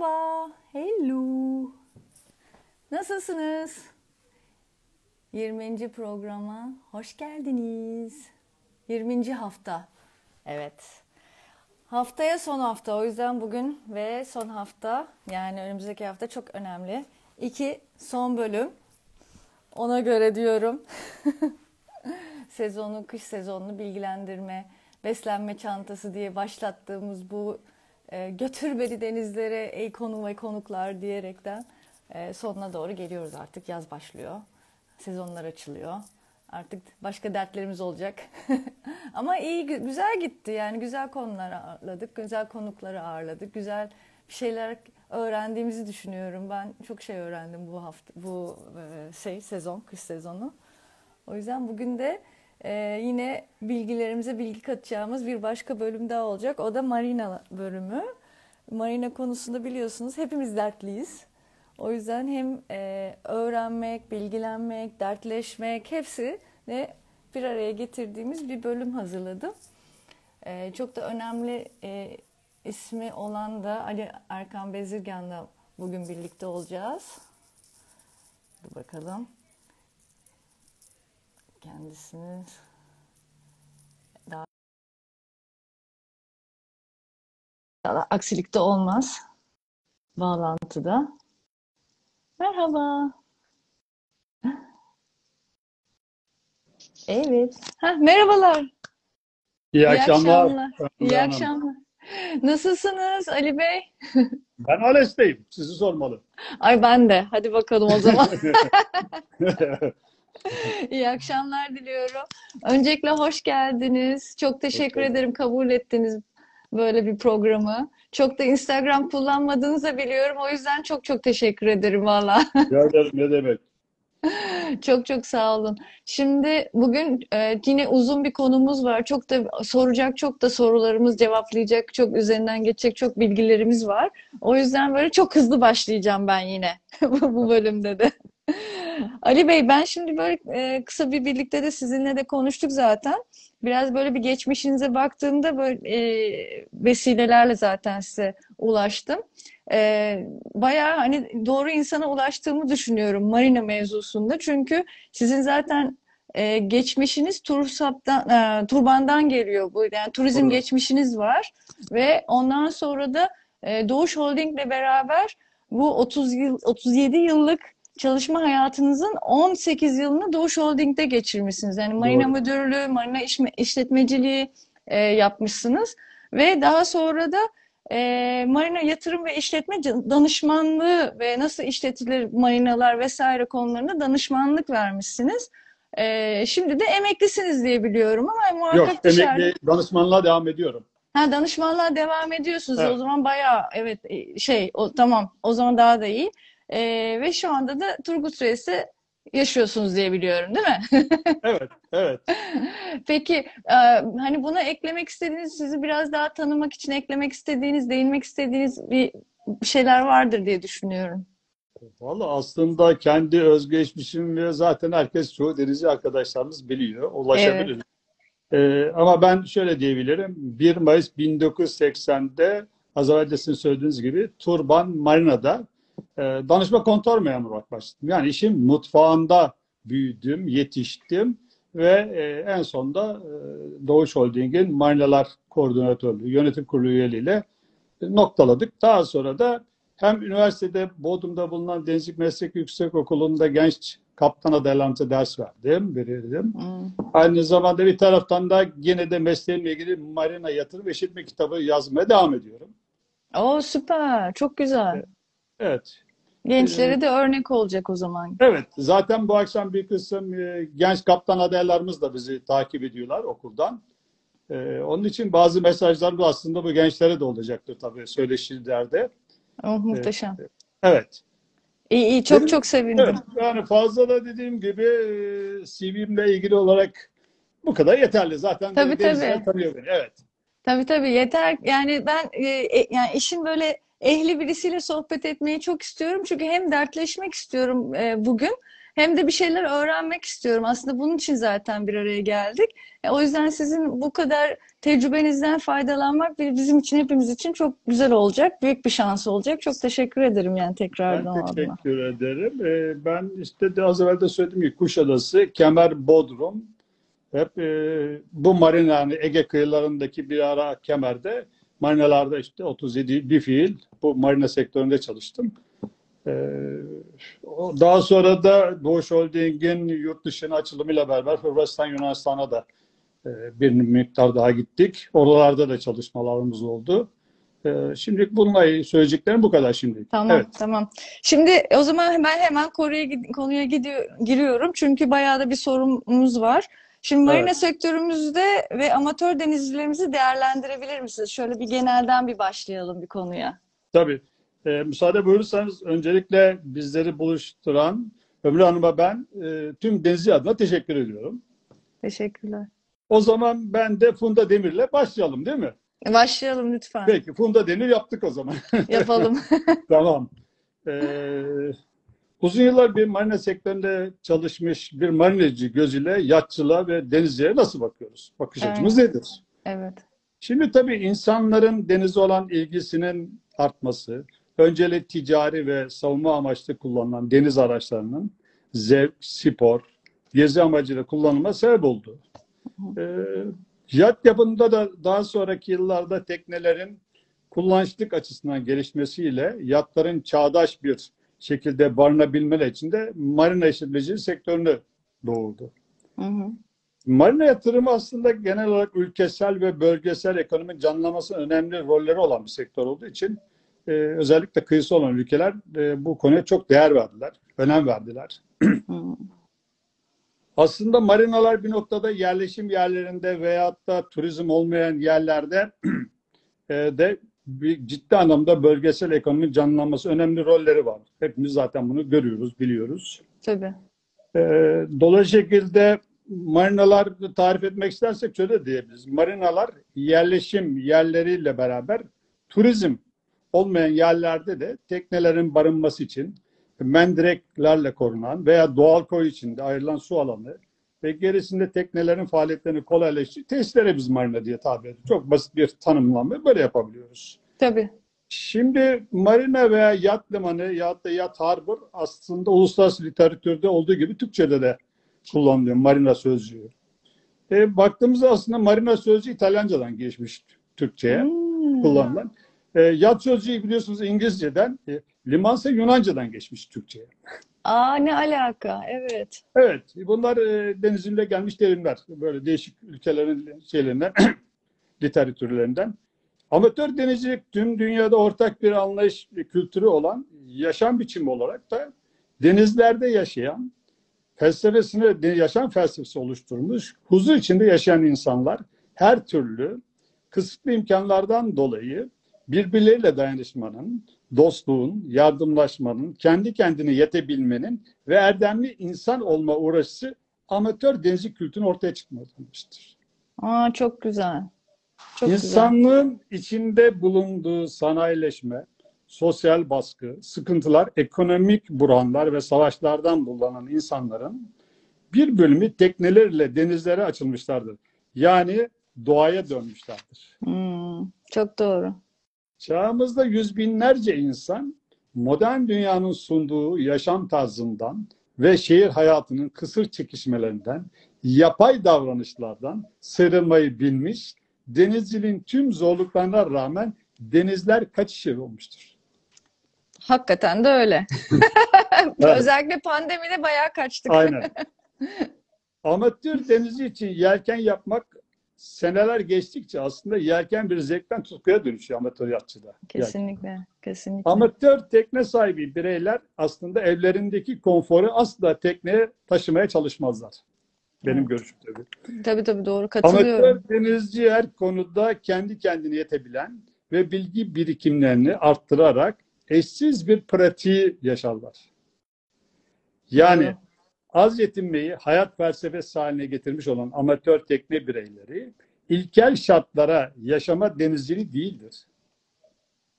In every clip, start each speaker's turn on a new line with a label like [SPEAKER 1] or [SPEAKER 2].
[SPEAKER 1] Merhaba, hello. Nasılsınız? 20. programa hoş geldiniz. 20. hafta. Evet. Haftaya son hafta. O yüzden bugün ve son hafta yani önümüzdeki hafta çok önemli. İki son bölüm. Ona göre diyorum. sezonu, kış sezonunu bilgilendirme, beslenme çantası diye başlattığımız bu e, götür beni denizlere ey konu ve konuklar diyerekten e, sonuna doğru geliyoruz artık. Yaz başlıyor. Sezonlar açılıyor. Artık başka dertlerimiz olacak. Ama iyi, güzel gitti. Yani güzel konular ağırladık. Güzel konukları ağırladık. Güzel bir şeyler öğrendiğimizi düşünüyorum. Ben çok şey öğrendim bu hafta, bu e, şey sezon, kış sezonu. O yüzden bugün de ee, yine bilgilerimize bilgi katacağımız bir başka bölüm daha olacak. O da marina bölümü. Marina konusunda biliyorsunuz hepimiz dertliyiz. O yüzden hem e, öğrenmek, bilgilenmek, dertleşmek hepsi de bir araya getirdiğimiz bir bölüm hazırladım. E, çok da önemli e, ismi olan da Ali Erkan Bezirgan'la bugün birlikte olacağız. Dur bakalım kendisini daha aksilikte olmaz bağlantıda. Merhaba. Evet. Heh, merhabalar.
[SPEAKER 2] İyi, İyi akşamlar. akşamlar.
[SPEAKER 1] İyi akşamlar. Nasılsınız Ali Bey?
[SPEAKER 2] Ben Ales'teyim. Sizi sormalı.
[SPEAKER 1] Ay ben de. Hadi bakalım o zaman. İyi akşamlar diliyorum. Öncelikle hoş geldiniz. Çok teşekkür hoş ederim kabul ettiniz böyle bir programı. Çok da Instagram kullanmadığınızı da biliyorum. O yüzden çok çok teşekkür ederim valla.
[SPEAKER 2] ne demek.
[SPEAKER 1] Çok çok sağ olun. Şimdi bugün e, yine uzun bir konumuz var. Çok da soracak çok da sorularımız cevaplayacak, çok üzerinden geçecek çok bilgilerimiz var. O yüzden böyle çok hızlı başlayacağım ben yine bu bölümde de. Ali Bey ben şimdi böyle e, kısa bir birlikte de sizinle de konuştuk zaten. Biraz böyle bir geçmişinize baktığımda böyle e, vesilelerle zaten size ulaştım. E, bayağı hani doğru insana ulaştığımı düşünüyorum Marina mevzusunda. Çünkü sizin zaten e, geçmişiniz Tursap'tan, e, Turban'dan geliyor bu. Yani turizm Doğru. geçmişiniz var ve ondan sonra da e, Doğuş Holding'le beraber bu 30 yıl 37 yıllık çalışma hayatınızın 18 yılını Doğuş Holding'de geçirmişsiniz. Yani marina Doğru. müdürlüğü, marina işletmeciliği e, yapmışsınız. Ve daha sonra da e, marina yatırım ve işletme danışmanlığı ve nasıl işletilir marinalar vesaire konularında danışmanlık vermişsiniz. E, şimdi de emeklisiniz diye biliyorum ama
[SPEAKER 2] muhakkak Yok, dışarıda... emekli danışmanlığa devam ediyorum.
[SPEAKER 1] Ha danışmanlığa devam ediyorsunuz. Evet. O zaman bayağı evet e, şey o tamam. O zaman daha da iyi. E, ve şu anda da Turgut Reis'te yaşıyorsunuz diye biliyorum değil mi?
[SPEAKER 2] evet, evet.
[SPEAKER 1] Peki e, hani buna eklemek istediğiniz, sizi biraz daha tanımak için eklemek istediğiniz, değinmek istediğiniz bir şeyler vardır diye düşünüyorum.
[SPEAKER 2] Valla aslında kendi özgeçmişimi zaten herkes çoğu denizci arkadaşlarımız biliyor, ulaşabilir. Evet. Ee, ama ben şöyle diyebilirim. 1 Mayıs 1980'de az önce sizin söylediğiniz gibi Turban Marina'da e, danışma kontrol memuru olarak başladım. Yani işin mutfağında büyüdüm, yetiştim ve e, en sonunda e, Doğuş Holding'in marinalar koordinatörlüğü, yönetim kurulu üyeliğiyle noktaladık. Daha sonra da hem üniversitede Bodrum'da bulunan Denizlik Meslek Yüksek Okulu'nda genç kaptan adaylarımıza ders verdim, verirdim. Hmm. Aynı zamanda bir taraftan da yine de mesleğimle ilgili marina yatırım ve işletme kitabı yazmaya devam ediyorum.
[SPEAKER 1] Oo süper, çok güzel.
[SPEAKER 2] Evet.
[SPEAKER 1] Gençlere ee, de örnek olacak o zaman.
[SPEAKER 2] Evet. Zaten bu akşam bir kısım e, genç kaptan adaylarımız da bizi takip ediyorlar okuldan. Ee, onun için bazı mesajlar bu aslında bu gençlere de olacaktır tabii söyleşilerde.
[SPEAKER 1] Oh, muhteşem. Ee,
[SPEAKER 2] evet.
[SPEAKER 1] İyi, iyi çok çok sevindim. Evet,
[SPEAKER 2] yani fazla da dediğim gibi e, CV'mle ilgili olarak bu kadar yeterli. Zaten
[SPEAKER 1] tabii, tabii.
[SPEAKER 2] tanıyor beni. Evet.
[SPEAKER 1] Tabii tabii yeter. Yani ben e, e yani işin böyle ehli birisiyle sohbet etmeyi çok istiyorum. Çünkü hem dertleşmek istiyorum e, bugün hem de bir şeyler öğrenmek istiyorum. Aslında bunun için zaten bir araya geldik. E, o yüzden sizin bu kadar tecrübenizden faydalanmak bizim için hepimiz için çok güzel olacak. Büyük bir şans olacak. Çok teşekkür ederim yani tekrardan
[SPEAKER 2] Ben
[SPEAKER 1] o adına.
[SPEAKER 2] teşekkür ederim. Ee, ben işte de az evvel de söyledim ki Kuşadası, Kemer, Bodrum hep e, bu marina yani Ege kıyılarındaki bir ara Kemer'de marinalarda işte 37 bir fiil bu marina sektöründe çalıştım. Ee, daha sonra da Doğuş Holding'in yurt dışına açılımıyla beraber Hırvatistan, Yunanistan'a da e, bir miktar daha gittik. Oralarda da çalışmalarımız oldu. Ee, şimdilik bununla söyleyeceklerim bu kadar şimdilik.
[SPEAKER 1] Tamam,
[SPEAKER 2] Evet.
[SPEAKER 1] tamam. Şimdi o zaman ben hemen konuya, konuya gidiyor, giriyorum. Çünkü bayağı da bir sorumuz var. Şimdi marina
[SPEAKER 2] Evet.
[SPEAKER 1] sektörümüzde ve amatör denizcilerimizi değerlendirebilir misiniz? Şöyle bir genelden bir başlayalım bir konuya.
[SPEAKER 2] Tabii. Ee, müsaade buyurursanız öncelikle bizleri buluşturan Ömrü Hanım'a ben e, tüm Denizci adına teşekkür ediyorum.
[SPEAKER 1] Teşekkürler.
[SPEAKER 2] O zaman ben de Funda Demir'le başlayalım değil mi?
[SPEAKER 1] Başlayalım lütfen.
[SPEAKER 2] Peki Funda Demir yaptık o zaman.
[SPEAKER 1] Yapalım.
[SPEAKER 2] Tamam. Ee, uzun yıllar bir marina sektöründe çalışmış bir marinacı gözüyle yatçılığa ve denizciye nasıl bakıyoruz? Bakış
[SPEAKER 1] Evet.
[SPEAKER 2] açımız nedir?
[SPEAKER 1] Evet.
[SPEAKER 2] Şimdi tabii insanların denize olan ilgisinin artması, önceli ticari ve savunma amaçlı kullanılan deniz araçlarının zevk, spor, gezi amacıyla kullanılma sebep oldu. Ee, yat yapımında da daha sonraki yıllarda teknelerin kullanışlık açısından gelişmesiyle yatların çağdaş bir şekilde barınabilmeleri için de marina işletmeciliği sektörünü doğurdu.
[SPEAKER 1] Hı hı.
[SPEAKER 2] Marina yatırımı aslında genel olarak ülkesel ve bölgesel ekonominin canlanması önemli rolleri olan bir sektör olduğu için e, özellikle kıyısı olan ülkeler e, bu konuya çok değer verdiler, önem verdiler. Aslında marinalar bir noktada yerleşim yerlerinde veyahut da turizm olmayan yerlerde e, de bir ciddi anlamda bölgesel ekonominin canlanması önemli rolleri var. Hepimiz zaten bunu görüyoruz, biliyoruz.
[SPEAKER 1] Tabii.
[SPEAKER 2] E, dolayısıyla şekilde marinalar tarif etmek istersek şöyle diyebiliriz. Marinalar yerleşim yerleriyle beraber turizm olmayan yerlerde de teknelerin barınması için mendireklerle korunan veya doğal koy içinde ayrılan su alanı ve gerisinde teknelerin faaliyetlerini kolaylaştırıcı tesislere biz marina diye tabir ediyoruz. Çok basit bir tanımlama böyle yapabiliyoruz.
[SPEAKER 1] Tabii.
[SPEAKER 2] Şimdi marina veya yat limanı ya da yat harbor aslında uluslararası literatürde olduğu gibi Türkçe'de de kullanılıyor marina sözcüğü. E, baktığımızda aslında marina sözcüğü İtalyancadan geçmiş Türkçe'ye
[SPEAKER 1] Hmm.
[SPEAKER 2] kullanılan. E, yat sözcüğü biliyorsunuz İngilizce'den, e, limansa Yunanca'dan geçmiş Türkçe'ye.
[SPEAKER 1] Aa ne alaka? Evet.
[SPEAKER 2] Evet, bunlar e, denizinde gelmiş terimler. Böyle değişik ülkelerin şeylerinden, literatürlerinden. Amatör denizcilik tüm dünyada ortak bir anlayış ve kültürü olan yaşam biçimi olarak da denizlerde yaşayan, felsefesini, yaşam felsefesi oluşturmuş, huzur içinde yaşayan insanlar her türlü kısıtlı imkanlardan dolayı birbirleriyle dayanışmanın, dostluğun, yardımlaşmanın, kendi kendine yetebilmenin ve erdemli insan olma uğraşısı amatör denizci kültürünün ortaya çıkmasıdır.
[SPEAKER 1] Aa çok güzel. Çok güzel.
[SPEAKER 2] İnsanlığın içinde bulunduğu sanayileşme, sosyal baskı, sıkıntılar, ekonomik buhranlar ve savaşlardan bulanan insanların bir bölümü teknelerle denizlere açılmışlardır. Yani doğaya dönmüşlerdir.
[SPEAKER 1] Hmm, çok doğru.
[SPEAKER 2] Çağımızda yüz binlerce insan modern dünyanın sunduğu yaşam tarzından ve şehir hayatının kısır çekişmelerinden, yapay davranışlardan sıyrılmayı bilmiş, denizciliğin tüm zorluklarına rağmen denizler kaçış yeri olmuştur.
[SPEAKER 1] Hakikaten de öyle.
[SPEAKER 2] Evet.
[SPEAKER 1] Özellikle pandemide bayağı kaçtık.
[SPEAKER 2] Aynen. Amatör denizci için yelken yapmak seneler geçtikçe aslında yelken bir zevkten tutkuya dönüşüyor amatör yatçıda. Yelken.
[SPEAKER 1] Kesinlikle. Kesinlikle.
[SPEAKER 2] Amatör tekne sahibi bireyler aslında evlerindeki konforu asla tekneye taşımaya çalışmazlar. Benim
[SPEAKER 1] Evet.
[SPEAKER 2] görüşüm tabii.
[SPEAKER 1] Tabii tabii doğru katılıyorum.
[SPEAKER 2] Amatör denizci her konuda kendi kendine yetebilen ve bilgi birikimlerini arttırarak eşsiz bir pratiği yaşarlar. Yani
[SPEAKER 1] Doğru.
[SPEAKER 2] Az yetinmeyi hayat felsefesi haline getirmiş olan amatör tekne bireyleri ilkel şartlara yaşama denizciliği değildir.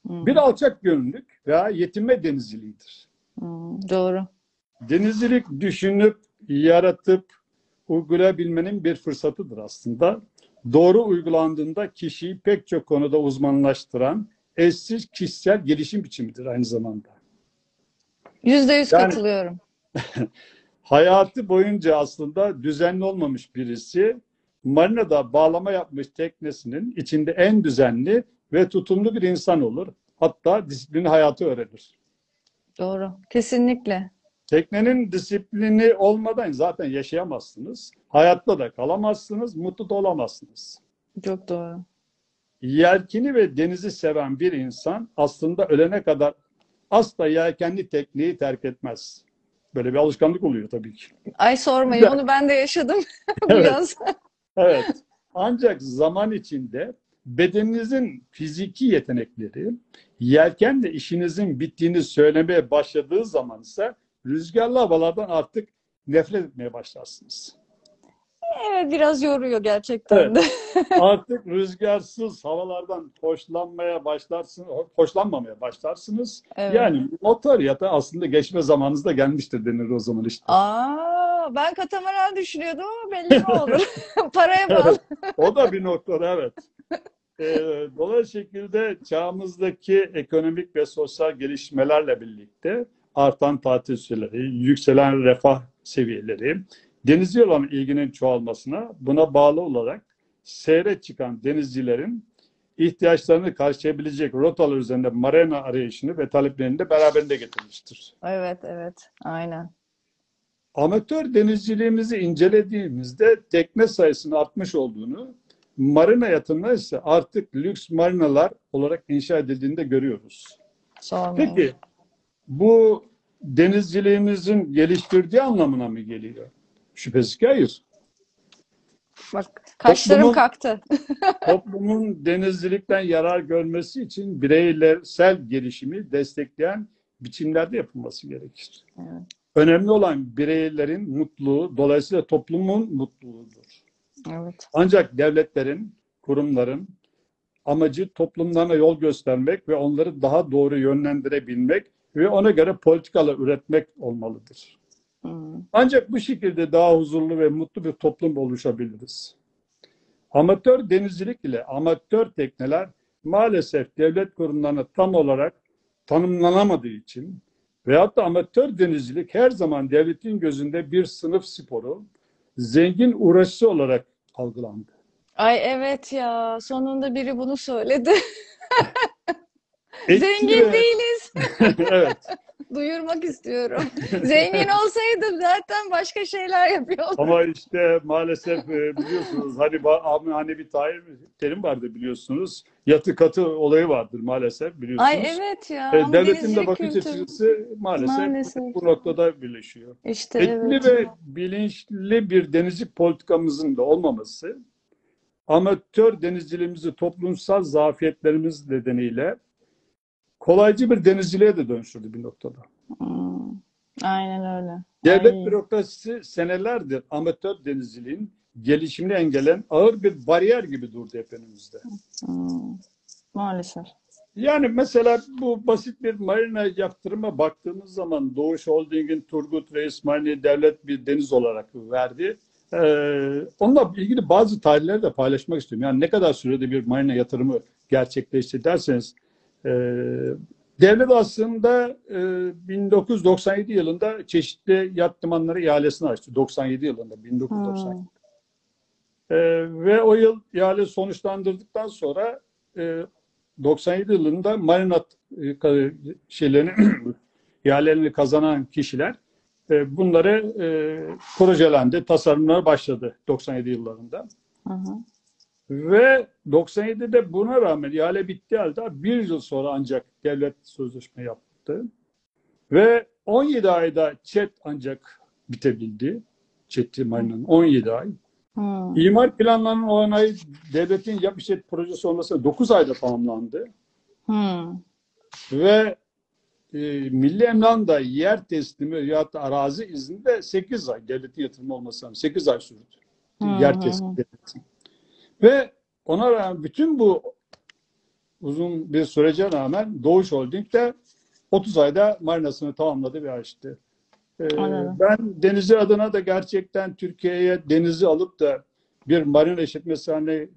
[SPEAKER 1] Hmm,
[SPEAKER 2] Bir alçak gönüllülük veya yetinme denizciliğidir.
[SPEAKER 1] hmm, doğru.
[SPEAKER 2] denizcilik düşünüp, yaratıp, uygulayabilmenin bir fırsatıdır aslında. Doğru uygulandığında kişiyi pek çok konuda uzmanlaştıran eşsiz kişisel gelişim biçimidir aynı zamanda.
[SPEAKER 1] Yüzde yüz
[SPEAKER 2] Yani-
[SPEAKER 1] katılıyorum.
[SPEAKER 2] Hayatı boyunca aslında düzenli olmamış birisi marinada bağlama yapmış teknesinin içinde en düzenli ve tutumlu bir insan olur. Hatta disiplini hayatı öğrenir.
[SPEAKER 1] Doğru. Kesinlikle.
[SPEAKER 2] Teknenin disiplini olmadan zaten yaşayamazsınız. Hayatta da kalamazsınız, mutlu da olamazsınız.
[SPEAKER 1] Çok doğru.
[SPEAKER 2] Yelkini ve denizi seven bir insan aslında ölene kadar asla yelkenli tekneyi terk etmez. Böyle bir alışkanlık oluyor tabii ki.
[SPEAKER 1] Ay sormayın. Onu ben de yaşadım bu
[SPEAKER 2] Evet. Evet. Ancak zaman içinde bedeninizin fiziki yetenekleri yelkenle işinizin bittiğini söylemeye başladığı zaman ise rüzgarlı havalardan artık nefret etmeye başlarsınız.
[SPEAKER 1] Evet biraz yoruyor gerçekten
[SPEAKER 2] Evet.
[SPEAKER 1] de.
[SPEAKER 2] Artık rüzgarsız havalardan hoşlanmaya başlarsınız, hoşlanmamaya başlarsınız.
[SPEAKER 1] Evet.
[SPEAKER 2] Yani motor yata aslında geçme zamanınız da gelmiştir denir o zaman işte.
[SPEAKER 1] Aa, ben katamaran düşünüyordum ama belli mi olur? Paraya bağlı.
[SPEAKER 2] O da bir noktada evet. Ee, dolayısıyla şekilde çağımızdaki ekonomik ve sosyal gelişmelerle birlikte artan tatil süreleri, yükselen refah seviyeleri, denizci olan ilginin çoğalmasına buna bağlı olarak seyre çıkan denizcilerin ihtiyaçlarını karşılayabilecek rotalar üzerinde marina arayışını ve taleplerini de beraberinde getirmiştir.
[SPEAKER 1] Evet, evet. Aynen.
[SPEAKER 2] Amatör denizciliğimizi incelediğimizde tekne sayısının artmış olduğunu, marina yatırımları ise artık lüks marinalar olarak inşa edildiğini de görüyoruz.
[SPEAKER 1] Sormayın.
[SPEAKER 2] Peki bu denizciliğimizin geliştirdiği anlamına mı geliyor? Şüphesiz ki hayır.
[SPEAKER 1] Bak kaşlarım
[SPEAKER 2] Toplumun-
[SPEAKER 1] kalktı.
[SPEAKER 2] Toplumun denizcilikten yarar görmesi için bireysel gelişimi destekleyen biçimlerde yapılması gerekir.
[SPEAKER 1] Evet.
[SPEAKER 2] Önemli olan bireylerin mutluluğu, dolayısıyla toplumun mutluluğudur.
[SPEAKER 1] Evet.
[SPEAKER 2] Ancak devletlerin, kurumların amacı toplumlarına yol göstermek ve onları daha doğru yönlendirebilmek ve ona göre politikalar üretmek olmalıdır.
[SPEAKER 1] Hmm.
[SPEAKER 2] Ancak bu şekilde daha huzurlu ve mutlu bir toplum oluşabiliriz. Amatör denizcilik ile amatör tekneler maalesef devlet kurumlarına tam olarak tanımlanamadığı için veyahut da amatör denizcilik her zaman devletin gözünde bir sınıf sporu, zengin uğraşısı olarak algılandı.
[SPEAKER 1] Ay evet ya. Sonunda biri bunu söyledi. Zengin değiliz.
[SPEAKER 2] evet.
[SPEAKER 1] Duyurmak istiyorum. Zengin olsaydım zaten başka şeyler yapıyordum.
[SPEAKER 2] Ama işte maalesef e, biliyorsunuz hani hani bir tayin terim vardı biliyorsunuz. Yatı katı olayı vardır maalesef biliyorsunuz.
[SPEAKER 1] Ay evet ya.
[SPEAKER 2] E, devletin de bakış açısı maalesef,
[SPEAKER 1] Maalesef.
[SPEAKER 2] bu noktada birleşiyor.
[SPEAKER 1] İşte
[SPEAKER 2] Etkili
[SPEAKER 1] evet.
[SPEAKER 2] ve bilinçli bir denizcilik politikamızın da olmaması, amatör denizciliğimizi toplumsal zafiyetlerimiz nedeniyle kolaycı bir denizciliğe de dönüştürdü bir noktada.
[SPEAKER 1] Hmm. Aynen öyle.
[SPEAKER 2] Devlet
[SPEAKER 1] Ay.
[SPEAKER 2] bürokrasisi senelerdir amatör denizciliğin gelişimini engelleyen ağır bir bariyer gibi durdu hep önümüzde.
[SPEAKER 1] Hmm. Maalesef.
[SPEAKER 2] Yani mesela bu basit bir marina yaptırıma baktığımız zaman Doğuş Holding'in Turgut ve İsmail'i devlet bir deniz olarak verdi. Ee, onunla ilgili bazı tarihleri de paylaşmak istiyorum. Yani ne kadar sürede bir marina yatırımı gerçekleşti derseniz devlet aslında e, 1997 yılında çeşitli yat limanları ihalesini açtı. 97 yılında 1997.
[SPEAKER 1] Hmm.
[SPEAKER 2] Ee, ve o yıl ihale sonuçlandırdıktan sonra e, 97 yılında marinat e, şeylerini ihalelerini kazanan kişiler e, bunları e, projelendi, tasarımlara başladı 97 yıllarında.
[SPEAKER 1] Hı hı.
[SPEAKER 2] Ve 97'de buna rağmen ihale bitti halde bir yıl sonra ancak devlet sözleşme yaptı. Ve 17 ayda ÇED ancak bitebildi. ÇED Marina'nın 17 ay.
[SPEAKER 1] Hmm.
[SPEAKER 2] İmar planlarının onayı devletin yap işlet projesi olmasına 9 ayda tamamlandı.
[SPEAKER 1] Hmm.
[SPEAKER 2] Ve e, Milli Emlak'ın da yer teslimi ya da arazi izni de 8 ay devletin yatırımı olmasına 8 ay sürdü.
[SPEAKER 1] Hı
[SPEAKER 2] yer teslimi devletin. Ve ona rağmen bütün bu uzun bir sürece rağmen Doğuş Holding de 30 ayda marinasını tamamladı ve açtı. Ee, ben denizi adına da gerçekten Türkiye'ye denizi alıp da bir marina işletmesi haline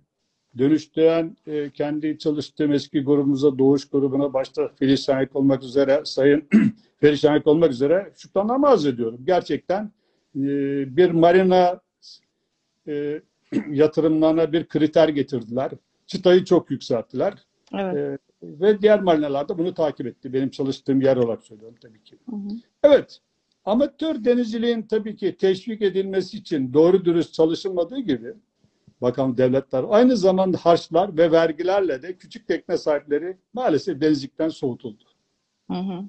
[SPEAKER 2] dönüştüren e, kendi çalıştığım eski grubumuza, Doğuş grubuna başta Filiz Şahik olmak üzere, Sayın Feriz Şahik olmak üzere şükranlarımı arz ediyorum. Gerçekten e, bir marina e, yatırımlarına bir kriter getirdiler. Çıtayı çok yükselttiler.
[SPEAKER 1] Evet.
[SPEAKER 2] E, ve diğer marinalar da bunu takip etti. Benim çalıştığım yer olarak söylüyorum tabii ki.
[SPEAKER 1] Hı hı.
[SPEAKER 2] Evet, amatör denizciliğin tabii ki teşvik edilmesi için doğru dürüst çalışılmadığı gibi bakalım devletler aynı zamanda harçlar ve vergilerle de küçük tekne sahipleri maalesef denizcilikten soğutuldu.
[SPEAKER 1] Hı hı.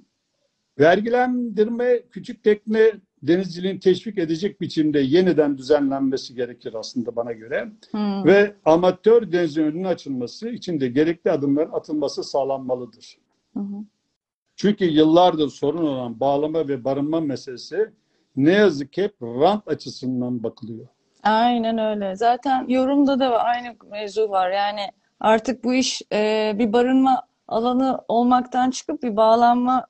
[SPEAKER 2] Vergilendirme küçük tekne denizciliğini teşvik edecek biçimde yeniden düzenlenmesi gerekir aslında bana göre.
[SPEAKER 1] Hı.
[SPEAKER 2] Ve amatör denizciliğin önünün açılması için de gerekli adımların atılması sağlanmalıdır.
[SPEAKER 1] Hı.
[SPEAKER 2] Çünkü yıllardır sorun olan bağlama ve barınma meselesi ne yazık ki hep rant açısından bakılıyor.
[SPEAKER 1] Aynen öyle. Zaten yorumda da aynı mevzu var. Yani artık bu iş e, bir barınma alanı olmaktan çıkıp bir bağlanma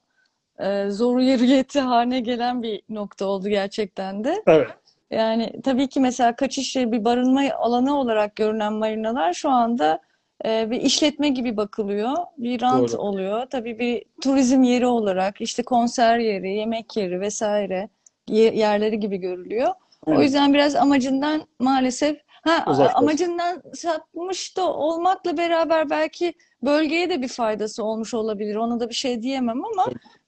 [SPEAKER 1] e, zorunluliyeti haline gelen bir nokta oldu gerçekten de.
[SPEAKER 2] Evet.
[SPEAKER 1] Yani tabii ki mesela kaçış bir barınma alanı olarak görünen marinalar şu anda e, bir işletme gibi bakılıyor. Bir rant
[SPEAKER 2] Doğru.
[SPEAKER 1] oluyor. Tabii bir turizm yeri olarak işte konser yeri, yemek yeri vesaire ye- yerleri gibi görülüyor. O
[SPEAKER 2] Aynen.
[SPEAKER 1] yüzden biraz amacından maalesef ha
[SPEAKER 2] Uzaklaştı.
[SPEAKER 1] amacından sapmış da olmakla beraber belki bölgeye de bir faydası olmuş olabilir. Ona da bir şey diyemem ama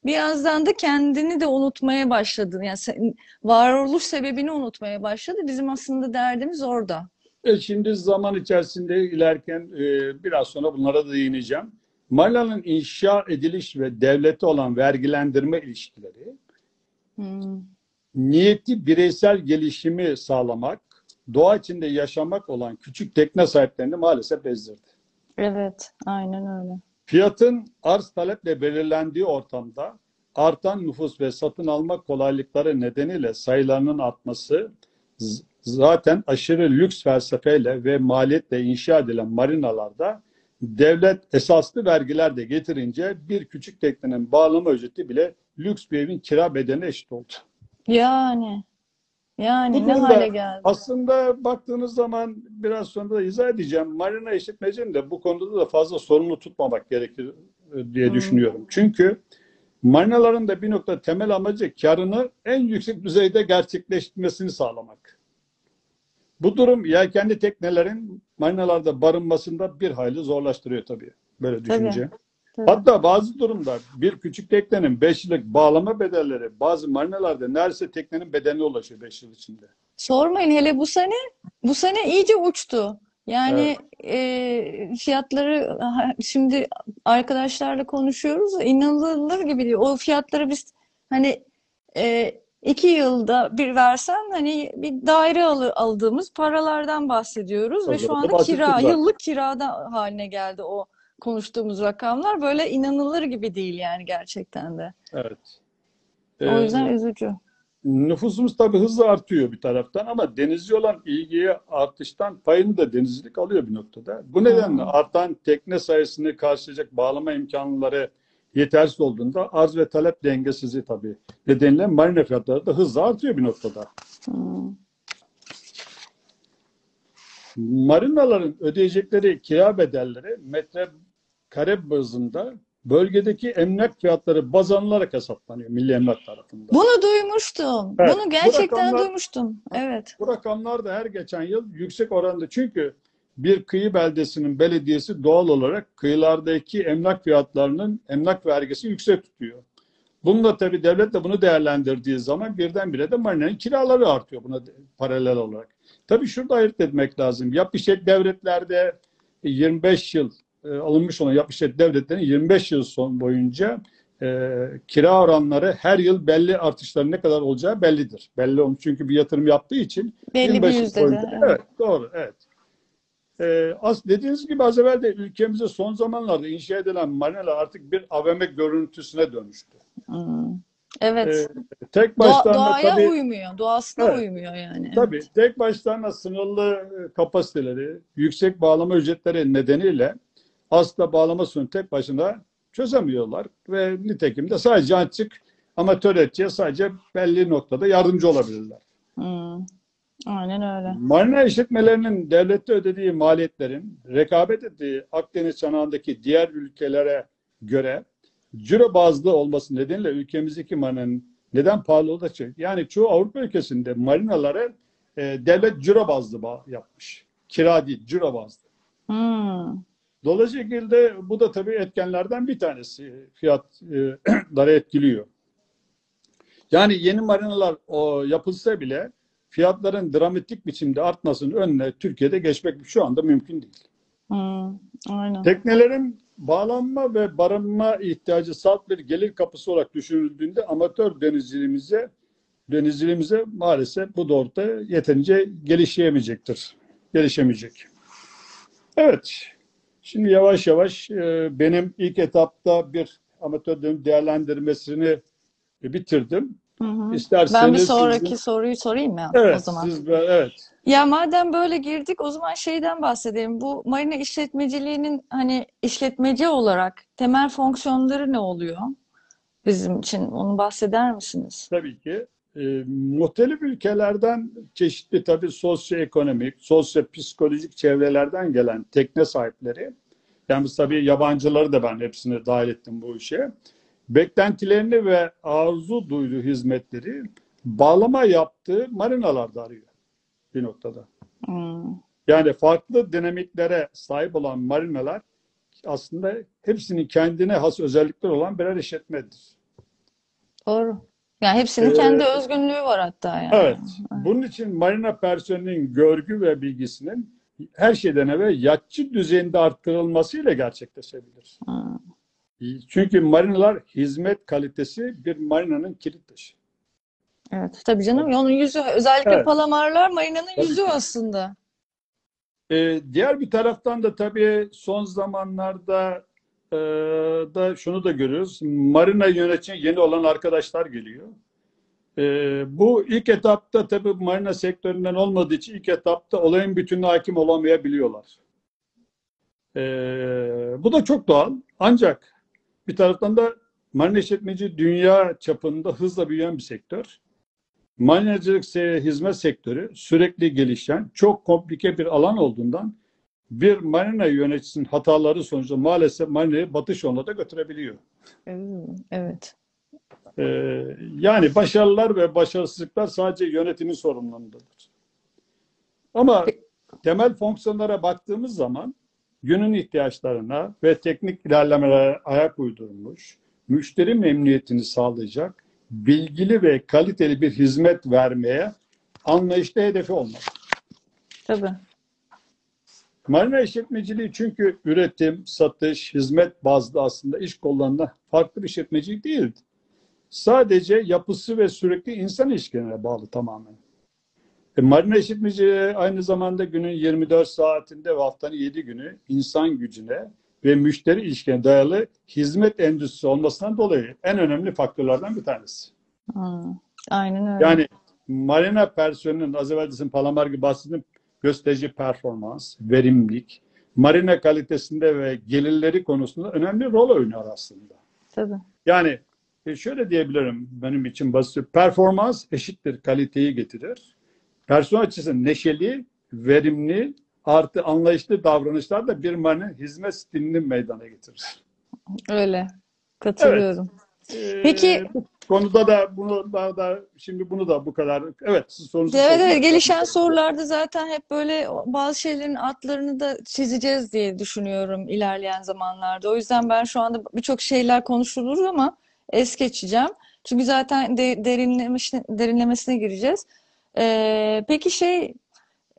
[SPEAKER 1] birazdan da kendini de unutmaya başladı. Yani sen- varoluş sebebini unutmaya başladı. Bizim aslında derdimiz orada.
[SPEAKER 2] E şimdi zaman içerisinde ilerken e, biraz sonra bunlara da değineceğim. Marlina'nın inşa ediliş ve devlete olan vergilendirme ilişkileri
[SPEAKER 1] Hmm.
[SPEAKER 2] niyeti bireysel gelişimi sağlamak, doğa içinde yaşamak olan küçük tekne sahiplerini maalesef bezdirdi.
[SPEAKER 1] Evet, aynen öyle.
[SPEAKER 2] Fiyatın arz taleple belirlendiği ortamda artan nüfus ve satın alma kolaylıkları nedeniyle sayılarının artması zaten aşırı lüks felsefeyle ve maliyetle inşa edilen marinalarda devlet esaslı vergiler de getirince bir küçük teknenin bağlama ücreti bile lüks bir evin kira bedeline eşit oldu.
[SPEAKER 1] Yani, yani
[SPEAKER 2] Bu
[SPEAKER 1] ne hale geldi?
[SPEAKER 2] Aslında baktığınız zaman biraz sonra da izah edeceğim. Marina işletmecinin de bu konuda da fazla sorumlu tutmamak gerekir e, diye
[SPEAKER 1] Hmm.
[SPEAKER 2] düşünüyorum. Çünkü marinaların da bir nokta temel amacı karını en yüksek düzeyde gerçekleştirmesini sağlamak. Bu durum yelkenli teknelerin marinalarda barınmasında bir hayli zorlaştırıyor tabii. Böyle düşünce.
[SPEAKER 1] Tabii.
[SPEAKER 2] Hatta bazı durumda bir küçük teknenin 5 yıllık bağlama bedelleri bazı marinalarda neredeyse teknenin bedeline ulaşıyor 5 yıl içinde.
[SPEAKER 1] Sormayın hele bu sene bu sene iyice uçtu. Yani e, fiyatları şimdi arkadaşlarla konuşuyoruz inanılır gibi değil. O fiyatları biz hani e, iki yılda bir versen hani bir daire alı- aldığımız paralardan bahsediyoruz ve şu anda kira
[SPEAKER 2] zaten.
[SPEAKER 1] yıllık kirada haline geldi o konuştuğumuz rakamlar. Böyle inanılır gibi değil yani gerçekten de.
[SPEAKER 2] Evet.
[SPEAKER 1] O
[SPEAKER 2] Ee,
[SPEAKER 1] yüzden üzücü.
[SPEAKER 2] nüfusumuz tabii hızla artıyor bir taraftan ama denizci olan ilgiye artıştan payını da denizcilik alıyor bir noktada. Bu nedenle
[SPEAKER 1] Hmm.
[SPEAKER 2] artan tekne sayısını karşılayacak bağlama imkanları yetersiz olduğunda arz ve talep dengesizliği tabii nedeniyle marina fiyatları da hızla artıyor bir noktada.
[SPEAKER 1] Hmm.
[SPEAKER 2] Marinaların ödeyecekleri kira bedelleri metrekare bazında bölgedeki emlak fiyatları baz alınarak hesaplanıyor Milli Emlak tarafından.
[SPEAKER 1] Bunu duymuştum.
[SPEAKER 2] Evet,
[SPEAKER 1] Bunu
[SPEAKER 2] bu
[SPEAKER 1] gerçekten
[SPEAKER 2] rakamlar-
[SPEAKER 1] duymuştum. Evet.
[SPEAKER 2] Bu rakamlar da her geçen yıl yüksek oranda çünkü bir kıyı beldesinin belediyesi doğal olarak kıyılardaki emlak fiyatlarının emlak vergisi yüksek tutuyor. Bununla tabii devlet de bunu değerlendirdiği zaman birdenbire de marinanın kiraları artıyor buna paralel olarak. Tabii şurada ayırt etmek lazım. Yap işlet devletlerde 25 yıl e, alınmış olan yap işlet devletlerin 25 yıl son boyunca e, kira oranları her yıl belli artışların ne kadar olacağı bellidir. Belli olmuş çünkü bir yatırım yaptığı için
[SPEAKER 1] Belli bir
[SPEAKER 2] 25 yıl
[SPEAKER 1] yüzdede.
[SPEAKER 2] boyunca-
[SPEAKER 1] Evet.
[SPEAKER 2] Evet, doğru, evet. Ee, as dediğiniz gibi az evvel de ülkemizde son zamanlarda inşa edilen marinalar artık bir AVM görüntüsüne dönüştü.
[SPEAKER 1] Hmm. Evet.
[SPEAKER 2] Ee, tek
[SPEAKER 1] Doğa-
[SPEAKER 2] başlarına
[SPEAKER 1] doğaya
[SPEAKER 2] tabii,
[SPEAKER 1] uymuyor. Doğasına
[SPEAKER 2] Evet.
[SPEAKER 1] uymuyor yani.
[SPEAKER 2] tabii tek başlarına sınırlı e, kapasiteleri, yüksek bağlama ücretleri nedeniyle aslında bağlama sorunu tek başına çözemiyorlar ve nitekim de sadece açık amatör etçiye sadece belli noktada yardımcı olabilirler.
[SPEAKER 1] Hmm. Aynen öyle.
[SPEAKER 2] Marina işletmelerinin devlette ödediği maliyetlerin rekabet ettiği Akdeniz çanağındaki diğer ülkelere göre ciro bazlı olması nedeniyle ülkemizdeki marinanın neden pahalı için yani çoğu Avrupa ülkesinde marinalara e, devlet ciro bazlı ba- yapmış. Kira değil, ciro bazlı.
[SPEAKER 1] Hmm.
[SPEAKER 2] Dolayısıyla bu da tabii etkenlerden bir tanesi fiyatları etkiliyor. Yani yeni marinalar o yapılsa bile fiyatların dramatik biçimde artmasının önüne Türkiye'de geçmek şu anda mümkün değil.
[SPEAKER 1] Hmm. Aynen.
[SPEAKER 2] Teknelerin bağlanma ve barınma ihtiyacı salt bir gelir kapısı olarak düşünüldüğünde amatör denizciliğimize denizciliğimize maalesef bu doğrultuda yeterince gelişemeyecektir. Gelişemeyecek. Evet. Şimdi yavaş yavaş e, benim ilk etapta bir amatör deniz değerlendirmesini bitirdim.
[SPEAKER 1] Hı hı.
[SPEAKER 2] İsterseniz
[SPEAKER 1] Ben bir sonraki soruyu sorayım mı o
[SPEAKER 2] Evet,
[SPEAKER 1] zaman?
[SPEAKER 2] siz evet.
[SPEAKER 1] Ya madem böyle girdik o zaman şeyden bahsedelim. Bu marina işletmeciliğinin hani işletmeci olarak temel fonksiyonları ne oluyor bizim için? Onu bahseder misiniz?
[SPEAKER 2] Tabii ki. E, muhtelif ülkelerden çeşitli tabii sosyoekonomik, sosyo-psikolojik çevrelerden gelen tekne sahipleri, yani tabii yabancıları da ben hepsini dahil ettim bu işe, beklentilerini ve arzu duyduğu hizmetleri bağlama yaptığı marinalarda arıyor bir noktada.
[SPEAKER 1] Hmm.
[SPEAKER 2] Yani farklı dinamiklere sahip olan marinalar aslında hepsinin kendine has özellikleri olan birer işletmedir.
[SPEAKER 1] Doğru. Yani hepsinin
[SPEAKER 2] Ee,
[SPEAKER 1] kendi özgünlüğü var hatta yani.
[SPEAKER 2] Evet. Bunun için marina personelinin görgü ve bilgisinin her şeyden evvel yatçı düzeyinde arttırılmasıyla gerçekleşebilir.
[SPEAKER 1] Hmm.
[SPEAKER 2] Çünkü marinalar hizmet kalitesi bir marinanın kilit taşı.
[SPEAKER 1] Evet. Tabii canım. Onun yüzü özellikle
[SPEAKER 2] Evet.
[SPEAKER 1] palamarlar marinanın
[SPEAKER 2] Tabii
[SPEAKER 1] yüzü aslında.
[SPEAKER 2] Ee, diğer bir taraftan da tabii son zamanlarda e, da şunu da görüyoruz. Marina yönetimi yeni olan arkadaşlar geliyor. Ee, bu ilk etapta tabii marina sektöründen olmadığı için ilk etapta olayın bütününe hakim olamayabiliyorlar. Ee, bu da çok doğal. Ancak bir taraftan da marina işletmeci dünya çapında hızla büyüyen bir sektör. Marinacılık hizmet sektörü sürekli gelişen, çok komplike bir alan olduğundan bir marina yöneticisinin hataları sonucu maalesef marinayı batış yoluna da götürebiliyor.
[SPEAKER 1] Hmm, Evet.
[SPEAKER 2] Ee, yani başarılar ve başarısızlıklar sadece yönetimin sorumluluğundadır. Ama temel fonksiyonlara baktığımız zaman günün ihtiyaçlarına ve teknik ilerlemelere ayak uydurmuş, müşteri memnuniyetini sağlayacak, bilgili ve kaliteli bir hizmet vermeye anlayışlı hedefi olmalı.
[SPEAKER 1] Tabii.
[SPEAKER 2] Marina işletmeciliği çünkü üretim, satış, hizmet bazlı aslında iş kollarında farklı bir işletmecilik değildi. Sadece yapısı ve sürekli insan ilişkilerine bağlı tamamen. E, marina işletmeciliği aynı zamanda günün 24 saatinde ve haftanın 7 günü insan gücüne ve müşteri ilişkilerine dayalı hizmet endüstrisi olmasından dolayı en önemli faktörlerden bir tanesi.
[SPEAKER 1] Hmm, Aynen öyle.
[SPEAKER 2] Yani marina personelinin az evvel bizim Palamar gibi bahsettiğim gösterici performans, verimlilik, marina kalitesinde ve gelirleri konusunda önemli rol oynuyor aslında.
[SPEAKER 1] Tabii.
[SPEAKER 2] Yani e, şöyle diyebilirim benim için basit. Performans eşittir kaliteyi getirir. Personel açısından neşeli, verimli, artı anlayışlı davranışlar da bir marina hizmet stilini meydana getirir.
[SPEAKER 1] Öyle. Katılıyorum.
[SPEAKER 2] Ee,
[SPEAKER 1] Peki-
[SPEAKER 2] bu konuda da bunu da, da şimdi bunu da bu kadar. Evet, siz sorunuzu
[SPEAKER 1] Evet evet gelişen sorularda zaten hep böyle bazı şeylerin altlarını da çizeceğiz diye düşünüyorum ilerleyen zamanlarda. O yüzden ben şu anda birçok şeyler konuşulur ama es geçeceğim. Çünkü zaten de, derinlemesine, derinlemesine gireceğiz. Ee, peki şey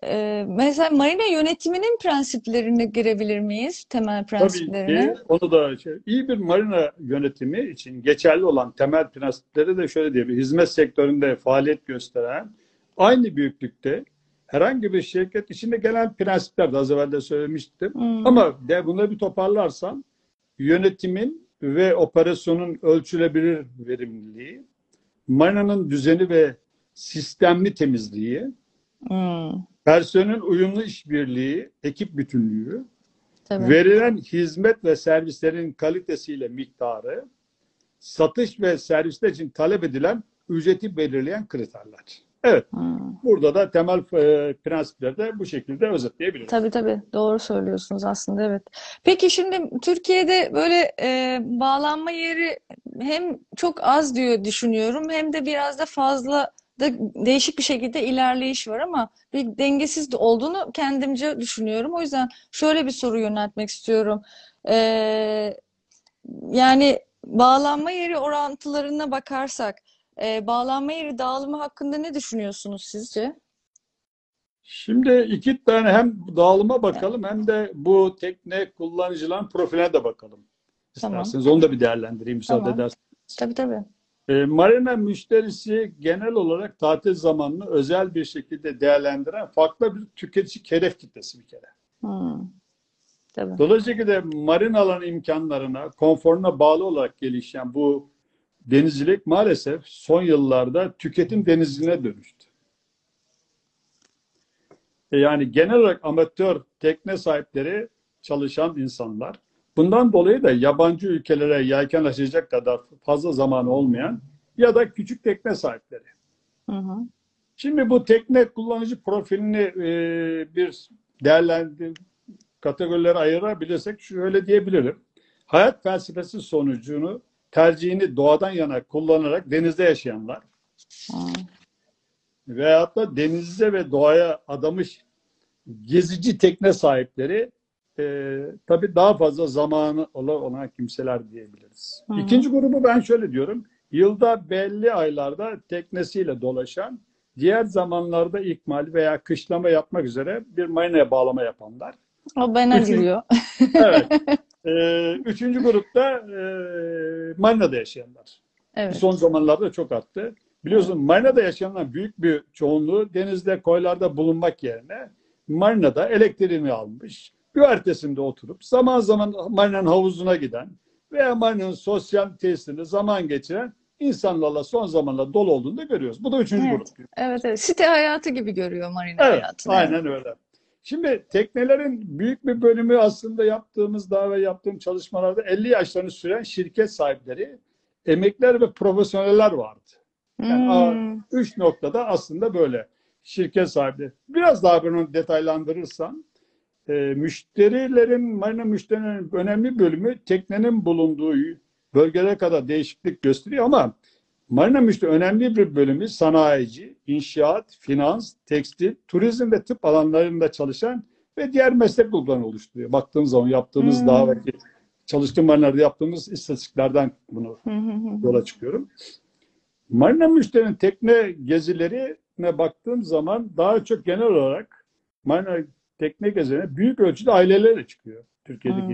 [SPEAKER 1] e, mesela marina yönetiminin prensiplerine girebilir miyiz? Temel
[SPEAKER 2] Tabii
[SPEAKER 1] prensiplerine.
[SPEAKER 2] ki onu da şey, iyi bir marina yönetimi için geçerli olan temel prensipleri de şöyle diyebilirim. Hizmet sektöründe faaliyet gösteren aynı büyüklükte herhangi bir şirket içinde gelen prensipler de az evvel de söylemiştim.
[SPEAKER 1] Hmm.
[SPEAKER 2] Ama de bunları bir toparlarsam yönetimin ve operasyonun ölçülebilir verimliliği, marinanın düzeni ve sistemli temizliği,
[SPEAKER 1] Hmm,
[SPEAKER 2] personelin uyumlu işbirliği, ekip bütünlüğü,
[SPEAKER 1] tabii.
[SPEAKER 2] verilen hizmet ve servislerin kalitesiyle miktarı, satış ve servisler için talep edilen ücreti belirleyen kriterler. Evet,
[SPEAKER 1] Hmm.
[SPEAKER 2] burada da temel e, prensipleri de bu şekilde özetleyebiliriz.
[SPEAKER 1] Tabii tabii doğru söylüyorsunuz aslında evet. Peki şimdi Türkiye'de böyle e, bağlanma yeri hem çok az diyor düşünüyorum hem de biraz da fazla da değişik bir şekilde ilerleyiş var ama bir dengesiz de olduğunu kendimce düşünüyorum. O yüzden şöyle bir soru yöneltmek istiyorum. E, yani bağlanma yeri orantılarına bakarsak e, bağlanma yeri dağılımı hakkında ne düşünüyorsunuz sizce?
[SPEAKER 2] Şimdi iki tane hem dağılıma bakalım hem de bu tekne kullanıcıların profiline de bakalım.
[SPEAKER 1] Tamam.
[SPEAKER 2] İsterseniz onu da bir değerlendireyim müsaade
[SPEAKER 1] Tamam.
[SPEAKER 2] ederseniz.
[SPEAKER 1] Tabii tabii.
[SPEAKER 2] E, marina müşterisi genel olarak tatil zamanını özel bir şekilde değerlendiren farklı bir tüketici hedef kitlesi bir kere.
[SPEAKER 1] Hmm. Tabii.
[SPEAKER 2] Dolayısıyla marinaların imkanlarına, konforuna bağlı olarak gelişen bu denizcilik maalesef son yıllarda tüketim denizciliğine dönüştü. E, Yani genel olarak amatör tekne sahipleri çalışan insanlar. Bundan dolayı da yabancı ülkelere yelken açacak kadar fazla zamanı olmayan ya da küçük tekne sahipleri.
[SPEAKER 1] Hı hı.
[SPEAKER 2] Şimdi bu tekne kullanıcı profilini e, bir değerlendir kategorilere ayırabilirsek şöyle diyebilirim. Hayat felsefesi sonucunu tercihini doğadan yana kullanarak denizde yaşayanlar
[SPEAKER 1] Hmm.
[SPEAKER 2] veyahut da denize ve doğaya adamış gezici tekne sahipleri e, tabii daha fazla zamanı olan, kimseler diyebiliriz.
[SPEAKER 1] Hı.
[SPEAKER 2] İkinci grubu ben şöyle diyorum. Yılda belli aylarda teknesiyle dolaşan, diğer zamanlarda ikmal veya kışlama yapmak üzere bir marinaya bağlama yapanlar.
[SPEAKER 1] O bana
[SPEAKER 2] Üçüncü-
[SPEAKER 1] giriyor.
[SPEAKER 2] Evet. Ee, üçüncü grupta e, marinada yaşayanlar.
[SPEAKER 1] Evet.
[SPEAKER 2] Son zamanlarda çok arttı. Biliyorsun marinada yaşayanların büyük bir çoğunluğu denizde, koylarda bulunmak yerine marinada elektriğini almış. Güvertesinde oturup zaman zaman marinanın havuzuna giden veya marinanın sosyal tesisinde zaman geçiren insanlarla son zamanlarda dolu olduğunu da görüyoruz. Bu da üçüncü
[SPEAKER 1] Evet.
[SPEAKER 2] grup.
[SPEAKER 1] Evet, evet. Site hayatı gibi görüyor marina
[SPEAKER 2] Evet,
[SPEAKER 1] hayatını.
[SPEAKER 2] aynen öyle. Şimdi teknelerin büyük bir bölümü aslında yaptığımız daha ve yaptığım çalışmalarda 50 yaşlarını süren şirket sahipleri, emekliler ve profesyoneller vardı. Yani
[SPEAKER 1] Hmm.
[SPEAKER 2] Üç noktada aslında böyle şirket sahibi. Biraz daha bunu detaylandırırsam e, müşterilerin, marina müşterilerinin önemli bölümü teknenin bulunduğu bölgelere kadar değişiklik gösteriyor ama marina müşteri önemli bir bölümü sanayici, inşaat, finans, tekstil, turizm ve tıp alanlarında çalışan ve diğer meslek gruplarını oluşturuyor. Baktığımız zaman yaptığımız
[SPEAKER 1] Hmm.
[SPEAKER 2] daha evvelki çalıştığım marinada yaptığımız istatistiklerden bunu yola çıkıyorum. Marina müşterinin tekne gezilerine baktığım zaman daha çok genel olarak marina tekne gezilerine büyük ölçüde ailelerle çıkıyor Türkiye'deki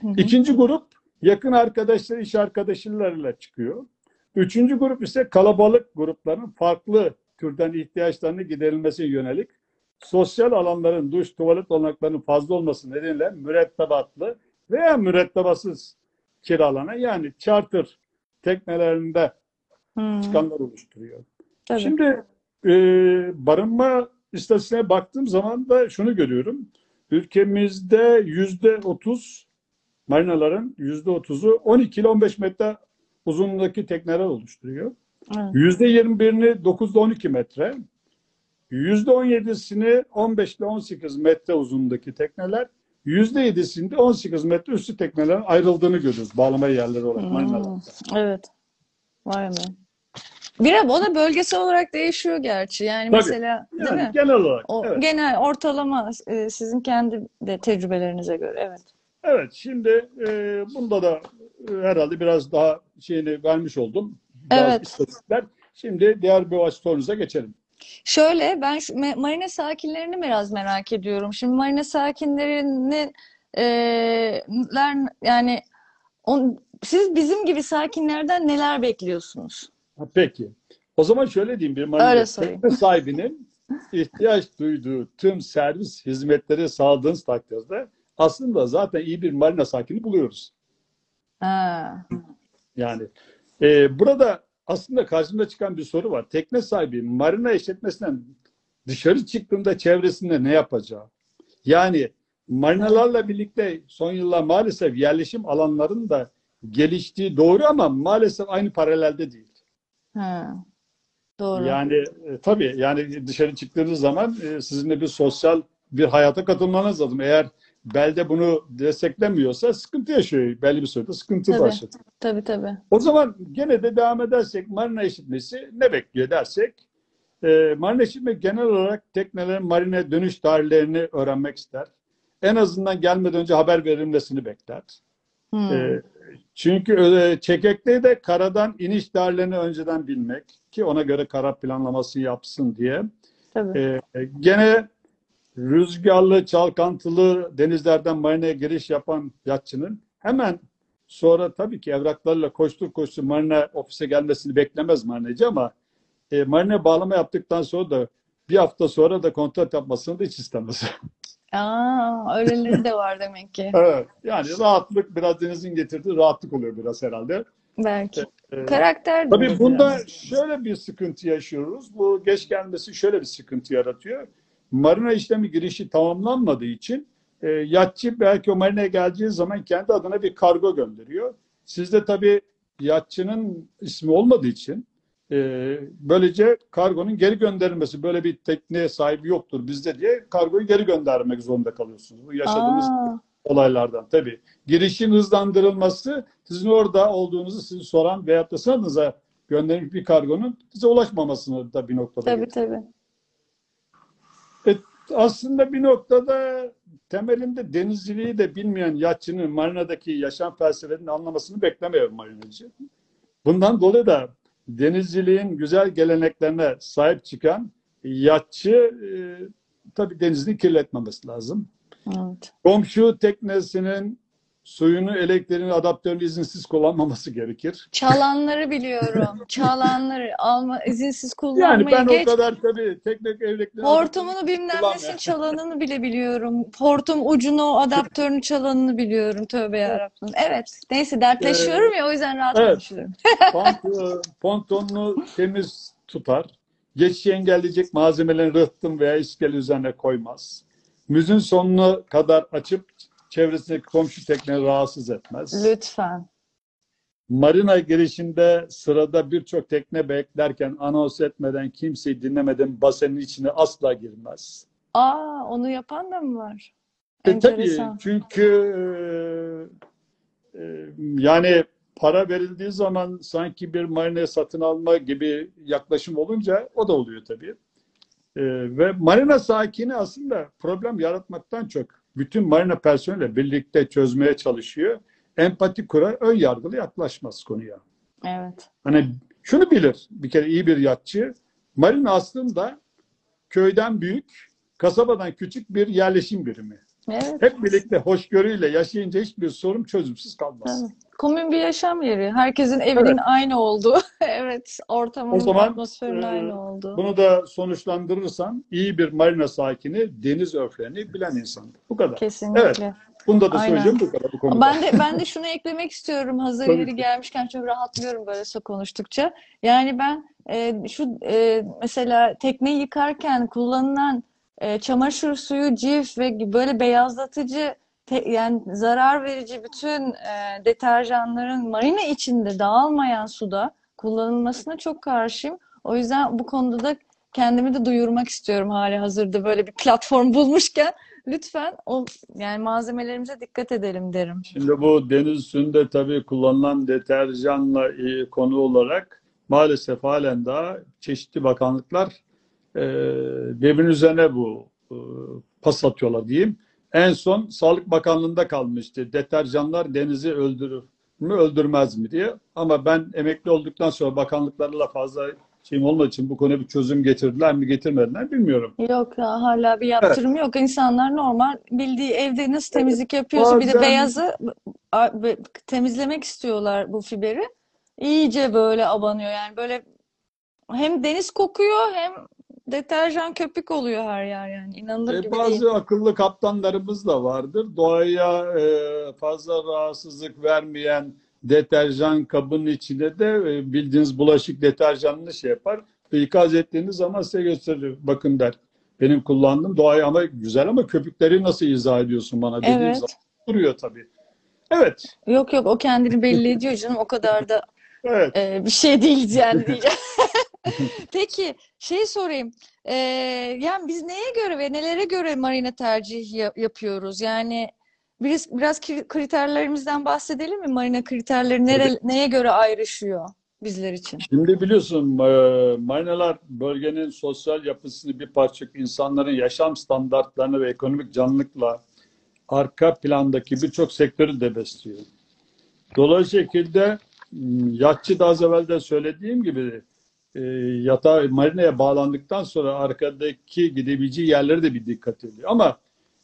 [SPEAKER 1] Hmm. hı.
[SPEAKER 2] İkinci grup yakın arkadaşlar, iş arkadaşlarıyla çıkıyor. Üçüncü grup ise kalabalık grupların farklı türden ihtiyaçlarını giderilmesine yönelik sosyal alanların duş, tuvalet olanaklarının fazla olması nedeniyle mürettebatlı veya mürettebatsız kiralanan yani charter teknelerinde
[SPEAKER 1] Hmm.
[SPEAKER 2] çıkanlar oluşturuyor.
[SPEAKER 1] Tabii.
[SPEAKER 2] Şimdi e, barınma istatistiğine baktığım zaman da şunu görüyorum. Ülkemizde yüzde otuz marinaların yüzde otuzu 12 ile 15 metre uzunluğundaki tekneler oluşturuyor. Yüzde 21'ini 9 ile 12 metre, yüzde 17'sini 15 ile 18 metre uzunluğundaki tekneler, yüzde 7'sinde 18 metre üstü teknelerin ayrıldığını görüyoruz bağlama yerleri olarak
[SPEAKER 1] Hmm.
[SPEAKER 2] marinalarda.
[SPEAKER 1] Evet. Vay be. Bir o da bölgesel olarak değişiyor gerçi. Yani
[SPEAKER 2] Tabii.
[SPEAKER 1] mesela değil
[SPEAKER 2] Yani
[SPEAKER 1] mi?
[SPEAKER 2] genel olarak.
[SPEAKER 1] O
[SPEAKER 2] evet.
[SPEAKER 1] genel ortalama e, sizin kendi de tecrübelerinize göre. Evet.
[SPEAKER 2] Evet, şimdi e, bunda da e, herhalde biraz daha şeyini vermiş oldum. Bazı
[SPEAKER 1] Evet.
[SPEAKER 2] istatistikler. Şimdi diğer bir sorunuza geçelim.
[SPEAKER 1] Şöyle ben şu marina sakinlerini biraz merak ediyorum. Şimdi marina sakinlerinin e, ler, yani on, siz bizim gibi sakinlerden neler bekliyorsunuz?
[SPEAKER 2] Peki. O zaman şöyle diyeyim bir tekne sahibinin ihtiyaç duyduğu tüm servis hizmetleri sağladığınız takdirde aslında zaten iyi bir marina sakini buluyoruz.
[SPEAKER 1] Ha.
[SPEAKER 2] Yani e, burada aslında karşımda çıkan bir soru var. Tekne sahibi marina işletmesinden dışarı çıktığında çevresinde ne yapacağı? Yani marinalarla birlikte son yıllar maalesef yerleşim alanlarının da geliştiği doğru ama maalesef aynı paralelde değil.
[SPEAKER 1] Ha, doğru.
[SPEAKER 2] Yani e, tabii yani dışarı çıktığınız zaman e, sizin de bir sosyal bir hayata katılmanız lazım. Eğer belde bunu desteklemiyorsa sıkıntı yaşıyor. Belli bir sürede sıkıntı
[SPEAKER 1] Tabii.
[SPEAKER 2] başladı.
[SPEAKER 1] Tabii tabii.
[SPEAKER 2] O zaman gene de devam edersek marina işletmesi ne bekliyor dersek e, marina işletmesi genel olarak teknelerin marine dönüş tarihlerini öğrenmek ister. En azından gelmeden önce haber verilmesini bekler.
[SPEAKER 1] Hmm.
[SPEAKER 2] E, çünkü çekekte de karadan iniş tarihlerini önceden bilmek ki ona göre kara planlamasını yapsın diye.
[SPEAKER 1] Tabii.
[SPEAKER 2] E, gene rüzgarlı, çalkantılı denizlerden marinaya giriş yapan yatçının hemen sonra tabii ki evraklarıyla koştur koştur marina ofise gelmesini beklemez marinacı ama e, marina bağlama yaptıktan sonra da bir hafta sonra da kontrat yapmasını da hiç istemez.
[SPEAKER 1] Aa, öyleleri de var demek ki.
[SPEAKER 2] evet. Yani rahatlık biraz denizin getirdiği rahatlık oluyor biraz herhalde.
[SPEAKER 1] Belki.
[SPEAKER 2] E,
[SPEAKER 1] Karakter
[SPEAKER 2] Tabii bunda
[SPEAKER 1] biraz.
[SPEAKER 2] şöyle bir sıkıntı yaşıyoruz. Bu geç gelmesi şöyle bir sıkıntı yaratıyor. Marina işlemi girişi tamamlanmadığı için e, yatçı belki o marinaya geleceği zaman kendi adına bir kargo gönderiyor. Sizde tabii yatçının ismi olmadığı için böylece kargonun geri gönderilmesi böyle bir tekneye sahibi yoktur bizde diye kargoyu geri göndermek zorunda kalıyorsunuz. Bu yaşadığımız
[SPEAKER 1] Aa,
[SPEAKER 2] olaylardan tabii. Girişin hızlandırılması sizin orada olduğunuzu sizi soran veyahut da sanınıza gönderilmiş bir kargonun size ulaşmamasını da bir noktada
[SPEAKER 1] tabii
[SPEAKER 2] getiriyor.
[SPEAKER 1] tabii.
[SPEAKER 2] E, aslında bir noktada temelinde denizciliği de bilmeyen yatçının marinadaki yaşam felsefesini anlamasını beklemiyor marinacı. Bundan dolayı da denizciliğin güzel geleneklerine sahip çıkan yatçı e, tabii denizini kirletmemesi lazım.
[SPEAKER 1] Evet.
[SPEAKER 2] Komşu teknesinin suyunu, elektriğini, adaptörünü izinsiz kullanmaması gerekir.
[SPEAKER 1] Çalanları biliyorum. Çalanları alma izinsiz
[SPEAKER 2] Yani
[SPEAKER 1] kullanmayı
[SPEAKER 2] ben
[SPEAKER 1] geç.
[SPEAKER 2] o kadar tabii teknik evliliklerini
[SPEAKER 1] Hortumunu bilmem nesini çalanını bile biliyorum. Hortum ucunu, adaptörünü çalanını biliyorum. Tövbe yarabbim. Evet. Neyse dertleşiyorum ya o yüzden rahat
[SPEAKER 2] evet.
[SPEAKER 1] konuşuyorum.
[SPEAKER 2] Pont- pontonunu temiz tutar. Geçişi engelleyecek malzemelerini rıhtım veya iskele üzerine koymaz. Müzün sonuna kadar açıp çevresindeki komşu tekneyi rahatsız etmez.
[SPEAKER 1] Lütfen.
[SPEAKER 2] Marina girişinde sırada birçok tekne beklerken anons etmeden kimseyi dinlemeden basenin içine asla girmez.
[SPEAKER 1] Aa onu yapan da mı var?
[SPEAKER 2] E, tabii çünkü e, e, yani para verildiği zaman sanki bir marina satın alma gibi yaklaşım olunca o da oluyor tabii. E, ve marina sakini aslında problem yaratmaktan çok bütün marina personeliyle birlikte çözmeye çalışıyor. Empati kurar, ön yargılı yaklaşmaz konuya.
[SPEAKER 1] Evet.
[SPEAKER 2] Hani şunu bilir bir kere iyi bir yatçı. Marina aslında köyden büyük, kasabadan küçük bir yerleşim birimi.
[SPEAKER 1] Evet.
[SPEAKER 2] Hep birlikte hoşgörüyle yaşayınca hiçbir sorun çözümsüz kalmaz.
[SPEAKER 1] Tabii. Komün bir yaşam yeri. Herkesin evinin
[SPEAKER 2] Evet.
[SPEAKER 1] aynı olduğu. Evet. Ortamın,
[SPEAKER 2] O zaman,
[SPEAKER 1] atmosferin
[SPEAKER 2] e,
[SPEAKER 1] aynı olduğu.
[SPEAKER 2] Bunu da sonuçlandırırsan iyi bir marina sakini deniz örflerini bilen insandır. Bu kadar.
[SPEAKER 1] Kesinlikle.
[SPEAKER 2] Bunda da
[SPEAKER 1] Aynen.
[SPEAKER 2] söyleyeceğim bu kadar bu konuda.
[SPEAKER 1] Ben de ben de şunu eklemek istiyorum. Hazır
[SPEAKER 2] Tabii
[SPEAKER 1] yeri
[SPEAKER 2] ki.
[SPEAKER 1] gelmişken çok rahatlıyorum böyle konuştukça. Yani ben e, şu e, mesela tekneyi yıkarken kullanılan e, çamaşır suyu, cif ve böyle beyazlatıcı yani zarar verici bütün e, deterjanların marina içinde dağılmayan suda kullanılmasına çok karşıyım. O yüzden bu konuda da kendimi de duyurmak istiyorum hali hazırda böyle bir platform bulmuşken. Lütfen o yani malzemelerimize dikkat edelim derim.
[SPEAKER 2] Şimdi bu deniz suyunda tabii kullanılan deterjanla e, konu olarak maalesef halen daha çeşitli bakanlıklar e, birbirinin üzerine bu e, pas atıyorlar diyeyim. En son Sağlık Bakanlığı'nda kalmıştı. Deterjanlar denizi öldürür mü öldürmez mi diye. Ama ben emekli olduktan sonra bakanlıklarla fazla şeyim olmadığı için bu konuya bir çözüm getirdiler mi getirmediler bilmiyorum.
[SPEAKER 1] Yok ya hala bir yaptırım yok. İnsanlar normal bildiği evde nasıl temizlik yapıyorsa bir de
[SPEAKER 2] Bazen-
[SPEAKER 1] beyazı temizlemek istiyorlar bu fiberi. İyice böyle abanıyor yani böyle hem deniz kokuyor hem deterjan köpük oluyor her yer yani inanılır
[SPEAKER 2] E,
[SPEAKER 1] gibi değil.
[SPEAKER 2] bazı akıllı kaptanlarımız da vardır. Doğaya e, fazla rahatsızlık vermeyen deterjan kabının içine de e, bildiğiniz bulaşık deterjanını şey yapar. İkaz ettiğiniz zaman size gösterir. Bakın der. Benim kullandığım doğaya ama güzel ama köpükleri nasıl izah ediyorsun bana dediğim
[SPEAKER 1] Evet.
[SPEAKER 2] zaman duruyor tabii. Evet.
[SPEAKER 1] Yok yok o kendini belli ediyor canım. O kadar da
[SPEAKER 2] Evet.
[SPEAKER 1] e, bir şey değil yani diyeceğim. Peki şey sorayım. Ee, yani biz neye göre ve nelere göre marina tercih ya- yapıyoruz? Yani biraz, biraz kri- kriterlerimizden bahsedelim mi? Marina kriterleri nere, neye göre ayrışıyor bizler için?
[SPEAKER 2] Şimdi biliyorsun marinalar bölgenin sosyal yapısını bir parça insanların yaşam standartlarını ve ekonomik canlılıkla arka plandaki birçok sektörü de besliyor. Dolayısıyla şekilde m, yatçı da az evvel de söylediğim gibi e, yatağa marinaya bağlandıktan sonra arkadaki gidebileceği yerlere de bir dikkat ediyor. Ama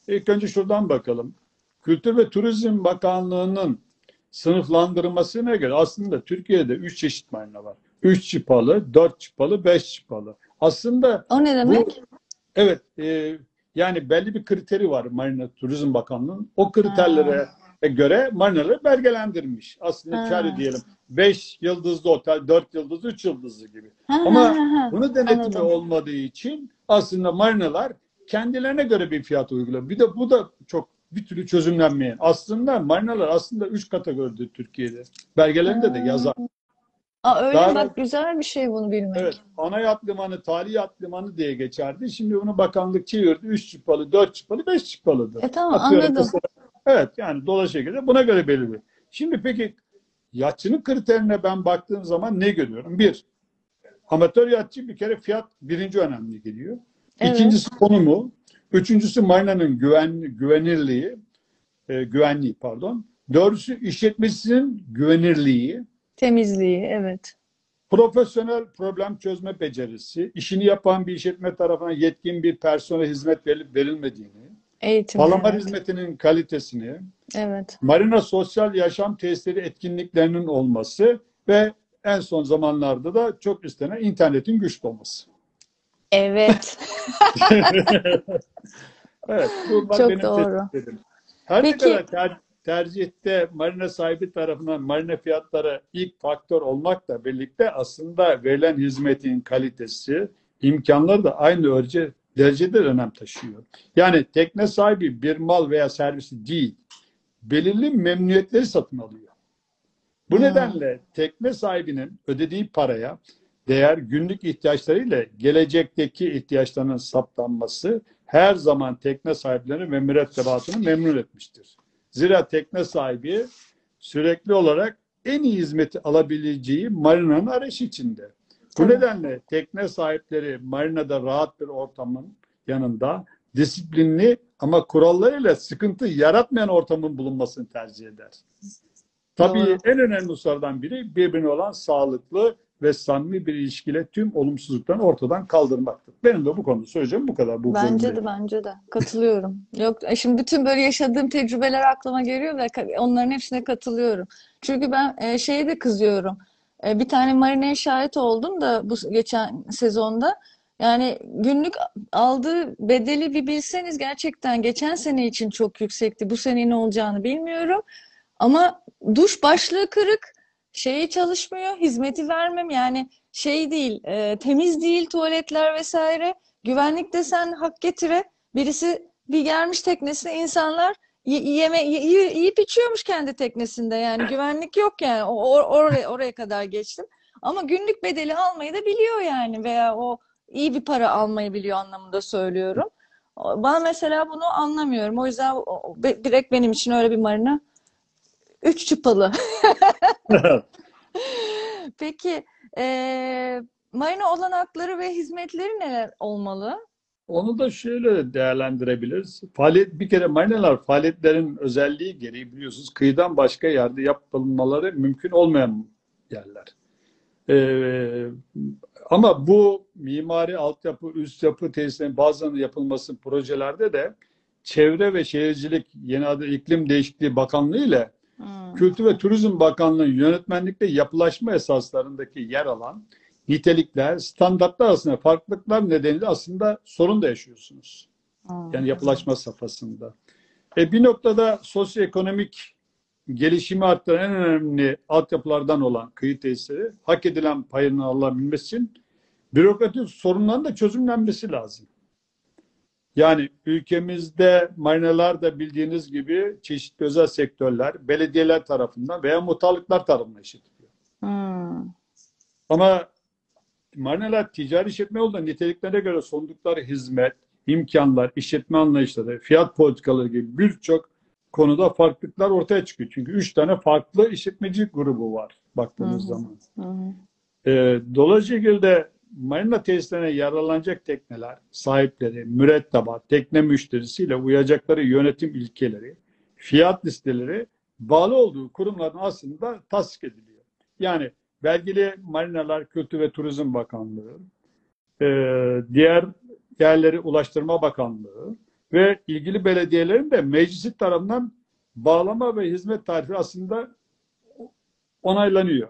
[SPEAKER 2] ilk önce şuradan bakalım. Kültür ve Turizm Bakanlığı'nın sınıflandırmasına göre aslında Türkiye'de üç çeşit marina var. Üç çıpalı, dört çıpalı, beş çıpalı. Aslında
[SPEAKER 1] O ne
[SPEAKER 2] bu
[SPEAKER 1] demek?
[SPEAKER 2] evet e, yani belli bir kriteri var Marina Turizm Bakanlığı'nın. O kriterlere göre marinaları belgelendirmiş. Aslında
[SPEAKER 1] Ha.
[SPEAKER 2] şöyle diyelim 5 yıldızlı otel, 4 yıldızlı, 3 yıldızlı gibi.
[SPEAKER 1] Ha,
[SPEAKER 2] Ama
[SPEAKER 1] ha, ha, ha.
[SPEAKER 2] Bunu denetimi
[SPEAKER 1] Anladım.
[SPEAKER 2] olmadığı için aslında marinalar kendilerine göre bir fiyat uyguluyor. Bir de bu da çok bir türlü çözümlenmeyen. Aslında marinalar aslında üç kategoride Türkiye'de. Belgelerinde de yazar.
[SPEAKER 1] Aa, öyle
[SPEAKER 2] Daha-
[SPEAKER 1] bak güzel bir şey bunu bilmek.
[SPEAKER 2] Evet, ana yat limanı, tali yat limanı diye geçerdi. Şimdi bunu bakanlık çevirdi. Üç çıpalı, dört çıpalı, beş çıpalıdır.
[SPEAKER 1] E tamam
[SPEAKER 2] Atıyorum
[SPEAKER 1] anladım.
[SPEAKER 2] mesela. Evet, yani şekilde buna göre belirli. Şimdi peki yatçının kriterine ben baktığım zaman ne görüyorum? Bir, amatör yatçı bir kere fiyat birinci önemli geliyor.
[SPEAKER 1] Evet.
[SPEAKER 2] İkincisi konumu. Üçüncüsü marinanın güven, güvenirliği, e, güvenliği pardon. Dördüncüsü işletmesinin güvenirliği.
[SPEAKER 1] Temizliği evet.
[SPEAKER 2] Profesyonel problem çözme becerisi, işini yapan bir işletme tarafından yetkin bir personel hizmet verilip verilmediğini,
[SPEAKER 1] Eğitim.
[SPEAKER 2] palamar
[SPEAKER 1] evet.
[SPEAKER 2] hizmetinin kalitesini,
[SPEAKER 1] Evet.
[SPEAKER 2] marina sosyal yaşam tesisleri etkinliklerinin olması ve en son zamanlarda da çok istenen internetin güçlü olması.
[SPEAKER 1] Evet.
[SPEAKER 2] Evet, bunlar
[SPEAKER 1] Çok
[SPEAKER 2] benim
[SPEAKER 1] doğru.
[SPEAKER 2] tespitlerim. Her ne
[SPEAKER 1] Peki-
[SPEAKER 2] kadar ter- tercihte marina sahibi tarafından marina fiyatları ilk faktör olmakla birlikte aslında verilen hizmetin kalitesi, imkanları da aynı ölçü derecede önem taşıyor. Yani tekne sahibi bir mal veya servisi değil, belirli memnuniyetleri satın alıyor. Bu
[SPEAKER 1] Hmm.
[SPEAKER 2] nedenle tekne sahibinin ödediği paraya değer günlük ihtiyaçlarıyla gelecekteki ihtiyaçlarının saptanması her zaman tekne sahiplerini ve mürettebatını memnun etmiştir. Zira tekne sahibi sürekli olarak en iyi hizmeti alabileceği marinanın arayışı içinde. Bu nedenle tekne sahipleri marinada rahat bir ortamın yanında disiplinli ama kurallarıyla sıkıntı yaratmayan ortamın bulunmasını tercih eder. Tabii
[SPEAKER 1] Doğru.
[SPEAKER 2] en önemli hususlardan biri birbirine olan sağlıklı ve samimi bir ilişkiyle tüm olumsuzluklarını ortadan kaldırmaktır. Benim de bu konuda söyleyeceğim bu kadar. Bu
[SPEAKER 1] Bence
[SPEAKER 2] konuda.
[SPEAKER 1] de bence de katılıyorum. Yok e, şimdi bütün böyle yaşadığım tecrübeler aklıma geliyor ve onların hepsine katılıyorum. Çünkü ben e, şeye de kızıyorum. E, bir tane marineye şahit oldum da bu geçen sezonda. Yani günlük aldığı bedeli bir bilseniz gerçekten geçen sene için çok yüksekti. Bu sene ne olacağını bilmiyorum. Ama duş başlığı kırık, şeyi çalışmıyor, hizmeti vermem yani şey değil, e, temiz değil tuvaletler vesaire. Güvenlik desen hak getire. Birisi bir gelmiş teknesine insanlar yeme y- yiyip içiyormuş kendi teknesinde yani güvenlik yok yani o, o- oraya oraya kadar geçtim. Ama günlük bedeli almayı da biliyor yani veya o iyi bir para almayı biliyor anlamında söylüyorum. Ben mesela bunu anlamıyorum. O yüzden direkt benim için öyle bir marina üç çıpalı. Peki eee marina olanakları ve hizmetleri neler olmalı?
[SPEAKER 2] Onu da şöyle değerlendirebiliriz. Faaliyet, bir kere marinalar faaliyetlerin özelliği gereği biliyorsunuz kıyıdan başka yerde yapılmaları mümkün olmayan yerler. Ee, ama bu mimari altyapı, üst yapı tesislerin bazen yapılması projelerde de Çevre ve Şehircilik yeni adı İklim Değişikliği Bakanlığı ile
[SPEAKER 1] Hmm.
[SPEAKER 2] Kültür ve Turizm Bakanlığı yönetmenlikte yapılaşma esaslarındaki yer alan nitelikler, standartlar arasında farklılıklar nedeniyle aslında sorun da yaşıyorsunuz.
[SPEAKER 1] Hmm.
[SPEAKER 2] Yani yapılaşma safhasında. E bir noktada sosyoekonomik gelişimi arttıran en önemli altyapılardan olan kıyı tesisleri hak edilen payını alabilmesi için bürokratik sorunların da çözümlenmesi lazım. Yani ülkemizde marinalar da bildiğiniz gibi çeşitli özel sektörler, belediyeler tarafından veya muhtarlıklar tarafından işletiliyor.
[SPEAKER 1] Hmm.
[SPEAKER 2] Ama marinalar ticari işletme olduğunda niteliklerine göre sundukları hizmet, imkanlar, işletme anlayışları, fiyat politikaları gibi birçok konuda farklılıklar ortaya çıkıyor. Çünkü üç tane farklı işletmeci grubu var baktığımız
[SPEAKER 1] Hı hı.
[SPEAKER 2] zaman.
[SPEAKER 1] Hı hı.
[SPEAKER 2] Ee, dolayısıyla de marina tesislerine yararlanacak tekneler, sahipleri, mürettebat, tekne müşterisiyle uyacakları yönetim ilkeleri, fiyat listeleri bağlı olduğu kurumların aslında tasdik ediliyor. Yani belgeli Marinalar Kültür ve Turizm Bakanlığı, e, diğer yerleri Ulaştırma Bakanlığı ve ilgili belediyelerin de meclisi tarafından bağlama ve hizmet tarifi aslında onaylanıyor.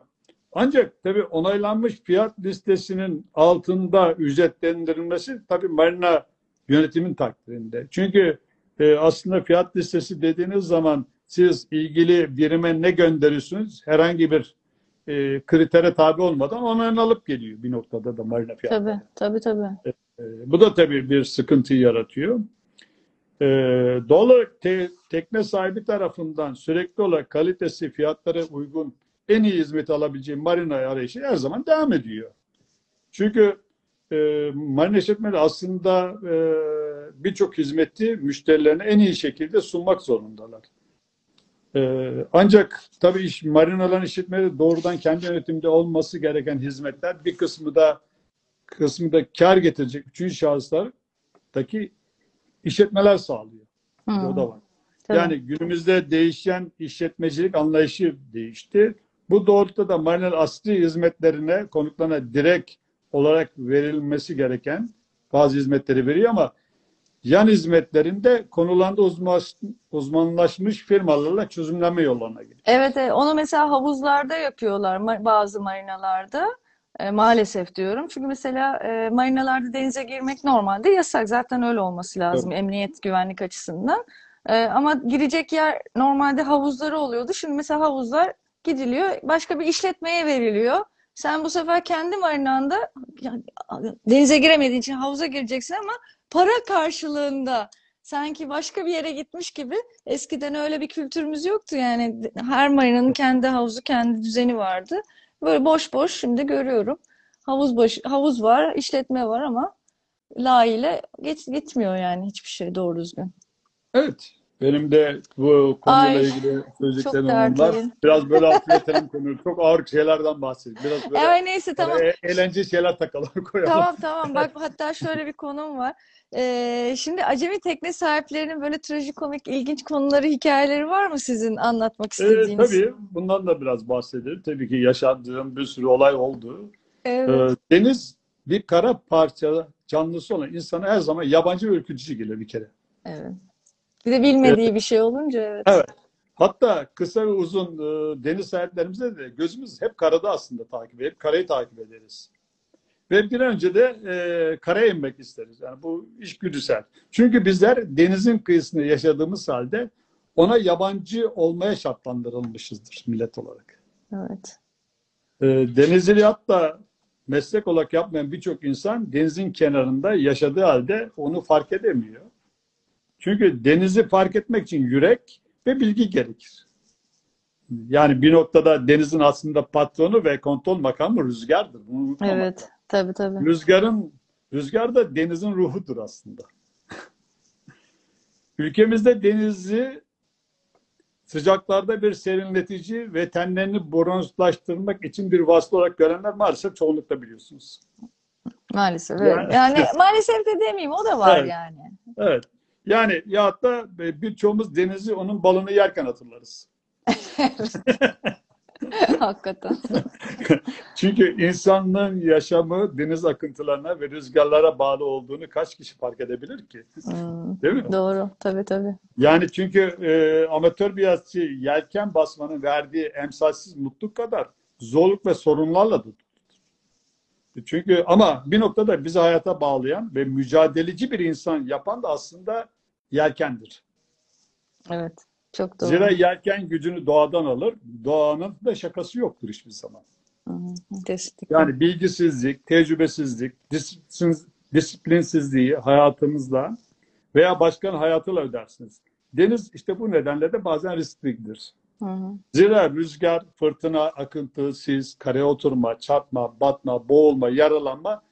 [SPEAKER 2] Ancak tabii onaylanmış fiyat listesinin altında ücretlendirilmesi tabii marina yönetimin takdirinde. Çünkü e, aslında fiyat listesi dediğiniz zaman siz ilgili birime ne gönderiyorsunuz? Herhangi bir e, kritere tabi olmadan onayını alıp geliyor bir noktada da marina fiyatları.
[SPEAKER 1] Tabii, tabii, tabii.
[SPEAKER 2] E, bu da tabii bir sıkıntı yaratıyor. E, olarak te- tekne sahibi tarafından sürekli olarak kalitesi, fiyatlara uygun en iyi hizmeti alabileceği marina arayışı her zaman devam ediyor. Çünkü e, marina işletmeleri aslında e, birçok hizmeti müşterilerine en iyi şekilde sunmak zorundalar. E, ancak tabii iş, marinaların işletmeleri doğrudan kendi yönetimde olması gereken hizmetler bir kısmı da kısmı da kar getirecek üçüncü şahıslardaki işletmeler sağlıyor.
[SPEAKER 1] Hı,
[SPEAKER 2] O da var.
[SPEAKER 1] tabii.
[SPEAKER 2] Yani günümüzde değişen işletmecilik anlayışı değişti. Bu doğrultuda da marinalar asli hizmetlerine, konuklarına direkt olarak verilmesi gereken bazı hizmetleri veriyor ama yan hizmetlerinde konularda uzman- uzmanlaşmış firmalarla çözümleme yollarına gidiyor.
[SPEAKER 1] Evet, evet. Onu mesela havuzlarda yapıyorlar bazı marinalarda. E, maalesef diyorum. Çünkü mesela e, marinalarda denize girmek normalde yasak. Zaten öyle olması lazım emniyet güvenlik açısından. E, ama girecek yer normalde havuzları oluyordu. Şimdi mesela havuzlar gidiliyor, başka bir işletmeye veriliyor. Sen bu sefer kendi marinanda yani, denize giremediğin için havuza gireceksin ama para karşılığında sanki başka bir yere gitmiş gibi Eskiden öyle bir kültürümüz yoktu yani her marinanın kendi havuzu, kendi düzeni vardı. Böyle boş boş şimdi görüyorum. Havuz baş, havuz var, işletme var ama layığıyla geç, gitmiyor yani hiçbir şey doğru düzgün.
[SPEAKER 2] Evet. Benim de bu konuyla
[SPEAKER 1] Ay,
[SPEAKER 2] ilgili söyleyeceklerim onlar. Biraz böyle hafifletelim konuyu. Çok ağır şeylerden bahsedelim. Biraz böyle
[SPEAKER 1] Evet neyse tamam.
[SPEAKER 2] e- eğlenceli şeyler takalım, koyalım.
[SPEAKER 1] Tamam tamam bak hatta şöyle bir konum var. Ee, şimdi acemi tekne sahiplerinin böyle trajikomik ilginç konuları, hikayeleri var mı sizin anlatmak
[SPEAKER 2] Ee,
[SPEAKER 1] istediğiniz?
[SPEAKER 2] tabii bundan da biraz bahsedelim. Tabii ki yaşadığım bir sürü olay oldu.
[SPEAKER 1] Evet.
[SPEAKER 2] Ee, deniz bir kara parça canlısı olan insana her zaman yabancı ve ürkütücü gelir bir kere.
[SPEAKER 1] Evet. Bir de bilmediği bir şey olunca evet.
[SPEAKER 2] Evet. Hatta kısa ve uzun e, deniz seyahatlerimizde de gözümüz hep karada aslında takip edip karayı takip ederiz. Ve bir önce de e, karaya inmek isteriz. Yani bu içgüdüsel. Çünkü bizler denizin kıyısında yaşadığımız halde ona yabancı olmaya şartlandırılmışızdır millet olarak.
[SPEAKER 1] Evet.
[SPEAKER 2] E, denizcilik da meslek olarak yapmayan birçok insan denizin kenarında yaşadığı halde onu fark edemiyor. Çünkü denizi fark etmek için yürek ve bilgi gerekir. Yani bir noktada denizin aslında patronu ve kontrol makamı rüzgardır. Bunu
[SPEAKER 1] Evet. Tabii tabii.
[SPEAKER 2] Rüzgarın rüzgar da denizin ruhudur aslında. Ülkemizde denizi sıcaklarda bir serinletici ve tenlerini bronzlaştırmak için bir vasıta olarak görenler maalesef çoğunlukla biliyorsunuz.
[SPEAKER 1] Maalesef evet.
[SPEAKER 2] Yani-
[SPEAKER 1] Yani maalesef de demeyeyim o da var
[SPEAKER 2] Evet.
[SPEAKER 1] yani.
[SPEAKER 2] Evet. Yani ya da birçoğumuz denizi onun balını yerken hatırlarız.
[SPEAKER 1] Hakikaten.
[SPEAKER 2] Çünkü insanlığın yaşamı deniz akıntılarına ve rüzgarlara bağlı olduğunu kaç kişi fark edebilir ki?
[SPEAKER 1] Hmm,
[SPEAKER 2] Değil mi?
[SPEAKER 1] doğru. Tabii tabii.
[SPEAKER 2] Yani çünkü e, amatör bir yatçı yelken basmanın verdiği emsalsiz mutluluk kadar zorluk ve sorunlarla da tutulur. Çünkü ama bir noktada bizi hayata bağlayan ve mücadeleci bir insan yapan da aslında yelkendir.
[SPEAKER 1] Evet. Çok doğru.
[SPEAKER 2] Zira yelken gücünü doğadan alır. Doğanın da şakası yoktur hiçbir zaman.
[SPEAKER 1] Hı hı, Kesinlikle.
[SPEAKER 2] Yani bilgisizlik, tecrübesizlik, disiplin, disiplinsizliği hayatımızda veya başkanın hayatıyla ödersiniz. Deniz işte bu nedenle de bazen risklidir.
[SPEAKER 1] Hı hı.
[SPEAKER 2] Zira rüzgar, fırtına, akıntı, sis, karaya oturma, çarpma, batma, boğulma, yaralanma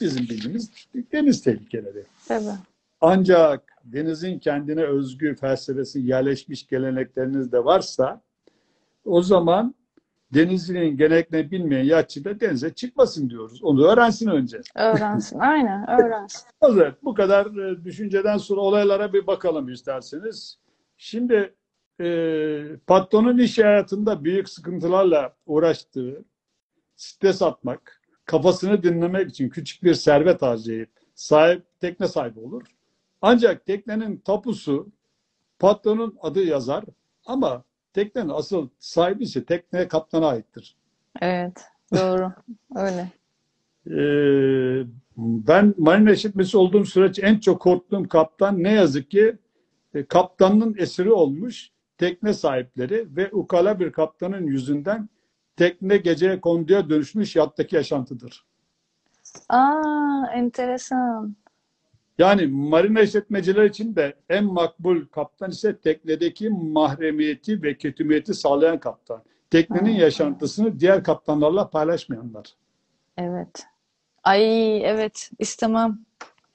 [SPEAKER 2] bizim bildiğimiz deniz tehlikeleri.
[SPEAKER 1] Tabii.
[SPEAKER 2] Ancak denizin kendine özgü felsefesi, yerleşmiş gelenekleriniz de varsa o zaman denizciliğin geleneklerini bilmeyen yatçı da denize çıkmasın diyoruz. Onu öğrensin önce.
[SPEAKER 1] Öğrensin. Aynen öğrensin.
[SPEAKER 2] Evet, bu kadar e, düşünceden sonra olaylara bir bakalım isterseniz. Şimdi e, patronun iş hayatında büyük sıkıntılarla uğraştığı, stres atmak, kafasını dinlemek için küçük bir servet harcayıp sahip tekne sahibi olur. Ancak teknenin tapusu patronun adı yazar ama teknenin asıl sahibi ise tekneye kaptana aittir.
[SPEAKER 1] Evet. Doğru. Öyle.
[SPEAKER 2] Ee, ben marina işletmesi olduğum süreç en çok korktuğum kaptan ne yazık ki e, kaptanın esiri olmuş tekne sahipleri ve ukala bir kaptanın yüzünden tekne geceye konduya dönüşmüş yattaki yaşantıdır.
[SPEAKER 1] Aa, enteresan.
[SPEAKER 2] Yani marina işletmeciler için de en makbul kaptan ise teknedeki mahremiyeti ve ketumiyeti sağlayan kaptan. Teknenin
[SPEAKER 1] Ha.
[SPEAKER 2] yaşantısını diğer kaptanlarla paylaşmayanlar.
[SPEAKER 1] Evet. Ay evet istemem.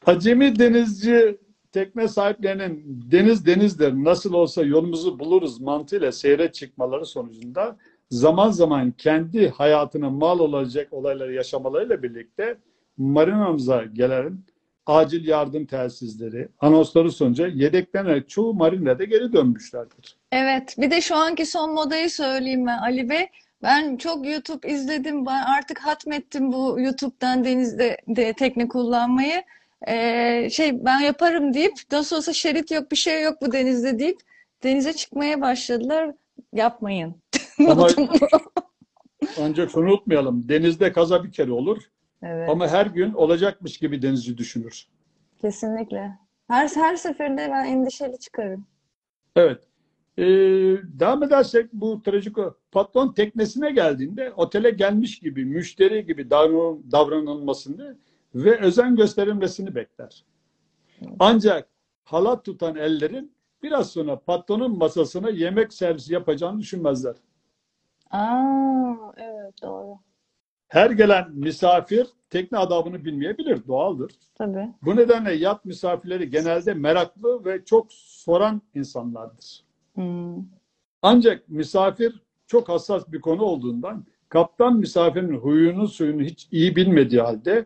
[SPEAKER 2] Acemi denizci tekne sahiplerinin deniz denizdir nasıl olsa yolumuzu buluruz mantığıyla seyre çıkmaları sonucunda zaman zaman kendi hayatına mal olacak olayları yaşamalarıyla birlikte marinamıza gelen acil yardım telsizleri, anonsları sonucu yedeklenerek çoğu marinede geri dönmüşlerdir.
[SPEAKER 1] Evet. Bir de şu anki son modayı söyleyeyim ben Ali Bey. Ben çok YouTube izledim. Ben artık hatmettim bu YouTube'dan denizde de tekne kullanmayı. Ee, şey ben yaparım deyip nasıl olsa şerit yok bir şey yok bu denizde deyip denize çıkmaya başladılar. Yapmayın.
[SPEAKER 2] Ama ancak şunu unutmayalım, denizde kaza bir kere olur
[SPEAKER 1] Evet.
[SPEAKER 2] ama her gün olacakmış gibi denizci düşünür.
[SPEAKER 1] Kesinlikle. Her her seferinde ben endişeli çıkarım.
[SPEAKER 2] Evet. Ee, devam edersek bu trajik patron teknesine geldiğinde otele gelmiş gibi, müşteri gibi davran- davranılmasını ve özen gösterilmesini bekler. Ancak halat tutan ellerin biraz sonra patronun masasına yemek servisi yapacağını düşünmezler.
[SPEAKER 1] Aa, evet doğru.
[SPEAKER 2] Her gelen misafir tekne adabını bilmeyebilir, doğaldır.
[SPEAKER 1] Tabii.
[SPEAKER 2] Bu nedenle yat misafirleri genelde meraklı ve çok soran insanlardır.
[SPEAKER 1] Hmm.
[SPEAKER 2] Ancak misafir çok hassas bir konu olduğundan kaptan misafirin huyunu suyunu hiç iyi bilmediği halde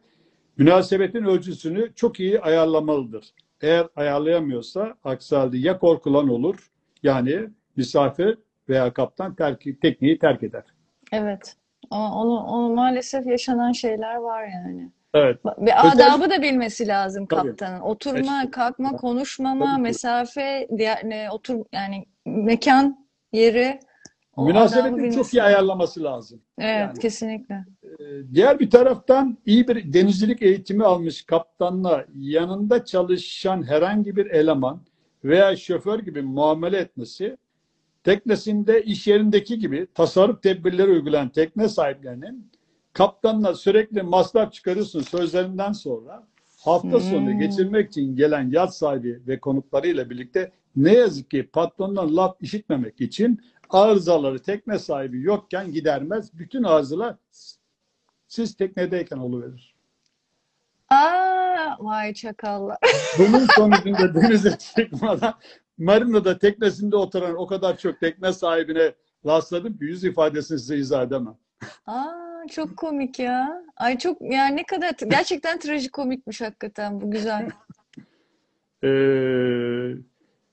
[SPEAKER 2] münasebetin ölçüsünü çok iyi ayarlamalıdır. Eğer ayarlayamıyorsa aksi halde ya korkulan olur yani misafir veya kaptan terk, tekneyi terk eder.
[SPEAKER 1] Evet. Onu, onu maalesef yaşanan şeyler var yani.
[SPEAKER 2] Evet.
[SPEAKER 1] Ve adabı da bilmesi lazım
[SPEAKER 2] Tabii.
[SPEAKER 1] kaptanın. Oturma,
[SPEAKER 2] Evet.
[SPEAKER 1] kalkma, konuşmama,
[SPEAKER 2] Tabii
[SPEAKER 1] mesafe, diğer ne otur yani mekan, yeri
[SPEAKER 2] Münasebetin çok iyi ayarlaması lazım.
[SPEAKER 1] Evet,
[SPEAKER 2] Yani-
[SPEAKER 1] kesinlikle.
[SPEAKER 2] Diğer bir taraftan iyi bir denizcilik eğitimi almış kaptanla yanında çalışan herhangi bir eleman veya şoför gibi muamele etmesi teknesinde iş yerindeki gibi tasarruf tedbirleri uygulayan tekne sahiplerinin kaptanla sürekli masraf çıkarıyorsun sözlerinden sonra hafta sonu
[SPEAKER 1] Hmm.
[SPEAKER 2] geçirmek için gelen yat sahibi ve konuklarıyla birlikte ne yazık ki patrondan laf işitmemek için arızaları tekne sahibi yokken gidermez. Bütün arızalar siz teknedeyken oluverir.
[SPEAKER 1] Aa, vay çakallar.
[SPEAKER 2] Bunun sonucunda denize çıkmadan marinada teknesinde oturan o kadar çok tekne sahibine rastladım ki yüz ifadesini size izah edemem.
[SPEAKER 1] Aa, çok komik ya. Ay çok yani ne kadar gerçekten trajikomikmiş hakikaten bu güzel.
[SPEAKER 2] Ee,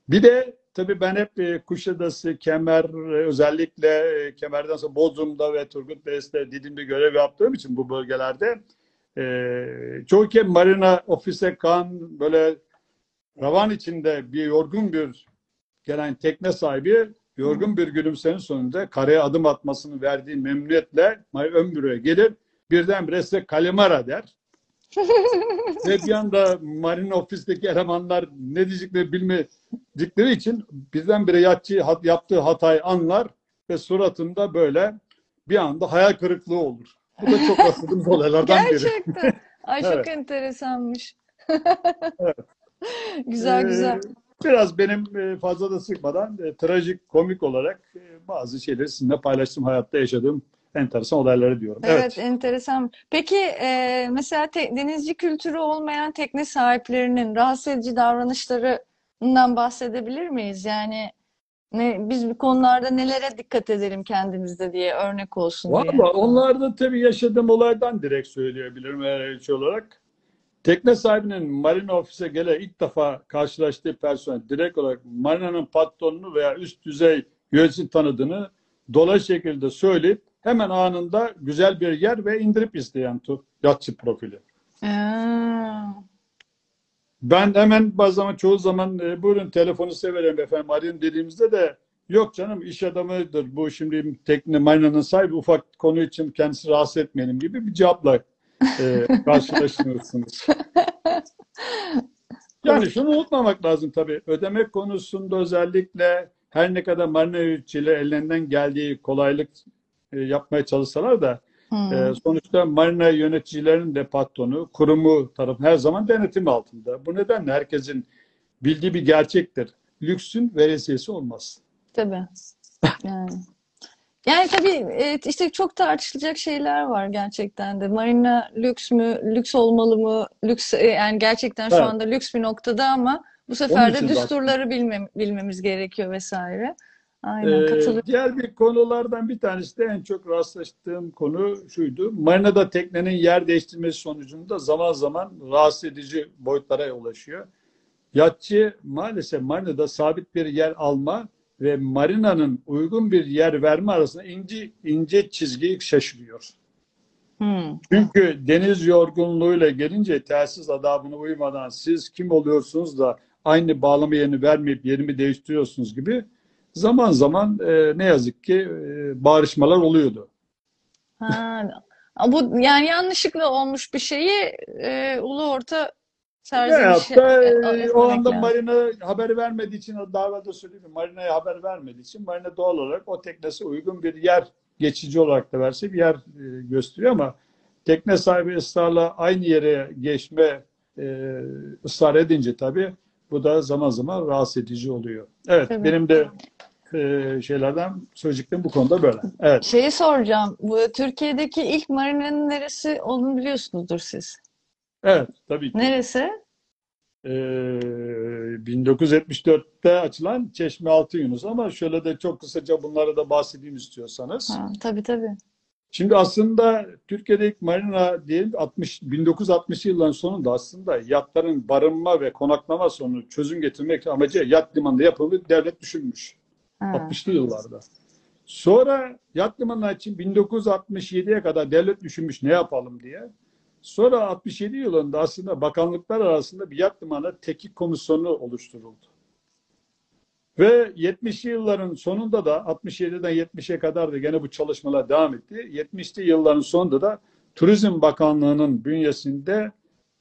[SPEAKER 2] bir de tabii ben hep e, Kuşadası, Kemer, e, özellikle e, Kemer'den sonra Bodrum'da ve Turgut Reis'te Didim'de görev yaptığım için bu bölgelerde e, çoğu kez marina ofise kan böyle ravan içinde bir yorgun bir gelen tekne sahibi yorgun bir gülümsemenin sonunda karaya adım atmasını verdiği memnuniyetle ön büroya gelir birdenbire size kalimara der. Ve bir anda marina ofisteki elemanlar ne diyeceklerini bilmedikleri için birdenbire yatçı hat- yaptığı hatayı anlar ve suratında böyle bir anda hayal kırıklığı olur. Bu da çok rastladığımız olaylardan biri.
[SPEAKER 1] Gerçekten. Ay çok
[SPEAKER 2] Evet.
[SPEAKER 1] enteresanmış. Güzel
[SPEAKER 2] Ee,
[SPEAKER 1] güzel.
[SPEAKER 2] Biraz benim e, fazla da sıkmadan e, trajik, komik olarak e, bazı şeyleri sizinle paylaştım. Hayatta yaşadığım enteresan olayları diyorum.
[SPEAKER 1] Evet,
[SPEAKER 2] Evet.
[SPEAKER 1] enteresan. Peki e, mesela te- denizci kültürü olmayan tekne sahiplerinin rahatsız edici davranışlarından bahsedebilir miyiz? Yani ne, biz bu konularda nelere dikkat edelim kendimizde diye örnek olsun diye.
[SPEAKER 2] Valla onlar da tabii yaşadığım olaydan direkt söyleyebilirim şey olarak. Tekne sahibinin marina ofise gele ilk defa karşılaştığı personel direkt olarak marinanın patronunu veya üst düzey yönetici tanıdığını dolayı şekilde söyleyip hemen anında güzel bir yer ve indirip isteyen yatçı profili.
[SPEAKER 1] Aa,
[SPEAKER 2] Ben hemen zaman çoğu zaman e, buyurun telefonu severim efendim arayın dediğimizde de yok canım iş adamıdır bu şimdi tekne marinanın sahibi ufak konu için kendisi rahatsız etmeyelim gibi bir cevapla e, karşılaşıyorsunuz. Yani şunu unutmamak lazım tabii. Ödeme konusunda özellikle her ne kadar marina yöneticileri ellerinden geldiği kolaylık e, yapmaya çalışsalar da
[SPEAKER 1] hmm.
[SPEAKER 2] ee, sonuçta marina yöneticilerinin de patronu, kurumu tarafı her zaman denetim altında. Bu nedenle herkesin bildiği bir gerçektir. Lüksün veresiyesi olmaz.
[SPEAKER 1] Tabii. Yani. Yani tabii e, işte çok tartışılacak şeyler var gerçekten de. Marina lüks mü, lüks olmalı mı? Lüks e, yani gerçekten şu
[SPEAKER 2] Evet.
[SPEAKER 1] anda lüks bir noktada ama bu sefer de düsturları bilmem, bilmemiz gerekiyor vesaire. Aynen
[SPEAKER 2] Ee,
[SPEAKER 1] katılıyorum.
[SPEAKER 2] diğer bir konulardan bir tanesi de en çok rastlaştığım konu şuydu. Marinada teknenin yer değiştirmesi sonucunda zaman zaman rahatsız edici boyutlara ulaşıyor. Yatçı maalesef marinada sabit bir yer alma ve marinanın uygun bir yer verme arasında ince, ince çizgiyi şaşırıyor.
[SPEAKER 1] Hmm.
[SPEAKER 2] Çünkü deniz yorgunluğuyla gelince telsiz adabına uymadan siz kim oluyorsunuz da aynı bağlama yerini vermeyip yerimi değiştiriyorsunuz gibi zaman zaman e, ne yazık ki e, bağrışmalar oluyordu.
[SPEAKER 1] Ha, bu yani yanlışlıkla olmuş bir şeyi e, ulu orta serzenişe
[SPEAKER 2] Veyahut da
[SPEAKER 1] e,
[SPEAKER 2] e, o anda
[SPEAKER 1] lazım.
[SPEAKER 2] marina haber vermediği için de söyledim marinaya haber vermediği için marina doğal olarak o teknesi uygun bir yer geçici olarak da verse bir yer e, gösteriyor ama tekne sahibi ısrarla aynı yere geçme e, ısrar edince tabii bu da zaman zaman rahatsız edici oluyor. Evet
[SPEAKER 1] Tabii.
[SPEAKER 2] benim de e, şeylerden söyleyeceklerim bu konuda böyle. Evet.
[SPEAKER 1] Şeyi soracağım. Bu Türkiye'deki ilk marinanın neresi olduğunu biliyorsunuzdur siz.
[SPEAKER 2] Evet tabii ki.
[SPEAKER 1] Neresi?
[SPEAKER 2] Ee, 1974'te açılan Çeşme Altı Yunus ama şöyle de çok kısaca bunlara da bahsedeyim istiyorsanız.
[SPEAKER 1] Ha, tabii tabii.
[SPEAKER 2] Şimdi aslında Türkiye'de ilk marina diyelim 60 1960 yılların sonunda aslında yatların barınma ve konaklama sorunu çözüm getirmek amacı yat limanında yapıldı devlet düşünmüş
[SPEAKER 1] Ha.
[SPEAKER 2] 60'lı yıllarda. Sonra yat limanı için 1967'ye kadar devlet düşünmüş ne yapalım diye. Sonra 67 yılında aslında bakanlıklar arasında bir yat limanı teknik komisyonu oluşturuldu. Ve 70'li yılların sonunda da 67'den 70'e kadar da gene bu çalışmalar devam etti. 70'li yılların sonunda da Turizm Bakanlığı'nın bünyesinde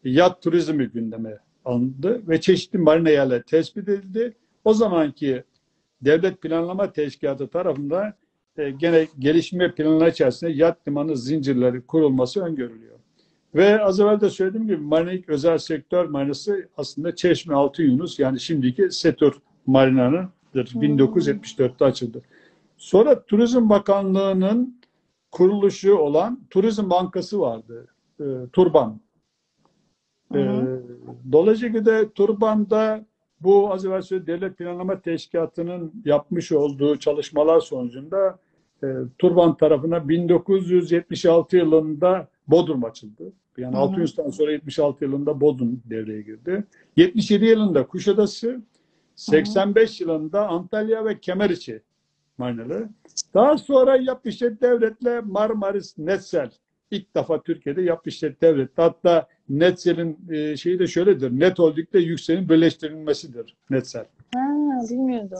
[SPEAKER 2] yat turizmi gündeme alındı ve çeşitli marina yerleri tespit edildi. O zamanki Devlet Planlama Teşkilatı tarafından e, gene gelişme planları içerisinde yat limanı zincirleri kurulması öngörülüyor. Ve az evvel de söylediğim gibi marinik özel sektör marinası aslında Çeşme Altın Yunus yani şimdiki Setur Marina'nındır.
[SPEAKER 1] Hmm.
[SPEAKER 2] 1974'te açıldı. Sonra Turizm Bakanlığı'nın kuruluşu olan Turizm Bankası vardı. E, Turban. E, dolayısıyla de Turban'da bu az evvel söylediğim Devlet Planlama Teşkilatı'nın yapmış olduğu çalışmalar sonucunda e, Turban tarafına 1976 yılında Bodrum açıldı. Yani
[SPEAKER 1] Hı hı.
[SPEAKER 2] 600'den sonra 76 yılında Bodrum devreye girdi. 77 yılında Kuşadası, 85 yılında Antalya ve Kemeriçi marinaları. Daha sonra yap işlet devletle Marmaris Netsel ilk defa Türkiye'de yap işlet. Hatta Netsel'in e, şeyi de şöyledir. Net Holding'de Yüksel'in birleştirilmesidir Netsel.
[SPEAKER 1] Ha, bilmiyordum.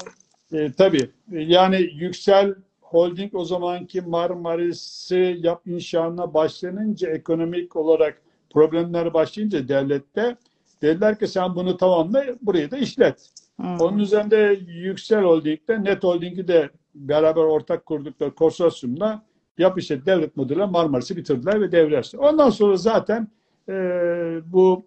[SPEAKER 2] E, tabii. E, Yani Yüksel Holding o zamanki Marmaris'i yap inşaatına başlanınca ekonomik olarak problemler başlayınca devlette dediler ki sen bunu tamamla burayı da işlet.
[SPEAKER 1] Hmm.
[SPEAKER 2] Onun üzerinde Yüksel Holding'de Net Holding'i de beraber ortak kurdukları konsorsiyumla yap işlet devlet moduyla Marmaris'i bitirdiler ve devre açtı. Ondan sonra zaten e, bu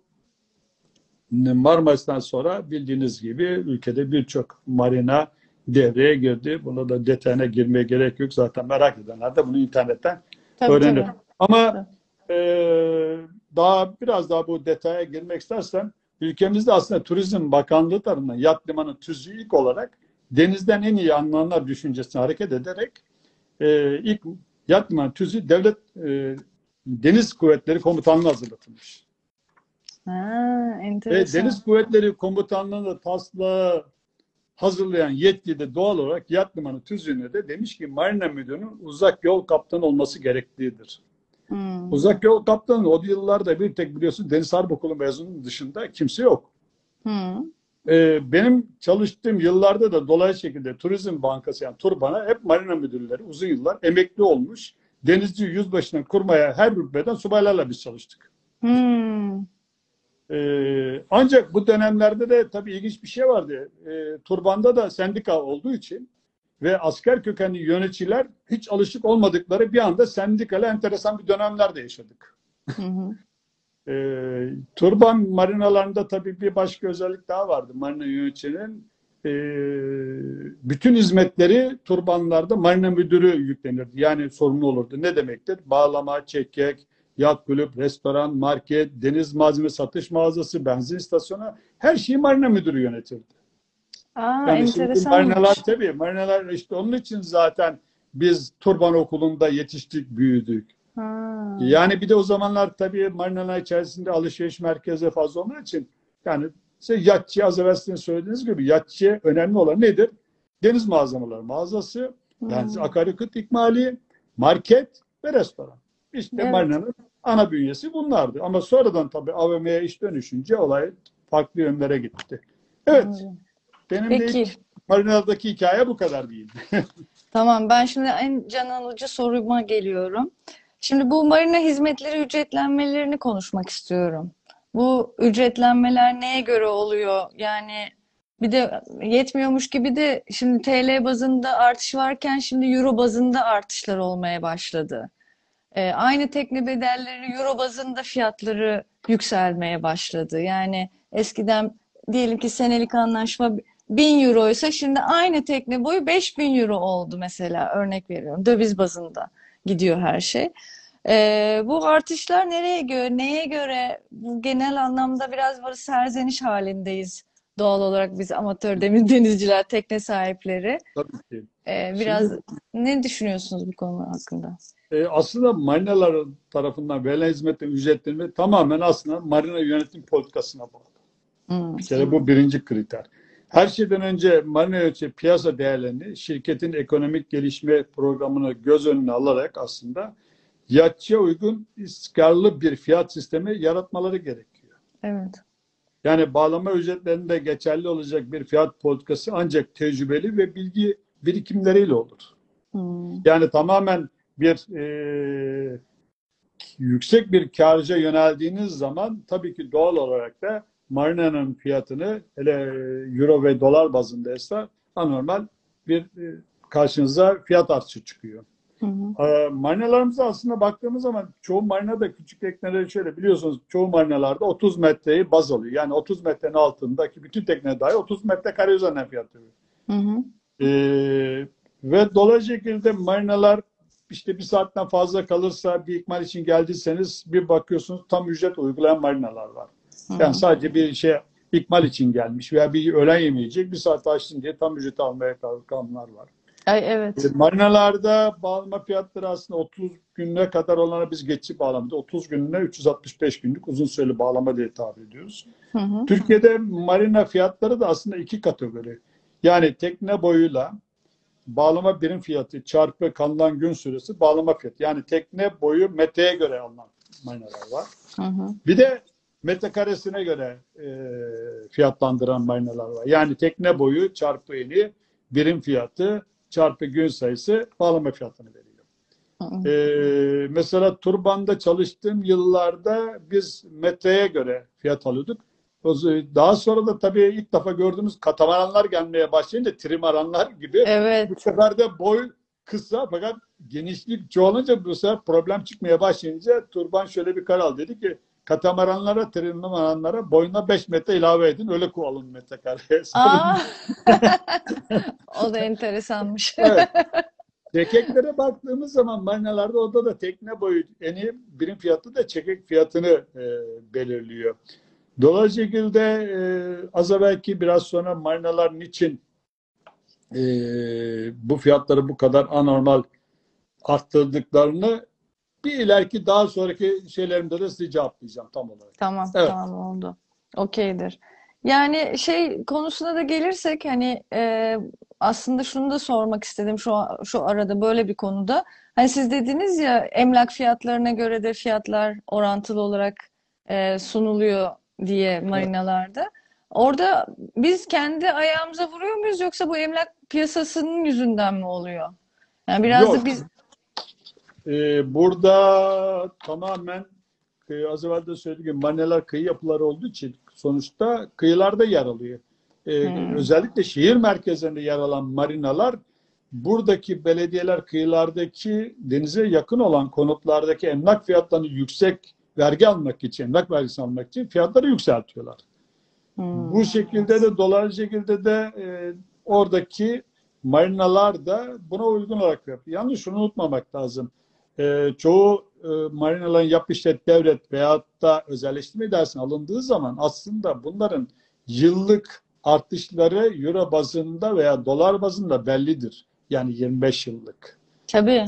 [SPEAKER 2] Marmaris'ten sonra bildiğiniz gibi ülkede birçok marina devreye girdi. Buna da detayına girmeye gerek yok. Zaten merak edenler de bunu internetten
[SPEAKER 1] Tabii,
[SPEAKER 2] öğrenir.
[SPEAKER 1] tabii.
[SPEAKER 2] Ama e, daha biraz daha bu detaya girmek istersen ülkemizde aslında Turizm Bakanlığı tarafından yat limanı tüzüğü ilk olarak denizden en iyi anlayanlar düşüncesine hareket ederek e, ilk yat limanı tüzüğü devlet e, Deniz Kuvvetleri Komutanlığı hazırlatılmış.
[SPEAKER 1] Ha,
[SPEAKER 2] Ve
[SPEAKER 1] enteresan.
[SPEAKER 2] Deniz Kuvvetleri Komutanlığı'nda taslağı hazırlayan yetki de doğal olarak yat limanı tüzüğüne de demiş ki Marina Müdürü'nün uzak yol kaptanı olması gereklidir.
[SPEAKER 1] Hmm.
[SPEAKER 2] Uzak yol kaptanı o yıllarda bir tek biliyorsun Deniz Harp Okulu mezununun dışında kimse yok.
[SPEAKER 1] Hmm.
[SPEAKER 2] Ee, benim çalıştığım yıllarda da dolaylı şekilde Turizm Bankası yani Turban'a hep marina müdürleri uzun yıllar emekli olmuş. Denizci yüzbaşına kurmaya her rütbeden subaylarla biz çalıştık.
[SPEAKER 1] Hmm.
[SPEAKER 2] Ee, ancak bu dönemlerde de tabii ilginç bir şey vardı. Ee, Turban'da da sendika olduğu için ve asker kökenli yöneticiler hiç alışık olmadıkları bir anda sendikalı enteresan bir dönemlerde yaşadık.
[SPEAKER 1] Hı hı.
[SPEAKER 2] Ee, Turban marinalarında tabii bir başka özellik daha vardı marina yöneticinin. Ee, bütün hizmetleri turbanlarda marina müdürü yüklenirdi. Yani sorumlu olurdu. Ne demektir? Bağlama, çekek, yat kulüp, restoran, market, deniz malzeme satış mağazası, benzin istasyonu her şeyi marina müdürü yönetirdi.
[SPEAKER 1] Aa,
[SPEAKER 2] Yani şimdi marinalar tabii marinalar işte onun için zaten biz Turban Okulu'nda yetiştik, büyüdük.
[SPEAKER 1] Ha.
[SPEAKER 2] Yani bir de o zamanlar tabii marinalar içerisinde alışveriş merkezi fazla olduğu için yani işte yatçı az evvel sizin söylediğiniz gibi yatçı önemli olan nedir? Deniz malzemeleri mağazası, yani
[SPEAKER 1] Hmm.
[SPEAKER 2] akaryakıt ikmali, market ve restoran. İşte
[SPEAKER 1] Evet.
[SPEAKER 2] marinanın ana bünyesi bunlardı. Ama sonradan tabii AVM'ye iş dönüşünce olay farklı yönlere gitti. Evet,
[SPEAKER 1] Anladım.
[SPEAKER 2] benim de
[SPEAKER 1] Peki.
[SPEAKER 2] ilk marinadaki hikaye bu kadar diyeyim.
[SPEAKER 1] Tamam, ben şimdi en can alıcı soruma geliyorum. Şimdi bu marina hizmetleri ücretlenmelerini konuşmak istiyorum. Bu ücretlenmeler neye göre oluyor? Yani bir de yetmiyormuş gibi de şimdi TL bazında artış varken şimdi euro bazında artışlar olmaya başladı. Ee, aynı tekne bedelleri euro bazında fiyatları yükselmeye başladı. Yani eskiden diyelim ki senelik anlaşma 1000 euroysa şimdi aynı tekne boyu 5000 euro oldu mesela örnek veriyorum. Döviz bazında gidiyor her şey. Ee, bu artışlar nereye göre, neye göre? Bu genel anlamda biraz böyle serzeniş halindeyiz. Doğal olarak biz amatör demir denizciler, tekne sahipleri.
[SPEAKER 2] Tabii ki.
[SPEAKER 1] Ee, biraz ne düşünüyorsunuz bu konu hakkında?
[SPEAKER 2] E, aslında marinalar tarafından verilen hizmetin ücretlenme tamamen aslında marina yönetim politikasına bağlı.
[SPEAKER 1] Hmm.
[SPEAKER 2] Bir kere bu birinci kriter. Her şeyden önce marina yönetici piyasa değerlerini şirketin ekonomik gelişme programını göz önüne alarak aslında yatçıya uygun istikrarlı bir fiyat sistemi yaratmaları gerekiyor.
[SPEAKER 1] Evet.
[SPEAKER 2] Yani bağlama ücretlerinde geçerli olacak bir fiyat politikası ancak tecrübeli ve bilgi birikimleriyle olur.
[SPEAKER 1] Hmm.
[SPEAKER 2] Yani tamamen bir e, yüksek bir karca yöneldiğiniz zaman tabii ki doğal olarak da marinanın fiyatını hele euro ve dolar bazındaysa anormal bir e, karşınıza fiyat artışı çıkıyor.
[SPEAKER 1] Hı hı.
[SPEAKER 2] E, marinalarımıza aslında baktığımız zaman çoğu marinada küçük tekneleri şöyle biliyorsunuz çoğu marinalarda 30 metreyi baz alıyor. Yani 30 metrenin altındaki bütün tekne dahi 30 metrekare üzerinden fiyat veriyor.
[SPEAKER 1] Hı hı.
[SPEAKER 2] Ee, ve dolayı şekilde marinalar işte bir saatten fazla kalırsa bir ikmal için geldiyseniz bir bakıyorsunuz tam ücret uygulayan marinalar var. Yani
[SPEAKER 1] hı.
[SPEAKER 2] sadece bir şey ikmal için gelmiş veya bir öğlen yemeyecek bir saat açsın diye tam ücret almaya kalkanlar var.
[SPEAKER 1] Ay evet.
[SPEAKER 2] E, Marinalarda bağlama fiyatları aslında 30 gününe kadar olana biz geçici bağlamada 30 gününe 365 günlük uzun süreli bağlama diye tabir ediyoruz.
[SPEAKER 1] Hı hı.
[SPEAKER 2] Türkiye'de marina fiyatları da aslında iki kategori. Yani tekne boyuyla bağlama birim fiyatı çarpı kalınan gün süresi bağlama fiyatı. Yani tekne boyu metreye göre alınan marinalar var.
[SPEAKER 1] Hı hı.
[SPEAKER 2] Bir de metrekaresine göre e, fiyatlandıran marinalar var. Yani tekne boyu çarpı eni birim fiyatı çarpı gün sayısı bağlama fiyatını veriyor.
[SPEAKER 1] Hı hı.
[SPEAKER 2] Ee, mesela Turban'da çalıştığım yıllarda biz metreye göre fiyat alıyorduk. Daha sonra da tabii ilk defa gördüğümüz katamaranlar gelmeye başlayınca trimaranlar gibi bu
[SPEAKER 1] Evet.
[SPEAKER 2] sefer de boy kısa fakat genişlik çoğalınca bu sefer problem çıkmaya başlayınca Turban şöyle bir karar. Dedi ki katamaranlara, trimaranlara boyuna 5 metre ilave edin. Öyle kovalım metrekareye.
[SPEAKER 1] O da enteresanmış.
[SPEAKER 2] Evet. Çekeklere baktığımız zaman marinalarda orada da tekne boyu en iyi birim fiyatı da çekek fiyatını e, belirliyor. Dolayısıyla e, az evvelki biraz sonra marinalar niçin e, bu fiyatları bu kadar anormal arttırdıklarını bir ileriki daha sonraki şeylerimde de size cevaplayacağım tam olarak.
[SPEAKER 1] Tamam,
[SPEAKER 2] Evet.
[SPEAKER 1] tamam oldu. Okeydir. Yani şey konusuna da gelirsek hani e, aslında şunu da sormak istedim şu şu arada böyle bir konuda. Hani siz dediniz ya emlak fiyatlarına göre de fiyatlar orantılı olarak e, sunuluyor diye marinalarda. Orada biz kendi ayağımıza vuruyor muyuz yoksa bu emlak piyasasının yüzünden mi oluyor? Yani biraz da
[SPEAKER 2] Yok.
[SPEAKER 1] biz
[SPEAKER 2] Ee, burada tamamen e, az evvel de söylediğim gibi marinalar kıyı yapıları olduğu için sonuçta kıyılarda yer alıyor. Ee,
[SPEAKER 1] Hmm.
[SPEAKER 2] Özellikle şehir merkezlerinde yer alan marinalar buradaki belediyeler kıyılardaki denize yakın olan konutlardaki emlak fiyatlarını yüksek vergi almak için, emlak vergisi almak için fiyatları yükseltiyorlar.
[SPEAKER 1] Hmm.
[SPEAKER 2] Bu şekilde de dolaylı şekilde de e, oradaki marinalar da buna uygun olarak yapıyor. Yalnız şunu unutmamak lazım. E, çoğu e, marinaların yap işlet devlet veyahut da özelleştirme idaresine alındığı zaman aslında bunların yıllık artışları euro bazında veya dolar bazında bellidir. Yani 25 yıllık.
[SPEAKER 1] Tabii.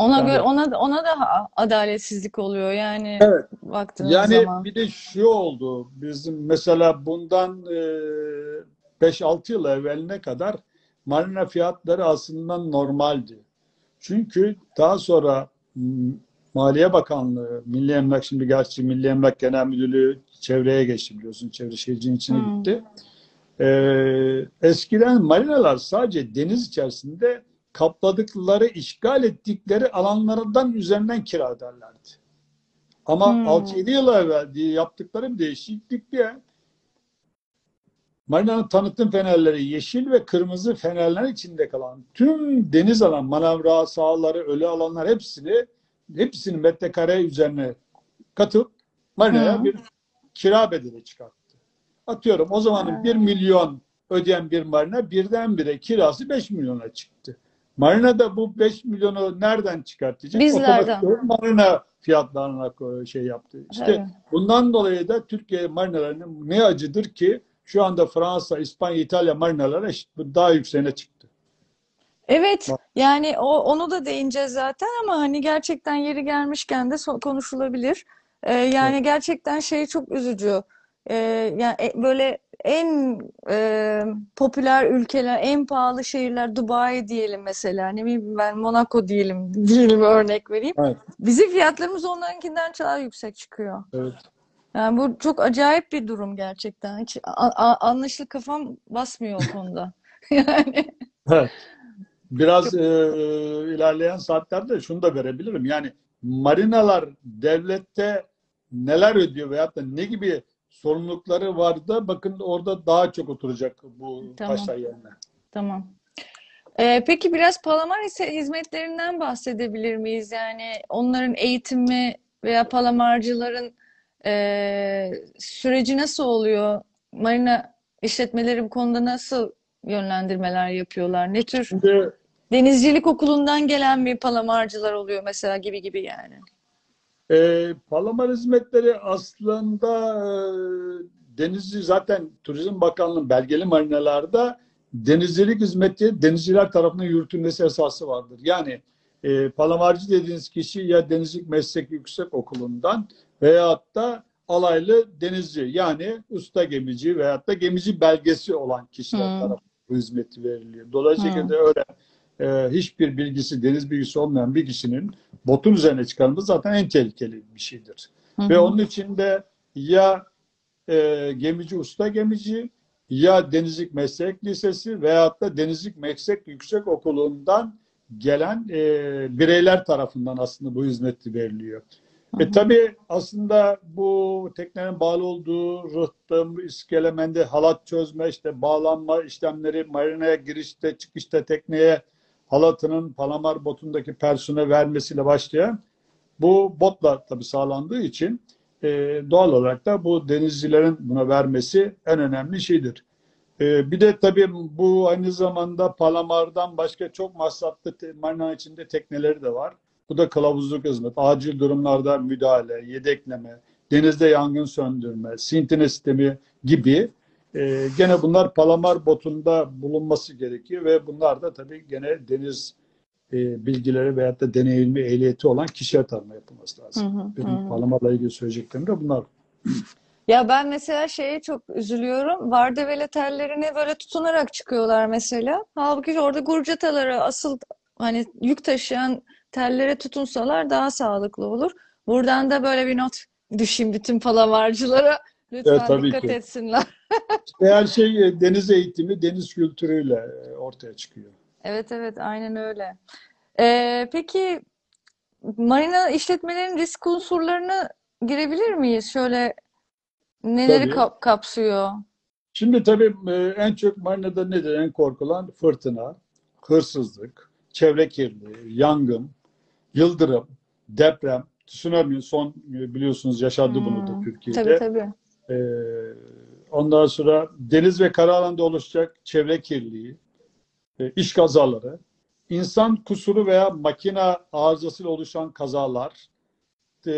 [SPEAKER 1] Ona
[SPEAKER 2] Yani-
[SPEAKER 1] göre ona ona da adaletsizlik oluyor yani
[SPEAKER 2] Evet.
[SPEAKER 1] baktığınız
[SPEAKER 2] Yani
[SPEAKER 1] zaman.
[SPEAKER 2] bir de şu oldu. Bizim mesela bundan e, 5-6 yıl evveline kadar marina fiyatları aslında normaldi. Çünkü daha sonra Maliye Bakanlığı, Milli Emlak şimdi gerçi Milli Emlak Genel Müdürlüğü çevreye geçti biliyorsun. Çevre Şehirciliğin içine
[SPEAKER 1] Hmm.
[SPEAKER 2] gitti. E, eskiden marinalar sadece deniz içerisinde kapladıkları, işgal ettikleri alanlardan üzerinden kira ederlerdi. Ama
[SPEAKER 1] Hmm.
[SPEAKER 2] 6-7 yıl evvel yaptıkları bir değişiklikle Marina'nın tanıtım fenerleri yeşil ve kırmızı fenerler içinde kalan tüm deniz alan, manavra sahaları, ölü alanlar hepsini hepsini metrekare üzerine katıp Marina'ya
[SPEAKER 1] Hı.
[SPEAKER 2] bir kira bedeli çıkarttı. Atıyorum o zamanın
[SPEAKER 1] Ha.
[SPEAKER 2] 1 milyon ödeyen bir marina birdenbire kirası 5 milyona çıktı. Marina da bu 5 milyonu nereden çıkartacak?
[SPEAKER 1] Bizlerden.
[SPEAKER 2] Marina fiyatlarına şey yaptı. İşte
[SPEAKER 1] Evet.
[SPEAKER 2] bundan dolayı da Türkiye marinalarının ne acıdır ki şu anda Fransa, İspanya, İtalya marinaları daha yükseğine çıktı.
[SPEAKER 1] Evet,
[SPEAKER 2] Bak.
[SPEAKER 1] yani o onu da değineceğiz zaten ama hani gerçekten yeri gelmişken de konuşulabilir. Ee, yani gerçekten şey çok üzücü. Ee, yani e- böyle en e, popüler ülkeler, en pahalı şehirler Dubai diyelim mesela. Ne bileyim ben Monaco diyelim, diyelim örnek vereyim.
[SPEAKER 2] Evet.
[SPEAKER 1] Bizim fiyatlarımız onlarınkinden daha yüksek çıkıyor.
[SPEAKER 2] Evet.
[SPEAKER 1] Yani bu çok acayip bir durum gerçekten. Hiç a- a- anlaşılık kafam basmıyor o konuda. Yani.
[SPEAKER 2] Evet. Biraz e, ilerleyen saatlerde şunu da verebilirim. Yani marinalar devlette neler ödüyor veyahut da ne gibi sorumlulukları var da bakın orada daha çok oturacak bu
[SPEAKER 1] Tamam.
[SPEAKER 2] taşlar yerine.
[SPEAKER 1] Tamam. Ee, peki biraz Palamar hizmetlerinden bahsedebilir miyiz? Yani onların eğitimi veya palamarcıların e, süreci nasıl oluyor? Marina işletmeleri bu konuda nasıl yönlendirmeler yapıyorlar? Ne tür
[SPEAKER 2] Şimdi
[SPEAKER 1] denizcilik okulundan gelen bir palamarcılar oluyor mesela gibi gibi yani.
[SPEAKER 2] E, Palamar hizmetleri aslında e, denizci zaten Turizm Bakanlığı belgeli marinalarda denizcilik hizmeti denizciler tarafından yürütülmesi esası vardır. Yani e, palamarcı dediğiniz kişi ya denizcilik meslek yüksek okulundan veyahut da alaylı denizci yani usta gemici veyahut da gemici belgesi olan kişiler
[SPEAKER 1] Hmm.
[SPEAKER 2] tarafından bu hizmeti veriliyor. Dolayısıyla
[SPEAKER 1] Hmm.
[SPEAKER 2] öyle e, hiçbir bilgisi, deniz bilgisi olmayan bir kişinin botun üzerine çıkarması zaten en tehlikeli bir şeydir.
[SPEAKER 1] Hı
[SPEAKER 2] Ve
[SPEAKER 1] hı.
[SPEAKER 2] onun içinde ya e, gemici, usta gemici ya denizcilik meslek lisesi veyahut da denizcilik meslek yüksek okulundan gelen e, bireyler tarafından aslında bu hizmeti veriliyor.
[SPEAKER 1] Hı
[SPEAKER 2] E tabii aslında bu teknenin bağlı olduğu rıhtım, iskelemende halat çözme, işte bağlanma işlemleri, marinaya girişte, çıkışta tekneye halatının palamar botundaki persone vermesiyle başlayan bu botla tabii sağlandığı için e, doğal olarak da bu denizcilerin buna vermesi en önemli şeydir. E, bir de tabii bu aynı zamanda Palamar'dan başka çok masraflı marina içinde tekneleri de var. Bu da kılavuzluk hizmet, acil durumlarda müdahale, yedekleme, denizde yangın söndürme, sintine sistemi gibi e, gene bunlar Palamar botunda bulunması gerekiyor ve bunlar da tabii gene deniz e, bilgileri veyahut da deneyimli ehliyeti olan kişiye tarama yapılması lazım.
[SPEAKER 1] hı, hı
[SPEAKER 2] Benim
[SPEAKER 1] hı.
[SPEAKER 2] Palamar'la ilgili söyleyeceklerim de bunlar.
[SPEAKER 1] Ya ben mesela şeye çok üzülüyorum. Vardevele tellerine böyle tutunarak çıkıyorlar mesela. Halbuki orada gurcatalara asıl hani yük taşıyan tellere tutunsalar daha sağlıklı olur. Buradan da böyle bir not düşeyim bütün palamarcılara.
[SPEAKER 2] Evet,
[SPEAKER 1] Lütfen
[SPEAKER 2] tabii
[SPEAKER 1] dikkat
[SPEAKER 2] ki.
[SPEAKER 1] etsinler.
[SPEAKER 2] Her şey e, deniz eğitimi, deniz kültürüyle e, ortaya çıkıyor.
[SPEAKER 1] Evet evet aynen öyle. Ee, peki marina işletmelerinin risk unsurlarını girebilir miyiz? Şöyle neleri
[SPEAKER 2] Tabii.
[SPEAKER 1] kap- kapsıyor?
[SPEAKER 2] Şimdi tabii e, en çok marinada nedir? En korkulan fırtına, hırsızlık, çevre kirliliği, yangın, yıldırım, deprem, tsunami son biliyorsunuz yaşandı bunu da
[SPEAKER 1] Hmm,
[SPEAKER 2] Türkiye'de.
[SPEAKER 1] tabii tabii.
[SPEAKER 2] Ee, ondan sonra deniz ve kara alanda oluşacak çevre kirliliği, e, iş kazaları, insan kusuru veya makine arızasıyla oluşan kazalar, e,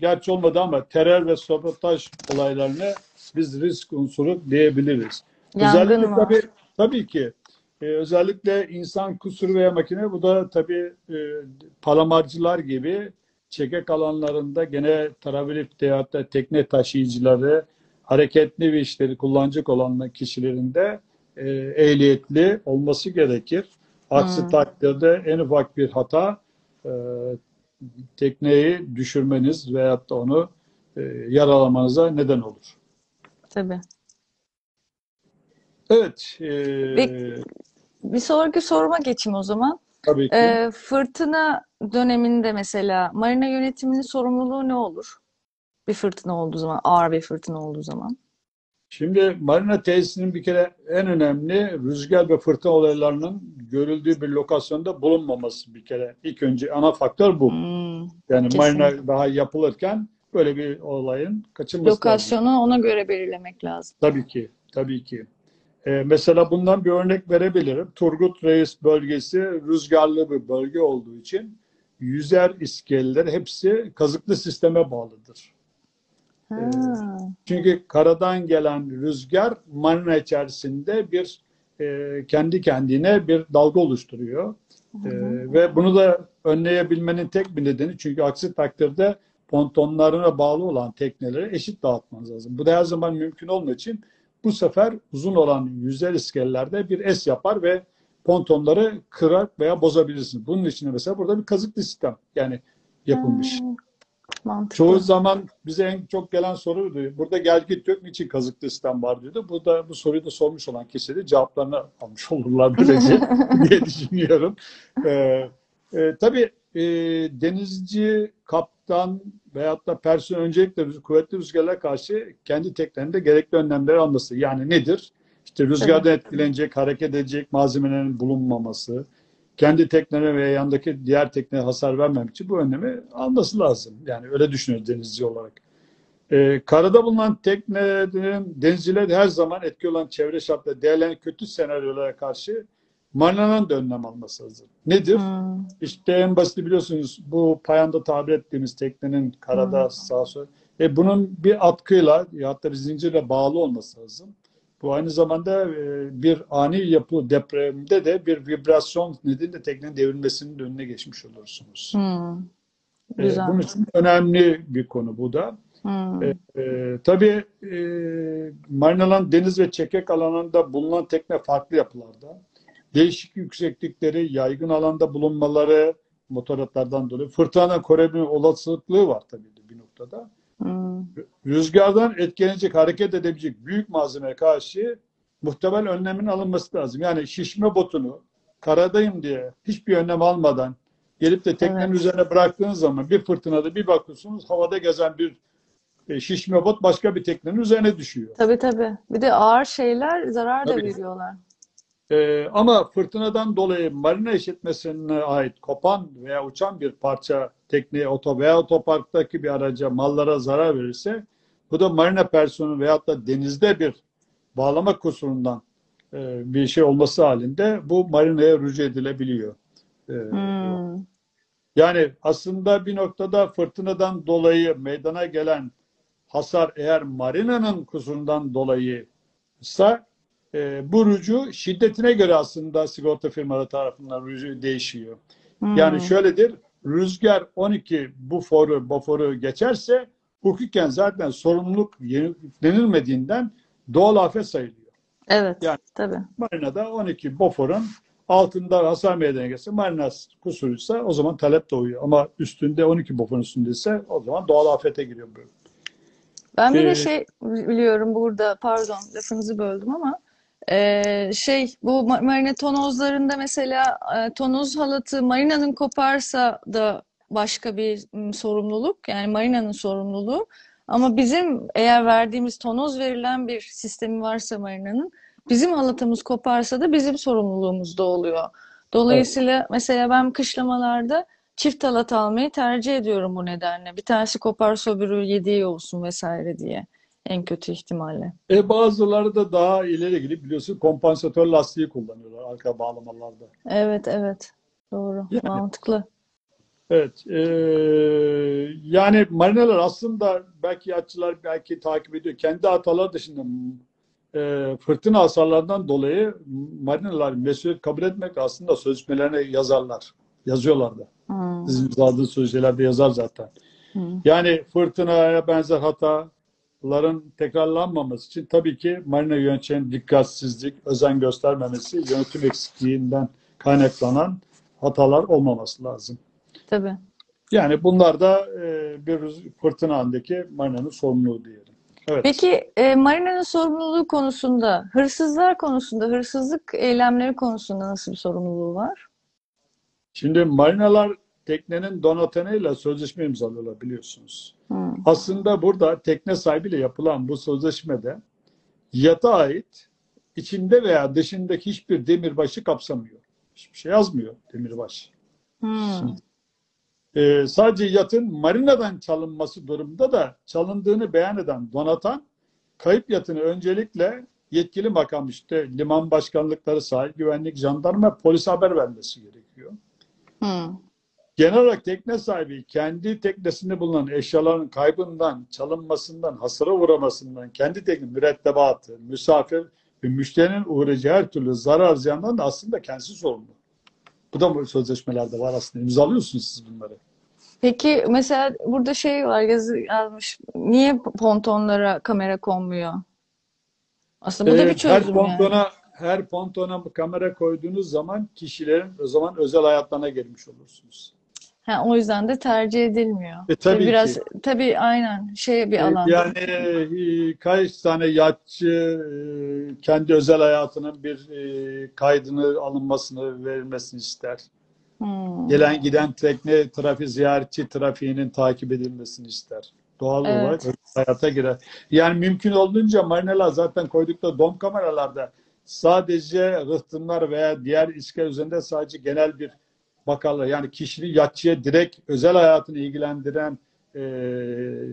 [SPEAKER 2] gerçi olmadı ama terör ve sabotaj olaylarını biz risk unsuru diyebiliriz.
[SPEAKER 1] Yangın
[SPEAKER 2] Özellikle
[SPEAKER 1] var.
[SPEAKER 2] tabii, tabii ki e, özellikle insan kusuru veya makine bu da tabii e, palamarcılar gibi çekek alanlarında gene travelip veyahut da tekne taşıyıcıları hareketli bir işleri kullanacak olan kişilerin de e, ehliyetli olması gerekir. Aksi
[SPEAKER 1] Hmm.
[SPEAKER 2] takdirde en ufak bir hata e, tekneyi düşürmeniz veyahut da onu e, yaralamanıza neden olur.
[SPEAKER 1] Tabii.
[SPEAKER 2] Evet, e,
[SPEAKER 1] Peki. Bir sonraki soruma geçeyim o zaman.
[SPEAKER 2] Tabii ki.
[SPEAKER 1] Ee, fırtına döneminde mesela marina yönetiminin sorumluluğu ne olur? Bir fırtına olduğu zaman, ağır bir fırtına olduğu zaman.
[SPEAKER 2] Şimdi marina tesisinin bir kere en önemli rüzgar ve fırtına olaylarının görüldüğü bir lokasyonda bulunmaması bir kere. İlk önce ana faktör bu.
[SPEAKER 1] Hmm,
[SPEAKER 2] Yani
[SPEAKER 1] kesin.
[SPEAKER 2] marina daha yapılırken böyle bir olayın kaçınması lazım.
[SPEAKER 1] Lokasyonu ona göre belirlemek lazım.
[SPEAKER 2] Tabii ki, tabii ki. Ee, mesela bundan bir örnek verebilirim. Turgut Reis bölgesi rüzgarlı bir bölge olduğu için yüzer iskeleler hepsi kazıklı sisteme bağlıdır.
[SPEAKER 1] Ha,
[SPEAKER 2] Çünkü karadan gelen rüzgar marina içerisinde bir e, kendi kendine bir dalga oluşturuyor. E, ve bunu da önleyebilmenin tek bir nedeni çünkü aksi takdirde pontonlarına bağlı olan tekneleri eşit dağıtmanız lazım. Bu da her zaman mümkün olmadığı için bu sefer uzun olan yüzer iskelelerde bir es yapar ve pontonları kırar veya bozabilirsiniz. Bunun için mesela burada bir kazıklı sistem yani yapılmış.
[SPEAKER 1] mantıklı.
[SPEAKER 2] Çoğu zaman bize en çok gelen soruydu. Burada gel git yok niçin kazıklı sistem var diyordu. Bu da bu soruyu da sormuş olan kişi de cevaplarını almış olurlar böylece diye düşünüyorum. Ee, e, tabii e, denizci, kaptan veyahut da personel öncelikle kuvvetli rüzgarlara karşı kendi teknelerinde gerekli önlemleri alması. Yani nedir? İşte rüzgardan etkilenecek, hareket edecek malzemelerin bulunmaması, kendi teknelerine veya yandaki diğer tekneye hasar vermemek için bu önlemi alması lazım. Yani öyle düşünüyoruz denizci olarak. Ee, karada bulunan teknelerin denizciler her zaman etki olan çevre şartları değerlenen kötü senaryolara karşı marinadan da önlem alması lazım. Nedir?
[SPEAKER 1] Hmm,
[SPEAKER 2] İşte en basit biliyorsunuz bu payanda tabir ettiğimiz teknenin karada
[SPEAKER 1] Hmm.
[SPEAKER 2] sağa sola. E bunun bir atkıyla ya da bir zincirle bağlı olması lazım. Bu aynı zamanda e, bir ani yapı depremde de bir vibrasyon nedeniyle teknenin devrilmesinin de önüne geçmiş olursunuz.
[SPEAKER 1] hmm.
[SPEAKER 2] E,
[SPEAKER 1] Güzel.
[SPEAKER 2] bunun için önemli bir konu bu da.
[SPEAKER 1] Hmm.
[SPEAKER 2] E, e, tabii e, marinalan deniz ve çekek alanında bulunan tekne farklı yapılarda. Değişik yükseklikleri, yaygın alanda bulunmaları motorotlardan dolayı fırtınadan koruyabilme olasılıklığı var tabii de bir noktada.
[SPEAKER 1] Hmm.
[SPEAKER 2] Rüzgardan etkilenecek, hareket edebilecek büyük malzemeye karşı muhtemel önlemin alınması lazım. Yani şişme botunu karadayım diye hiçbir önlem almadan gelip de teknenin
[SPEAKER 1] Evet.
[SPEAKER 2] üzerine bıraktığınız zaman bir fırtınada bir bakıyorsunuz havada gezen bir e, şişme bot başka bir teknenin üzerine düşüyor.
[SPEAKER 1] Tabii tabii. Bir de ağır şeyler zarar da
[SPEAKER 2] Tabii.
[SPEAKER 1] veriyorlar.
[SPEAKER 2] Ee, ama fırtınadan dolayı marina işletmesine ait kopan veya uçan bir parça tekneye oto veya otoparktaki bir araca mallara zarar verirse bu da marina personeli veyahut da denizde bir bağlama kusurundan e, bir şey olması halinde bu marinaya rücu edilebiliyor. Ee,
[SPEAKER 1] Hmm.
[SPEAKER 2] yani aslında bir noktada fırtınadan dolayı meydana gelen hasar eğer marinanın kusurundan dolayıysa e, bu rücu şiddetine göre aslında sigorta firmaları tarafından rücu değişiyor.
[SPEAKER 1] Hmm.
[SPEAKER 2] Yani şöyledir, rüzgar 12 buforu, boforu geçerse hukuken zaten sorumluluk yüklenilmediğinden doğal afet sayılıyor.
[SPEAKER 1] Evet,
[SPEAKER 2] Yani-
[SPEAKER 1] tabii.
[SPEAKER 2] Marinada 12 boforun altında hasar meydana gelse marina kusuruysa o zaman talep doğuyor. Ama üstünde 12 boforun üstündeyse o zaman doğal afete giriyor bu.
[SPEAKER 1] Ben bir de
[SPEAKER 2] Ee,
[SPEAKER 1] şey biliyorum burada, pardon lafınızı böldüm ama eee, şey bu ma- marina tonozlarında mesela e, tonoz halatı marinanın koparsa da başka bir m, sorumluluk yani marinanın sorumluluğu ama bizim eğer verdiğimiz tonoz verilen bir sistemi varsa marinanın bizim halatımız koparsa da bizim sorumluluğumuzda oluyor. Dolayısıyla mesela ben kışlamalarda çift halat almayı tercih ediyorum bu nedenle. Bir tanesi koparsa öbürü yediği olsun vesaire diye. En kötü ihtimalle.
[SPEAKER 2] E bazıları da daha ileri gidip biliyorsun kompansatör lastiği kullanıyorlar arka bağlamalarda.
[SPEAKER 1] Evet, evet. Doğru.
[SPEAKER 2] Yani.
[SPEAKER 1] Mantıklı.
[SPEAKER 2] Evet. e, yani marinalar aslında belki yatçılar belki takip ediyor. Kendi hatalar dışında e, fırtına hasarlarından dolayı marinalar mesuliyet kabul etmek aslında sözleşmelerine yazarlar. Yazıyorlar da.
[SPEAKER 1] Hmm.
[SPEAKER 2] Sizin imzaladığınız sözleşmelerde yazar zaten.
[SPEAKER 1] Hmm.
[SPEAKER 2] Yani fırtınaya benzer hataların tekrarlanmaması için tabii ki marina yöneticilerinin dikkatsizlik, özen göstermemesi, yönetim eksikliğinden kaynaklanan hatalar olmaması lazım.
[SPEAKER 1] Tabii.
[SPEAKER 2] Yani bunlar da e, bir fırtına andaki marinanın sorumluluğu diyelim. Evet.
[SPEAKER 1] Peki e, marinanın sorumluluğu konusunda, hırsızlar konusunda, hırsızlık eylemleri konusunda nasıl bir sorumluluğu var?
[SPEAKER 2] Şimdi marinalar teknenin donatanıyla sözleşme imzalıyorlar biliyorsunuz.
[SPEAKER 1] Hmm.
[SPEAKER 2] Aslında burada tekne sahibiyle yapılan bu sözleşmede yata ait içinde veya dışındaki hiçbir demirbaşı kapsamıyor. Hiçbir şey yazmıyor demirbaş.
[SPEAKER 1] Hmm.
[SPEAKER 2] Ee, sadece yatın marinadan çalınması durumunda da çalındığını beyan eden donatan kayıp yatını öncelikle yetkili makam işte liman başkanlıkları, sahil güvenlik, jandarma, polis haber vermesi gerekiyor.
[SPEAKER 1] Hmm.
[SPEAKER 2] Genel olarak tekne sahibi kendi teknesinde bulunan eşyaların kaybından, çalınmasından, hasara uğramasından, kendi tekne mürettebatı, misafir ve müşterinin uğrayacağı her türlü zarar ziyandan da aslında kendisi sorumlu. Bu da bu sözleşmelerde var aslında. İmzalıyorsunuz siz bunları.
[SPEAKER 1] Peki mesela burada şey var yazı yazmış. Niye pontonlara kamera konmuyor? Aslında bu da
[SPEAKER 2] Ee,
[SPEAKER 1] bir
[SPEAKER 2] her
[SPEAKER 1] çözüm yani.
[SPEAKER 2] pontona her pontona kamera koyduğunuz zaman kişilerin o zaman özel hayatlarına girmiş olursunuz.
[SPEAKER 1] Ha, o yüzden de tercih edilmiyor.
[SPEAKER 2] E, tabii
[SPEAKER 1] biraz
[SPEAKER 2] ki.
[SPEAKER 1] tabii aynen şey bir
[SPEAKER 2] Ee,
[SPEAKER 1] alan.
[SPEAKER 2] Yani e, kaç tane yatçı e, kendi özel hayatının bir e, kaydını alınmasını verilmesini ister.
[SPEAKER 1] Hmm.
[SPEAKER 2] Gelen giden tekne trafiği, ziyaretçi trafiğinin takip edilmesini ister. Doğal
[SPEAKER 1] Evet.
[SPEAKER 2] olarak hayata girer. Yani mümkün olduğunca marinalar zaten koydukları dom kameralarda sadece rıhtımlar veya diğer iskele üzerinde sadece genel bir bakarlar. Yani kişinin yatçıya direkt özel hayatını ilgilendiren e,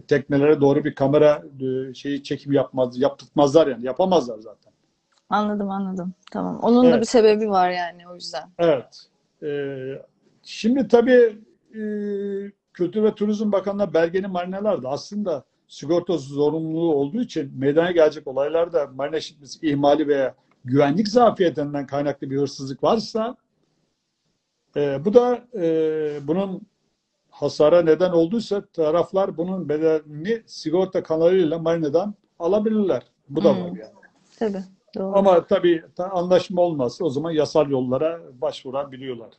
[SPEAKER 2] teknelere doğru bir kamera e, şeyi çekim yapmaz, yaptırtmazlar yani. Yapamazlar zaten.
[SPEAKER 1] Anladım anladım. Tamam. Onun da
[SPEAKER 2] Evet.
[SPEAKER 1] bir sebebi var yani o yüzden.
[SPEAKER 2] Evet. Ee, şimdi tabii e, Kültür ve Turizm Bakanlığı belgeli marinalar da aslında sigorta zorunluluğu olduğu için meydana gelecek olaylarda marina işletmesi ihmali veya güvenlik zafiyetinden kaynaklı bir hırsızlık varsa e, bu da e, bunun hasara neden olduysa taraflar bunun bedelini sigorta kanalıyla marinadan alabilirler. Bu da var
[SPEAKER 1] Hmm.
[SPEAKER 2] yani.
[SPEAKER 1] Tabii. Doğru.
[SPEAKER 2] Ama tabii ta- anlaşma olmazsa o zaman yasal yollara başvurabiliyorlar.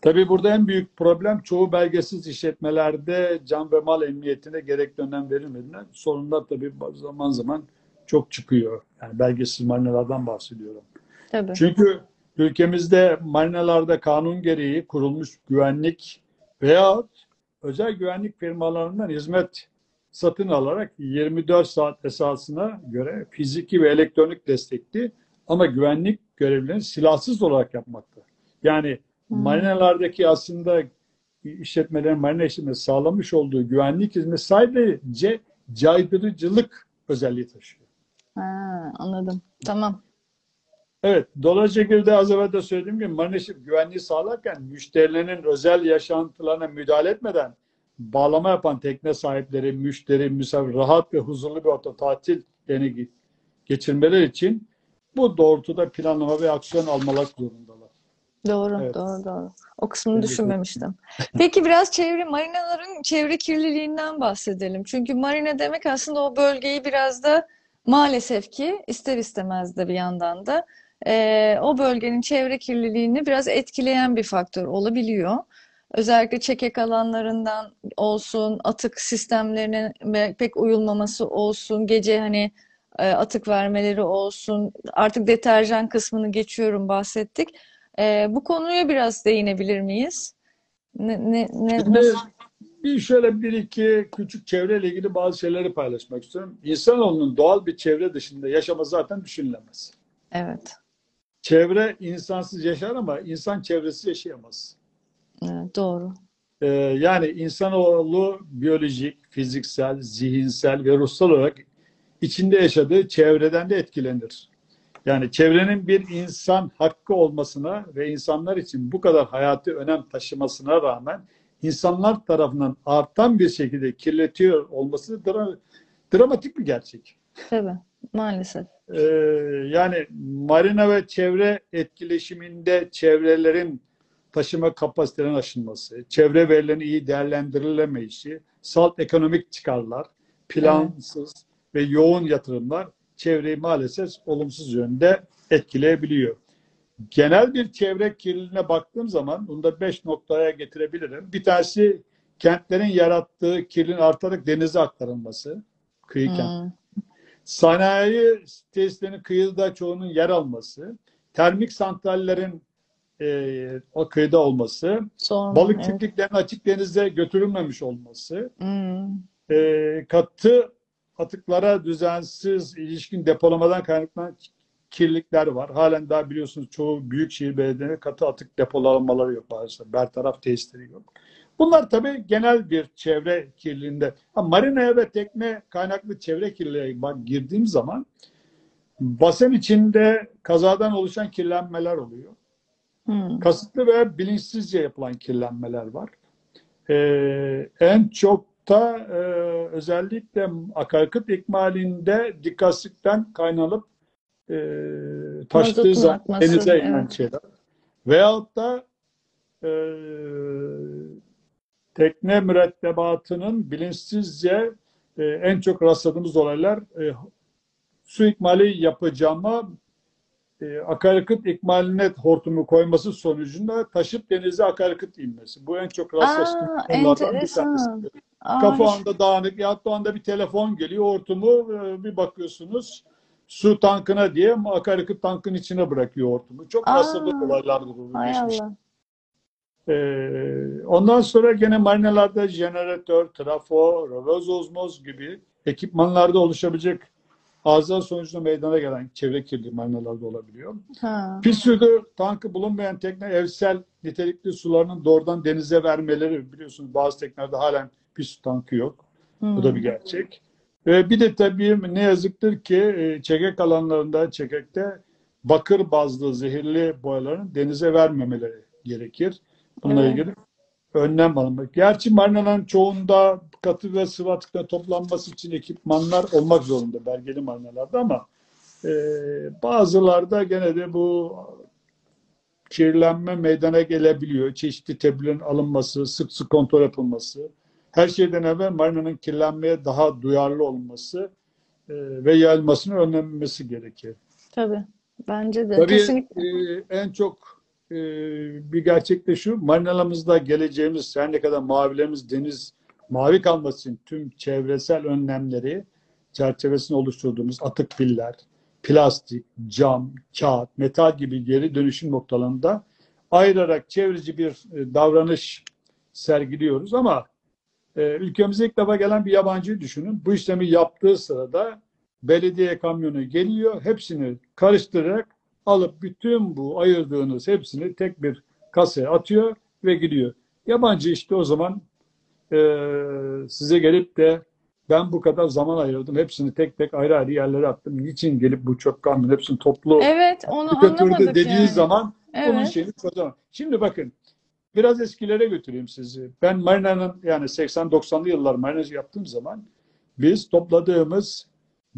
[SPEAKER 2] Tabii burada en büyük problem çoğu belgesiz işletmelerde can ve mal emniyetine gerekli önem verilmediğinden sorunlar tabii zaman zaman çok çıkıyor. Yani belgesiz marinalardan bahsediyorum.
[SPEAKER 1] Tabii.
[SPEAKER 2] Çünkü ülkemizde marinalarda kanun gereği kurulmuş güvenlik veya özel güvenlik firmalarından hizmet satın alarak 24 saat esasına göre fiziki ve elektronik destekli Ama güvenlik görevlerini silahsız olarak yapmakta. Yani
[SPEAKER 1] Hmm.
[SPEAKER 2] marinalardaki aslında işletmelerin marina işletmesi sağlamış olduğu güvenlik hizmeti sadece caydırıcılık özelliği taşıyor.
[SPEAKER 1] Ha, anladım. Tamam.
[SPEAKER 2] Evet, dolayısıyla şekilde az evvel de söylediğim gibi işletmesi güvenliği sağlarken müşterilerinin özel yaşantılarına müdahale etmeden bağlama yapan tekne sahipleri, müşteri, misafir rahat ve huzurlu bir orta tatillerini geçirmeleri için bu doğrultuda planlama ve aksiyon almalar zorundalar.
[SPEAKER 1] Doğru,
[SPEAKER 2] Evet.
[SPEAKER 1] doğru, doğru. O kısmını düşünmemiştim. Peki biraz çevre, marinaların çevre kirliliğinden bahsedelim. Çünkü marina demek aslında o bölgeyi biraz da maalesef ki ister istemez de bir yandan da eee, o bölgenin çevre kirliliğini biraz etkileyen bir faktör olabiliyor. Özellikle çekek alanlarından olsun, atık sistemlerinin ve pek uyulmaması olsun, gece hani e, atık vermeleri olsun, artık deterjan kısmını geçiyorum bahsettik. Ee, bu konuya biraz değinebilir miyiz? Ne, ne, ne, nasıl?
[SPEAKER 2] bir şöyle bir iki küçük çevreyle ilgili bazı şeyleri paylaşmak istiyorum. İnsanoğlunun doğal bir çevre dışında yaşaması zaten düşünülemez.
[SPEAKER 1] Evet,
[SPEAKER 2] Çevre insansız yaşar ama insan çevresiz yaşayamaz.
[SPEAKER 1] evet, doğru.
[SPEAKER 2] Ee, yani insanoğlu biyolojik, fiziksel, zihinsel ve ruhsal olarak içinde yaşadığı çevreden de etkilenir. Yani çevrenin bir insan hakkı olmasına ve insanlar için bu kadar hayati önem taşımasına rağmen insanlar tarafından artan bir şekilde kirletiyor olması dra- dramatik bir gerçek.
[SPEAKER 1] Tabii, maalesef.
[SPEAKER 2] Ee, yani marina ve çevre etkileşiminde çevrelerin taşıma kapasitelerinin aşılması, çevre verilerinin iyi değerlendirilemeyişi, salt ekonomik çıkarlar, plansız ve yoğun yatırımlar çevreyi maalesef olumsuz yönde etkileyebiliyor. Genel bir çevre kirliliğine baktığım zaman bunu da beş noktaya getirebilirim. Bir tanesi kentlerin yarattığı kirliliğin artarak denize aktarılması, kıyı kent. Sanayi tesislerinin kıyıda çoğunun yer alması, termik santrallerin e, o kıyıda olması,
[SPEAKER 1] sorma,
[SPEAKER 2] balık
[SPEAKER 1] evet.
[SPEAKER 2] çiftliklerinin açık denize götürülmemiş olması,
[SPEAKER 1] Hmm,
[SPEAKER 2] e, katı atıklara düzensiz ilişkin depolamadan kaynaklanan kirlilikler var. Halen daha biliyorsunuz çoğu büyükşehir belediyeleri katı atık depolamaları yok maalesef. Bertaraf tesisleri yok. Bunlar tabii genel bir çevre kirliliğinde. Ha, marinaya ve tekne kaynaklı çevre kirliliğe bak, girdiğim zaman basen içinde kazadan oluşan kirlenmeler oluyor.
[SPEAKER 1] hmm,
[SPEAKER 2] Kasıtlı ve bilinçsizce yapılan kirlenmeler var. Ee, en çok da e, özellikle akaryakıt ikmalinde dikkatsizlikten kaynanıp e, taştığı zaman denize inen
[SPEAKER 1] evet.
[SPEAKER 2] şeyler. Veyahut da e, tekne mürettebatının bilinçsizce e, en çok rastladığımız olaylar e, su ikmali yapacağıma e, akaryakıt ikmaline hortumu koyması sonucunda taşıp denize akaryakıt inmesi. Bu en çok rastlaştığımız
[SPEAKER 1] Aa,
[SPEAKER 2] konulardan bir tanesi.
[SPEAKER 1] Aa,
[SPEAKER 2] Kafa
[SPEAKER 1] hiç-
[SPEAKER 2] anda dağınık ya o anda bir telefon geliyor hortumu e, bir bakıyorsunuz su tankına diye akaryakıt tankın içine bırakıyor hortumu. Çok rastladığım olaylardır bu
[SPEAKER 1] hay. Allah.
[SPEAKER 2] Ee, ondan sonra gene marinalarda jeneratör, trafo, reverse ozmoz gibi ekipmanlarda oluşabilecek arıza sonucunda meydana gelen çevre kirliliği marinalarda olabiliyor.
[SPEAKER 1] Ha,
[SPEAKER 2] Pis suyu tankı bulunmayan tekne evsel nitelikli sularının doğrudan denize vermeleri biliyorsunuz bazı teknelerde halen pis su tankı yok. Bu da bir
[SPEAKER 1] hmm,
[SPEAKER 2] gerçek. Ve bir de tabii ne yazıktır ki e, çekek alanlarında, çekekte bakır bazlı zehirli boyaların denize vermemeleri gerekir. Bununla
[SPEAKER 1] Evet.
[SPEAKER 2] ilgili önlem alınmak. Gerçi marinaların çoğunda katı ve sıvı atıkların toplanması için ekipmanlar olmak zorunda belgeli marinalarda ama e, bazılarda gene de bu kirlenme meydana gelebiliyor. Çeşitli tedbirlerin alınması, sık sık kontrol yapılması, her şeyden evvel marinanın kirlenmeye daha duyarlı olması e, ve yayılmasının önlenmesi gerekir.
[SPEAKER 1] tabii. Bence de.
[SPEAKER 2] Tabii
[SPEAKER 1] Kesinlikle.
[SPEAKER 2] e, en çok e, bir gerçek de şu, marinalarımızda geleceğimiz kadar mavilerimiz deniz mavi kalması için tüm çevresel önlemleri çerçevesini oluşturduğumuz atık piller, plastik, cam, kağıt, metal gibi geri dönüşüm noktalarında ayırarak çevreci bir e, davranış sergiliyoruz ama e, ülkemize ilk defa gelen bir yabancıyı düşünün. Bu işlemi yaptığı sırada belediye kamyonu geliyor, hepsini karıştırarak alıp bütün bu ayırdığınız hepsini tek bir kasaya atıyor ve gidiyor. Yabancı işte o zaman e, size gelip de ben bu kadar zaman ayırdım. Hepsini tek tek ayrı ayrı yerlere attım. Niçin gelip bu çöp kamyonun hepsini toplu
[SPEAKER 1] Evet, onu
[SPEAKER 2] götürdü dediği
[SPEAKER 1] yani.
[SPEAKER 2] zaman onun
[SPEAKER 1] Evet.
[SPEAKER 2] şeyini kazanır. Şimdi bakın biraz eskilere götüreyim sizi. Ben marinanın yani 80-90'lı yıllar marinacı yaptığım zaman biz topladığımız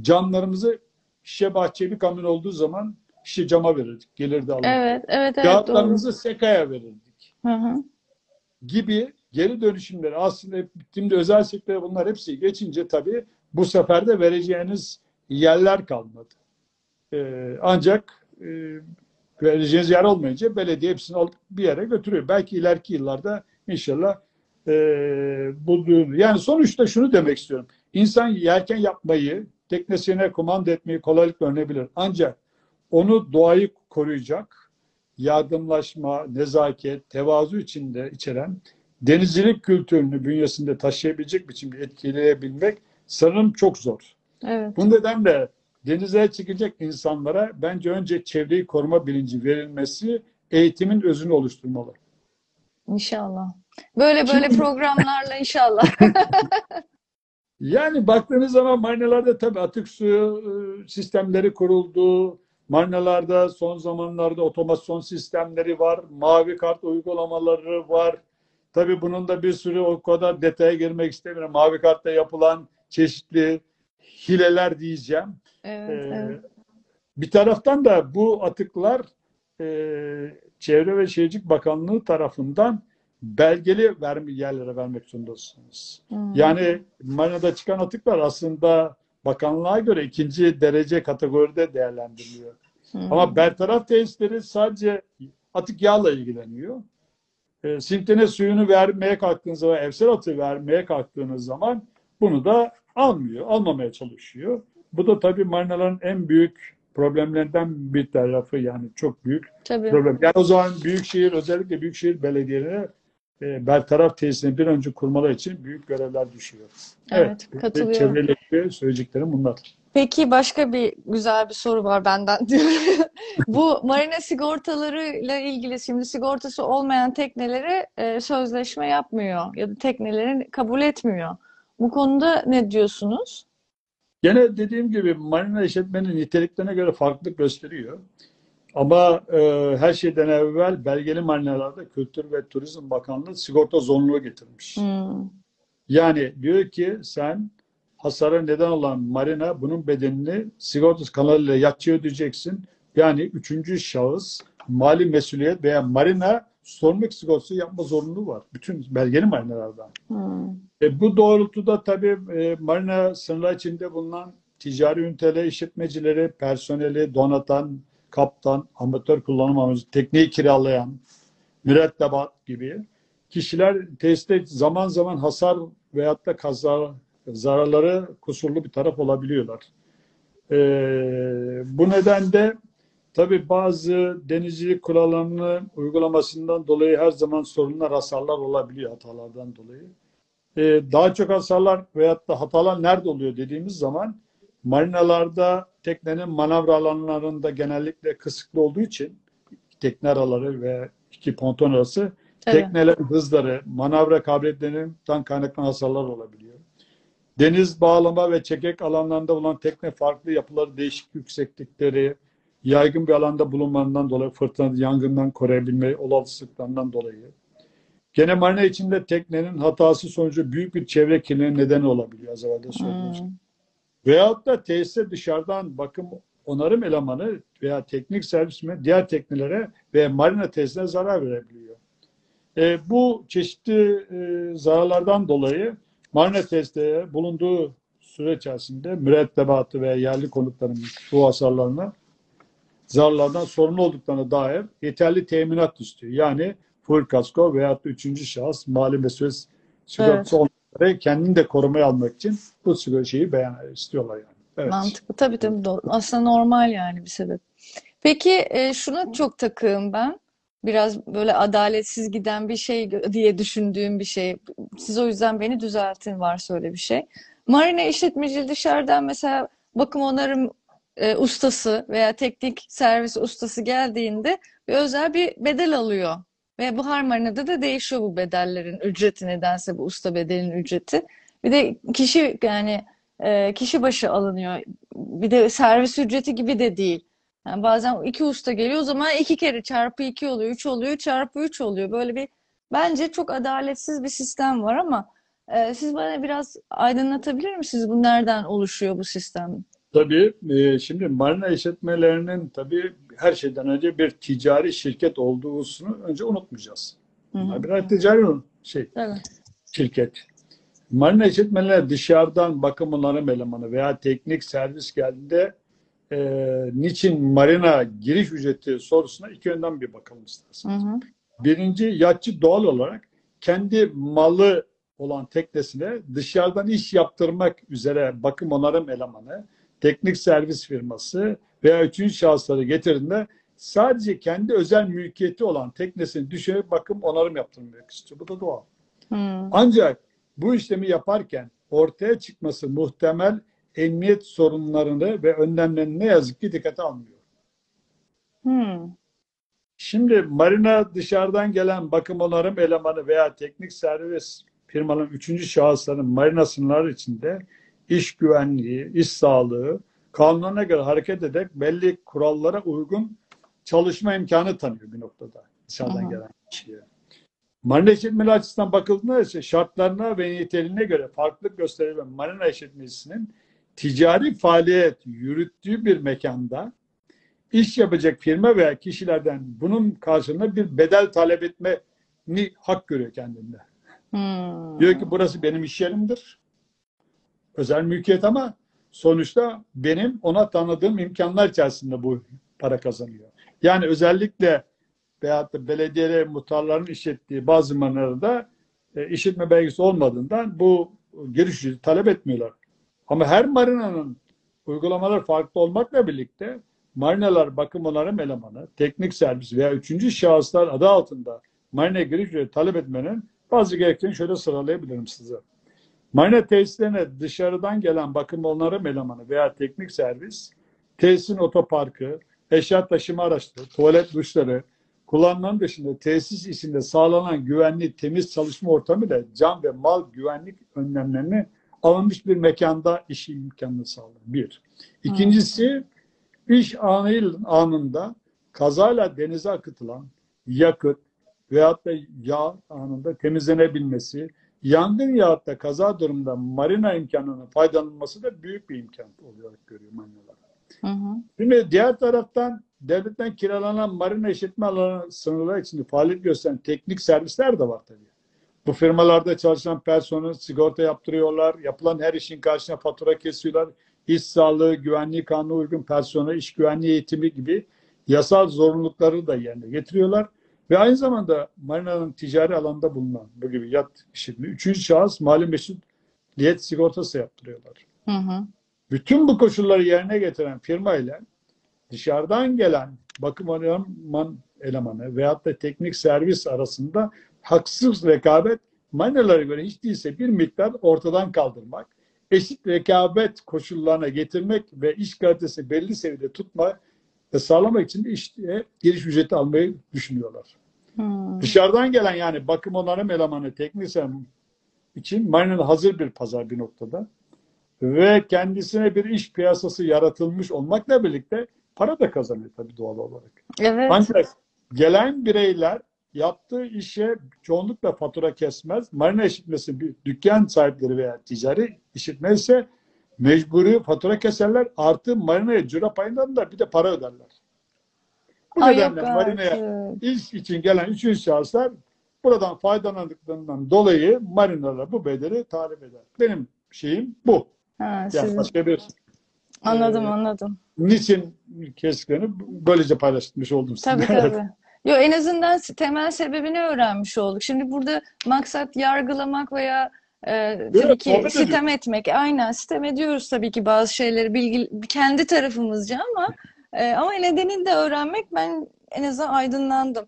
[SPEAKER 2] camlarımızı şişe bahçeye bir kamyon olduğu zaman şişe cama verirdik. Gelirdi alırdı.
[SPEAKER 1] Evet, evet, evet, doğru.
[SPEAKER 2] Kağıtlarımızı sekaya verirdik
[SPEAKER 1] Hı hı.
[SPEAKER 2] gibi geri dönüşümleri aslında şimdi özel sektöre bunlar hepsi geçince tabii bu sefer de vereceğiniz yerler kalmadı. Ee, ancak e, vereceğiniz yer olmayınca belediye hepsini alıp bir yere götürüyor. Belki ileriki yıllarda inşallah e, bu yani sonuçta şunu demek istiyorum. İnsan yelken yapmayı, teknesine kumanda etmeyi kolaylıkla öğrenebilir. Ancak onu doğayı koruyacak, yardımlaşma, nezaket, tevazu içinde içeren denizcilik kültürünü bünyesinde taşıyabilecek biçimde etkileyebilmek sanırım çok zor.
[SPEAKER 1] Evet.
[SPEAKER 2] Bu nedenle denize çıkacak insanlara bence önce çevreyi koruma bilinci verilmesi eğitimin özünü oluşturmalı.
[SPEAKER 1] İnşallah. Böyle böyle programlarla inşallah.
[SPEAKER 2] Yani baktığınız zaman marinalarda tabii atık suyu e, sistemleri kuruldu. Marinalarda son zamanlarda otomasyon sistemleri var. Mavi kart uygulamaları var. Tabii bunun da bir sürü o kadar detaya girmek istemiyorum. Mavi kartta yapılan çeşitli hileler diyeceğim.
[SPEAKER 1] Evet,
[SPEAKER 2] Ee,
[SPEAKER 1] evet.
[SPEAKER 2] Bir taraftan da bu atıklar e, Çevre ve Şehircilik Bakanlığı tarafından belgeli verme, yerlere vermek zorundasınız.
[SPEAKER 1] Hmm.
[SPEAKER 2] Yani marinada çıkan atıklar aslında bakanlığa göre ikinci derece kategoride değerlendiriliyor.
[SPEAKER 1] Hmm.
[SPEAKER 2] Ama bertaraf tesisleri sadece atık yağla ilgileniyor. E, simtene suyunu vermeye kalktığınız zaman, evsel atığı vermeye kalktığınız zaman bunu da almıyor, almamaya çalışıyor. Bu da tabii marinaların en büyük problemlerinden bir tarafı yani çok büyük
[SPEAKER 1] Tabii.
[SPEAKER 2] problem. Yani o zaman büyükşehir özellikle büyükşehir belediyelerine e, bertaraf tesisini bir önce kurmaları için büyük görevler düşüyor.
[SPEAKER 1] Evet,
[SPEAKER 2] Evet,
[SPEAKER 1] katılıyorum.
[SPEAKER 2] çevreyle ilgili söyleyeceklerim bunlar.
[SPEAKER 1] Peki başka bir güzel bir soru var benden diyorum. Bu marina sigortalarıyla ilgili şimdi sigortası olmayan teknelere e, sözleşme yapmıyor ya da teknelerin kabul etmiyor. Bu konuda ne diyorsunuz?
[SPEAKER 2] Gene dediğim gibi marina işletmenin niteliklerine göre farklılık gösteriyor. Ama e, her şeyden evvel belgeli marinalarda Kültür ve Turizm Bakanlığı sigorta zorunluluğu getirmiş.
[SPEAKER 1] Hmm.
[SPEAKER 2] Yani diyor ki sen hasara neden olan marina bunun bedelini sigortası kanalıyla yatçıya ödeyeceksin. Yani üçüncü şahıs mali mesuliyet veya marina sorumluluk sigortası yapma zorunluluğu var. Bütün belgeli marinalardan.
[SPEAKER 1] Hmm.
[SPEAKER 2] E, bu doğrultuda tabii e, marina sınırlar içinde bulunan ticari üniteler, işletmecileri, personeli, donatan, kaptan, amatör kullanım amacı, tekneyi kiralayan, mürettebat gibi kişiler tesiste zaman zaman hasar veyahut da kaza, zararları kusurlu bir taraf olabiliyorlar. E, bu nedenle tabii bazı denizcilik kurallarını uygulamasından dolayı her zaman sorunlar, hasarlar olabiliyor hatalardan dolayı. Ee, daha çok hasarlar veyahut da hatalar nerede oluyor dediğimiz zaman marinalarda teknenin manevra alanlarında genellikle kısıtlı olduğu için tekne araları ve iki ponton arası
[SPEAKER 1] Tabii.
[SPEAKER 2] teknelerin hızları, manevra kabiliyetlerinden kaynaklanan hasarlar olabiliyor. Deniz bağlama ve çekek alanlarında bulunan tekne farklı yapıları, değişik yükseklikleri, yaygın bir alanda bulunmanından dolayı fırtına, yangından koruyabilme olasılıklarından dolayı. Gene marina içinde teknenin hatası sonucu büyük bir çevre kirliliğine neden olabiliyor az evvel de söylediğim.
[SPEAKER 1] Hmm.
[SPEAKER 2] Veyahut da tesise dışarıdan bakım onarım elemanı veya teknik servis mi diğer teknelere ve marina tesisine zarar verebiliyor. E, bu çeşitli e, zararlardan dolayı marina tesisleri bulunduğu süre içerisinde mürettebatı veya yerli konutların bu hasarlarına zararlardan sorumlu olduklarına dair yeterli teminat istiyor. Yani full kasko veyahut da üçüncü şahıs mali mesuliyet sigortası olmaları kendini de korumaya almak için bu şeyi beyan istiyorlar yani. Evet.
[SPEAKER 1] Mantıklı. Tabii tabii. Aslında normal yani bir sebep. Peki e, şuna çok takığım ben. Biraz böyle adaletsiz giden bir şey diye düşündüğüm bir şey. Siz o yüzden beni düzeltin varsa öyle bir şey. Marina işletmeci dışarıdan mesela bakım onarım e, ustası veya teknik servis ustası geldiğinde bir özel bir bedel alıyor. Ve buhar marinede de değişiyor bu bedellerin ücreti nedense bu usta bedelin ücreti. Bir de kişi yani e, kişi başı alınıyor. Bir de servis ücreti gibi de değil. Yani bazen iki usta geliyor o zaman iki kere çarpı iki oluyor, üç oluyor, çarpı üç oluyor. Böyle bir bence çok adaletsiz bir sistem var ama e, siz bana biraz aydınlatabilir misiniz? Bu nereden oluşuyor bu sistem?
[SPEAKER 2] Tabii e, şimdi marina işletmelerinin tabii her şeyden önce bir ticari şirket olduğunu önce unutmayacağız.
[SPEAKER 1] Hı hı.
[SPEAKER 2] Birer ticari şey
[SPEAKER 1] Evet.
[SPEAKER 2] şirket. Marina işletmelerine dışarıdan bakım onarım elemanı veya teknik servis geldiğinde e, niçin marina giriş ücreti sorusuna iki yönden bir bakalım
[SPEAKER 1] Hı
[SPEAKER 2] isterseniz.
[SPEAKER 1] hı.
[SPEAKER 2] Birinci yatçı doğal olarak kendi malı olan teknesine dışarıdan iş yaptırmak üzere bakım onarım elemanı, teknik servis firması veya üçüncü şahısları getirdiğinde sadece kendi özel mülkiyeti olan teknesini düşünüp bakım onarım yaptırmak istiyor. Bu da doğal.
[SPEAKER 1] Hı.
[SPEAKER 2] Ancak bu işlemi yaparken ortaya çıkması muhtemel emniyet sorunlarını ve önlemlerini ne yazık ki dikkate almıyor.
[SPEAKER 1] Hı.
[SPEAKER 2] Şimdi marina dışarıdan gelen bakım onarım elemanı veya teknik servis firmanın üçüncü şahısların marina sınırları içinde iş güvenliği, iş sağlığı, kanuna göre hareket ederek belli kurallara uygun çalışma imkanı tanıyor bir noktada dışarıdan
[SPEAKER 1] hı.
[SPEAKER 2] gelen kişiye. Marina işletmeleri açısından bakıldığında ise şartlarına ve niteliğine göre farklılık gösterilen marina işletmesinin ticari faaliyet yürüttüğü bir mekanda iş yapacak firma veya kişilerden bunun karşılığında bir bedel talep etmeni hak görüyor kendinde.
[SPEAKER 1] Hı.
[SPEAKER 2] Diyor ki burası benim iş yerimdir. Özel mülkiyet ama sonuçta benim ona tanıdığım imkanlar içerisinde bu para kazanıyor. Yani özellikle veyahut da belediye muhtarların işlettiği bazı marinalarda e, işletme belgesi olmadığından bu giriş talep etmiyorlar. Ama her marinanın uygulamaları farklı olmakla birlikte marinalar bakım onarım elemanı, teknik servis veya üçüncü şahıslar adı altında marina giriş talep etmenin bazı gerekçelerini şöyle sıralayabilirim size. Marina tesislerine dışarıdan gelen bakım onarım elemanı veya teknik servis, tesisin otoparkı, eşya taşıma araçları, tuvalet duşları, kullanılan dışında tesis içinde sağlanan güvenli, temiz çalışma ortamı ile can ve mal güvenlik önlemlerini alınmış bir mekanda iş imkanını sağlar. Bir. İkincisi, iş anı, anında kazayla denize akıtılan yakıt veyahut da yağ anında temizlenebilmesi, yangın yahut da kaza durumunda marina imkanının faydalanılması da büyük bir imkan olarak görüyor
[SPEAKER 1] hı.
[SPEAKER 2] Şimdi diğer taraftan devletten kiralanan marina işletme alanı sınırları içinde faaliyet gösteren teknik servisler de var tabii. Bu firmalarda çalışan personel sigorta yaptırıyorlar. Yapılan her işin karşına fatura kesiyorlar. İş sağlığı, güvenliği kanuna uygun personel, iş güvenliği eğitimi gibi yasal zorunlulukları da yerine getiriyorlar. Ve aynı zamanda marinanın ticari alanda bulunan bu gibi yat işletme, üçüncü şahıs mali mesuliyet sigortası yaptırıyorlar.
[SPEAKER 1] Hı hı.
[SPEAKER 2] Bütün bu koşulları yerine getiren firma ile dışarıdan gelen bakım eleman elemanı veyahut da teknik servis arasında haksız rekabet marinalara göre hiç değilse bir miktar ortadan kaldırmak, eşit rekabet koşullarına getirmek ve iş kalitesi belli seviyede tutma ve sağlamak için işte giriş ücreti almayı düşünüyorlar.
[SPEAKER 1] Hı.
[SPEAKER 2] Dışarıdan gelen yani bakım onarım elemanı teknik servis için marinada hazır bir pazar bir noktada ve kendisine bir iş piyasası yaratılmış olmakla birlikte para da kazanıyor tabii doğal olarak.
[SPEAKER 1] Evet.
[SPEAKER 2] Ancak gelen bireyler yaptığı işe çoğunlukla fatura kesmez. Marina işletmesi bir dükkan sahipleri veya ticari işletme ise mecburi fatura keserler. Artı marinaya cüra payından da bir de para öderler. Bu
[SPEAKER 1] Ay yok
[SPEAKER 2] nedenle marinaya
[SPEAKER 1] artık.
[SPEAKER 2] iş için gelen üçüncü şahıslar buradan faydalandıklarından dolayı marinalar bu bedeli talep eder. Benim şeyim bu.
[SPEAKER 1] Ha,
[SPEAKER 2] Yani
[SPEAKER 1] sizin.
[SPEAKER 2] başka bir
[SPEAKER 1] Anladım,
[SPEAKER 2] Ee,
[SPEAKER 1] anladım.
[SPEAKER 2] niçin kestiklerini böylece paylaşmış oldum
[SPEAKER 1] Tabii
[SPEAKER 2] sizinle.
[SPEAKER 1] tabii. Yo, en azından temel sebebini öğrenmiş olduk. Şimdi burada maksat yargılamak veya e, tabii
[SPEAKER 2] Evet,
[SPEAKER 1] ki
[SPEAKER 2] sohbet
[SPEAKER 1] sitem etmek. Aynen sitem ediyoruz tabii ki bazı şeyleri bilgi kendi tarafımızca ama e, ama nedenini de öğrenmek ben en azından aydınlandım.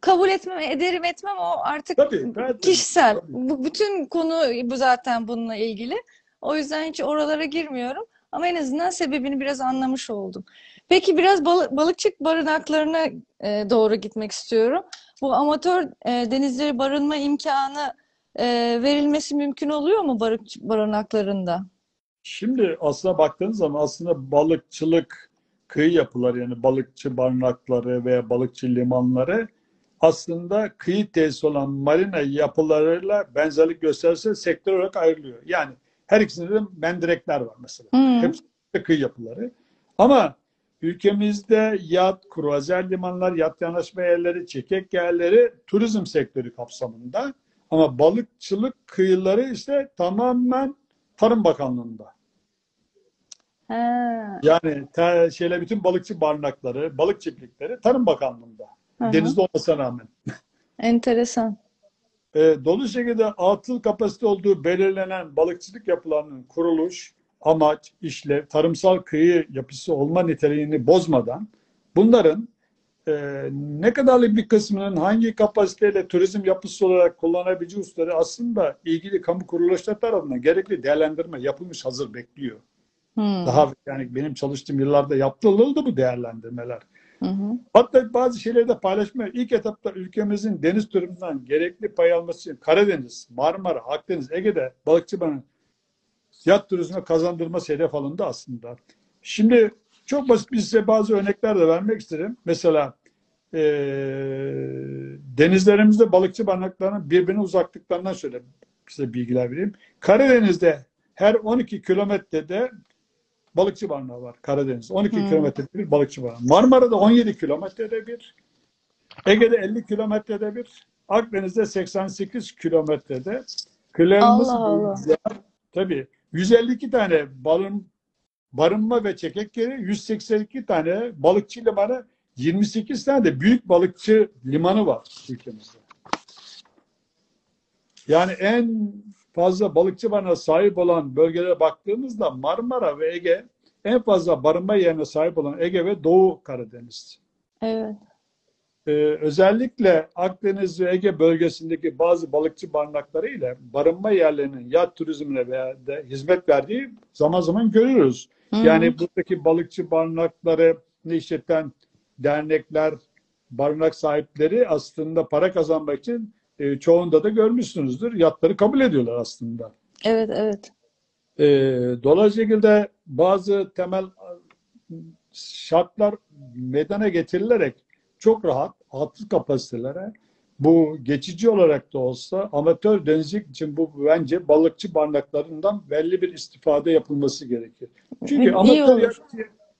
[SPEAKER 1] Kabul etmem, ederim etmem o artık
[SPEAKER 2] Tabii,
[SPEAKER 1] kişisel.
[SPEAKER 2] Tabii.
[SPEAKER 1] Bu bütün konu bu zaten bununla ilgili. O yüzden hiç oralara girmiyorum. Ama en azından sebebini biraz anlamış oldum. Peki biraz bal balıkçı barınaklarına e, doğru gitmek istiyorum. Bu amatör e, denizleri barınma imkanı e, verilmesi mümkün oluyor mu barınaklarında?
[SPEAKER 2] Şimdi aslına baktığınız zaman aslında balıkçılık kıyı yapıları yani balıkçı barınakları veya balıkçı limanları aslında kıyı tesisi olan marina yapılarıyla benzerlik gösterse sektör olarak ayrılıyor. Yani her ikisinde de mendirekler var mesela.
[SPEAKER 1] Hmm.
[SPEAKER 2] Hepsi de kıyı yapıları. Ama ülkemizde yat, kruvazer limanlar, yat yanaşma yerleri, çekek yerleri turizm sektörü kapsamında. Ama balıkçılık kıyıları ise tamamen Tarım Bakanlığı'nda.
[SPEAKER 1] He.
[SPEAKER 2] Yani te, şeyle bütün balıkçı barınakları, balık çiftlikleri Tarım Bakanlığı'nda.
[SPEAKER 1] Hı.
[SPEAKER 2] Denizde olmasına rağmen.
[SPEAKER 1] Enteresan.
[SPEAKER 2] E, dolu şekilde atıl kapasite olduğu belirlenen balıkçılık yapılarının kuruluş, amaç, işlev, tarımsal kıyı yapısı olma niteliğini bozmadan bunların e, ne kadarlık bir kısmının hangi kapasiteyle turizm yapısı olarak kullanabileceği hususları aslında ilgili kamu kuruluşları tarafından gerekli değerlendirme yapılmış hazır bekliyor.
[SPEAKER 1] Hmm.
[SPEAKER 2] Daha yani benim çalıştığım yıllarda yaptırıldı bu değerlendirmeler.
[SPEAKER 1] Hı hı.
[SPEAKER 2] Hatta bazı şeyleri de paylaşmaya ilk etapta ülkemizin deniz turizminden gerekli pay alması için Karadeniz, Marmara, Akdeniz, Ege'de balıkçı bana yat turizmi kazandırması hedef alındı aslında. Şimdi çok basit bir size bazı örnekler de vermek isterim. Mesela eee, denizlerimizde balıkçı barınaklarının birbirine uzaklıklarından şöyle size bilgiler vereyim. Karadeniz'de her 12 kilometrede balıkçı barınağı var Karadeniz. 12
[SPEAKER 1] Hmm.
[SPEAKER 2] kilometrede bir balıkçı barınağı. Marmara'da 17 kilometrede bir. Ege'de 50 kilometrede bir. Akdeniz'de 88 kilometrede.
[SPEAKER 1] Allah.
[SPEAKER 2] boyunca tabii 152 tane barın, barınma ve çekek yeri, 182 tane balıkçı limanı, 28 tane de büyük balıkçı limanı var ülkemizde. Yani en fazla balıkçı barınağı sahip olan bölgelere baktığımızda Marmara ve Ege en fazla barınma yerine sahip olan Ege ve Doğu Karadeniz.
[SPEAKER 1] Evet.
[SPEAKER 2] Ee, özellikle Akdeniz ve Ege bölgesindeki bazı balıkçı barınakları ile barınma yerlerinin yat turizmine veya de hizmet verdiği zaman zaman görüyoruz.
[SPEAKER 1] Hı.
[SPEAKER 2] Yani buradaki balıkçı barınakları işleten dernekler, barınak sahipleri aslında para kazanmak için e, çoğunda da görmüşsünüzdür. Yatları kabul ediyorlar aslında.
[SPEAKER 1] Evet, evet.
[SPEAKER 2] E, dolayısıyla bazı temel şartlar meydana getirilerek çok rahat atıl kapasitelere bu geçici olarak da olsa amatör denizcilik için bu bence balıkçı barınaklarından belli bir istifade yapılması gerekir. Çünkü
[SPEAKER 1] İyi
[SPEAKER 2] amatör
[SPEAKER 1] olur.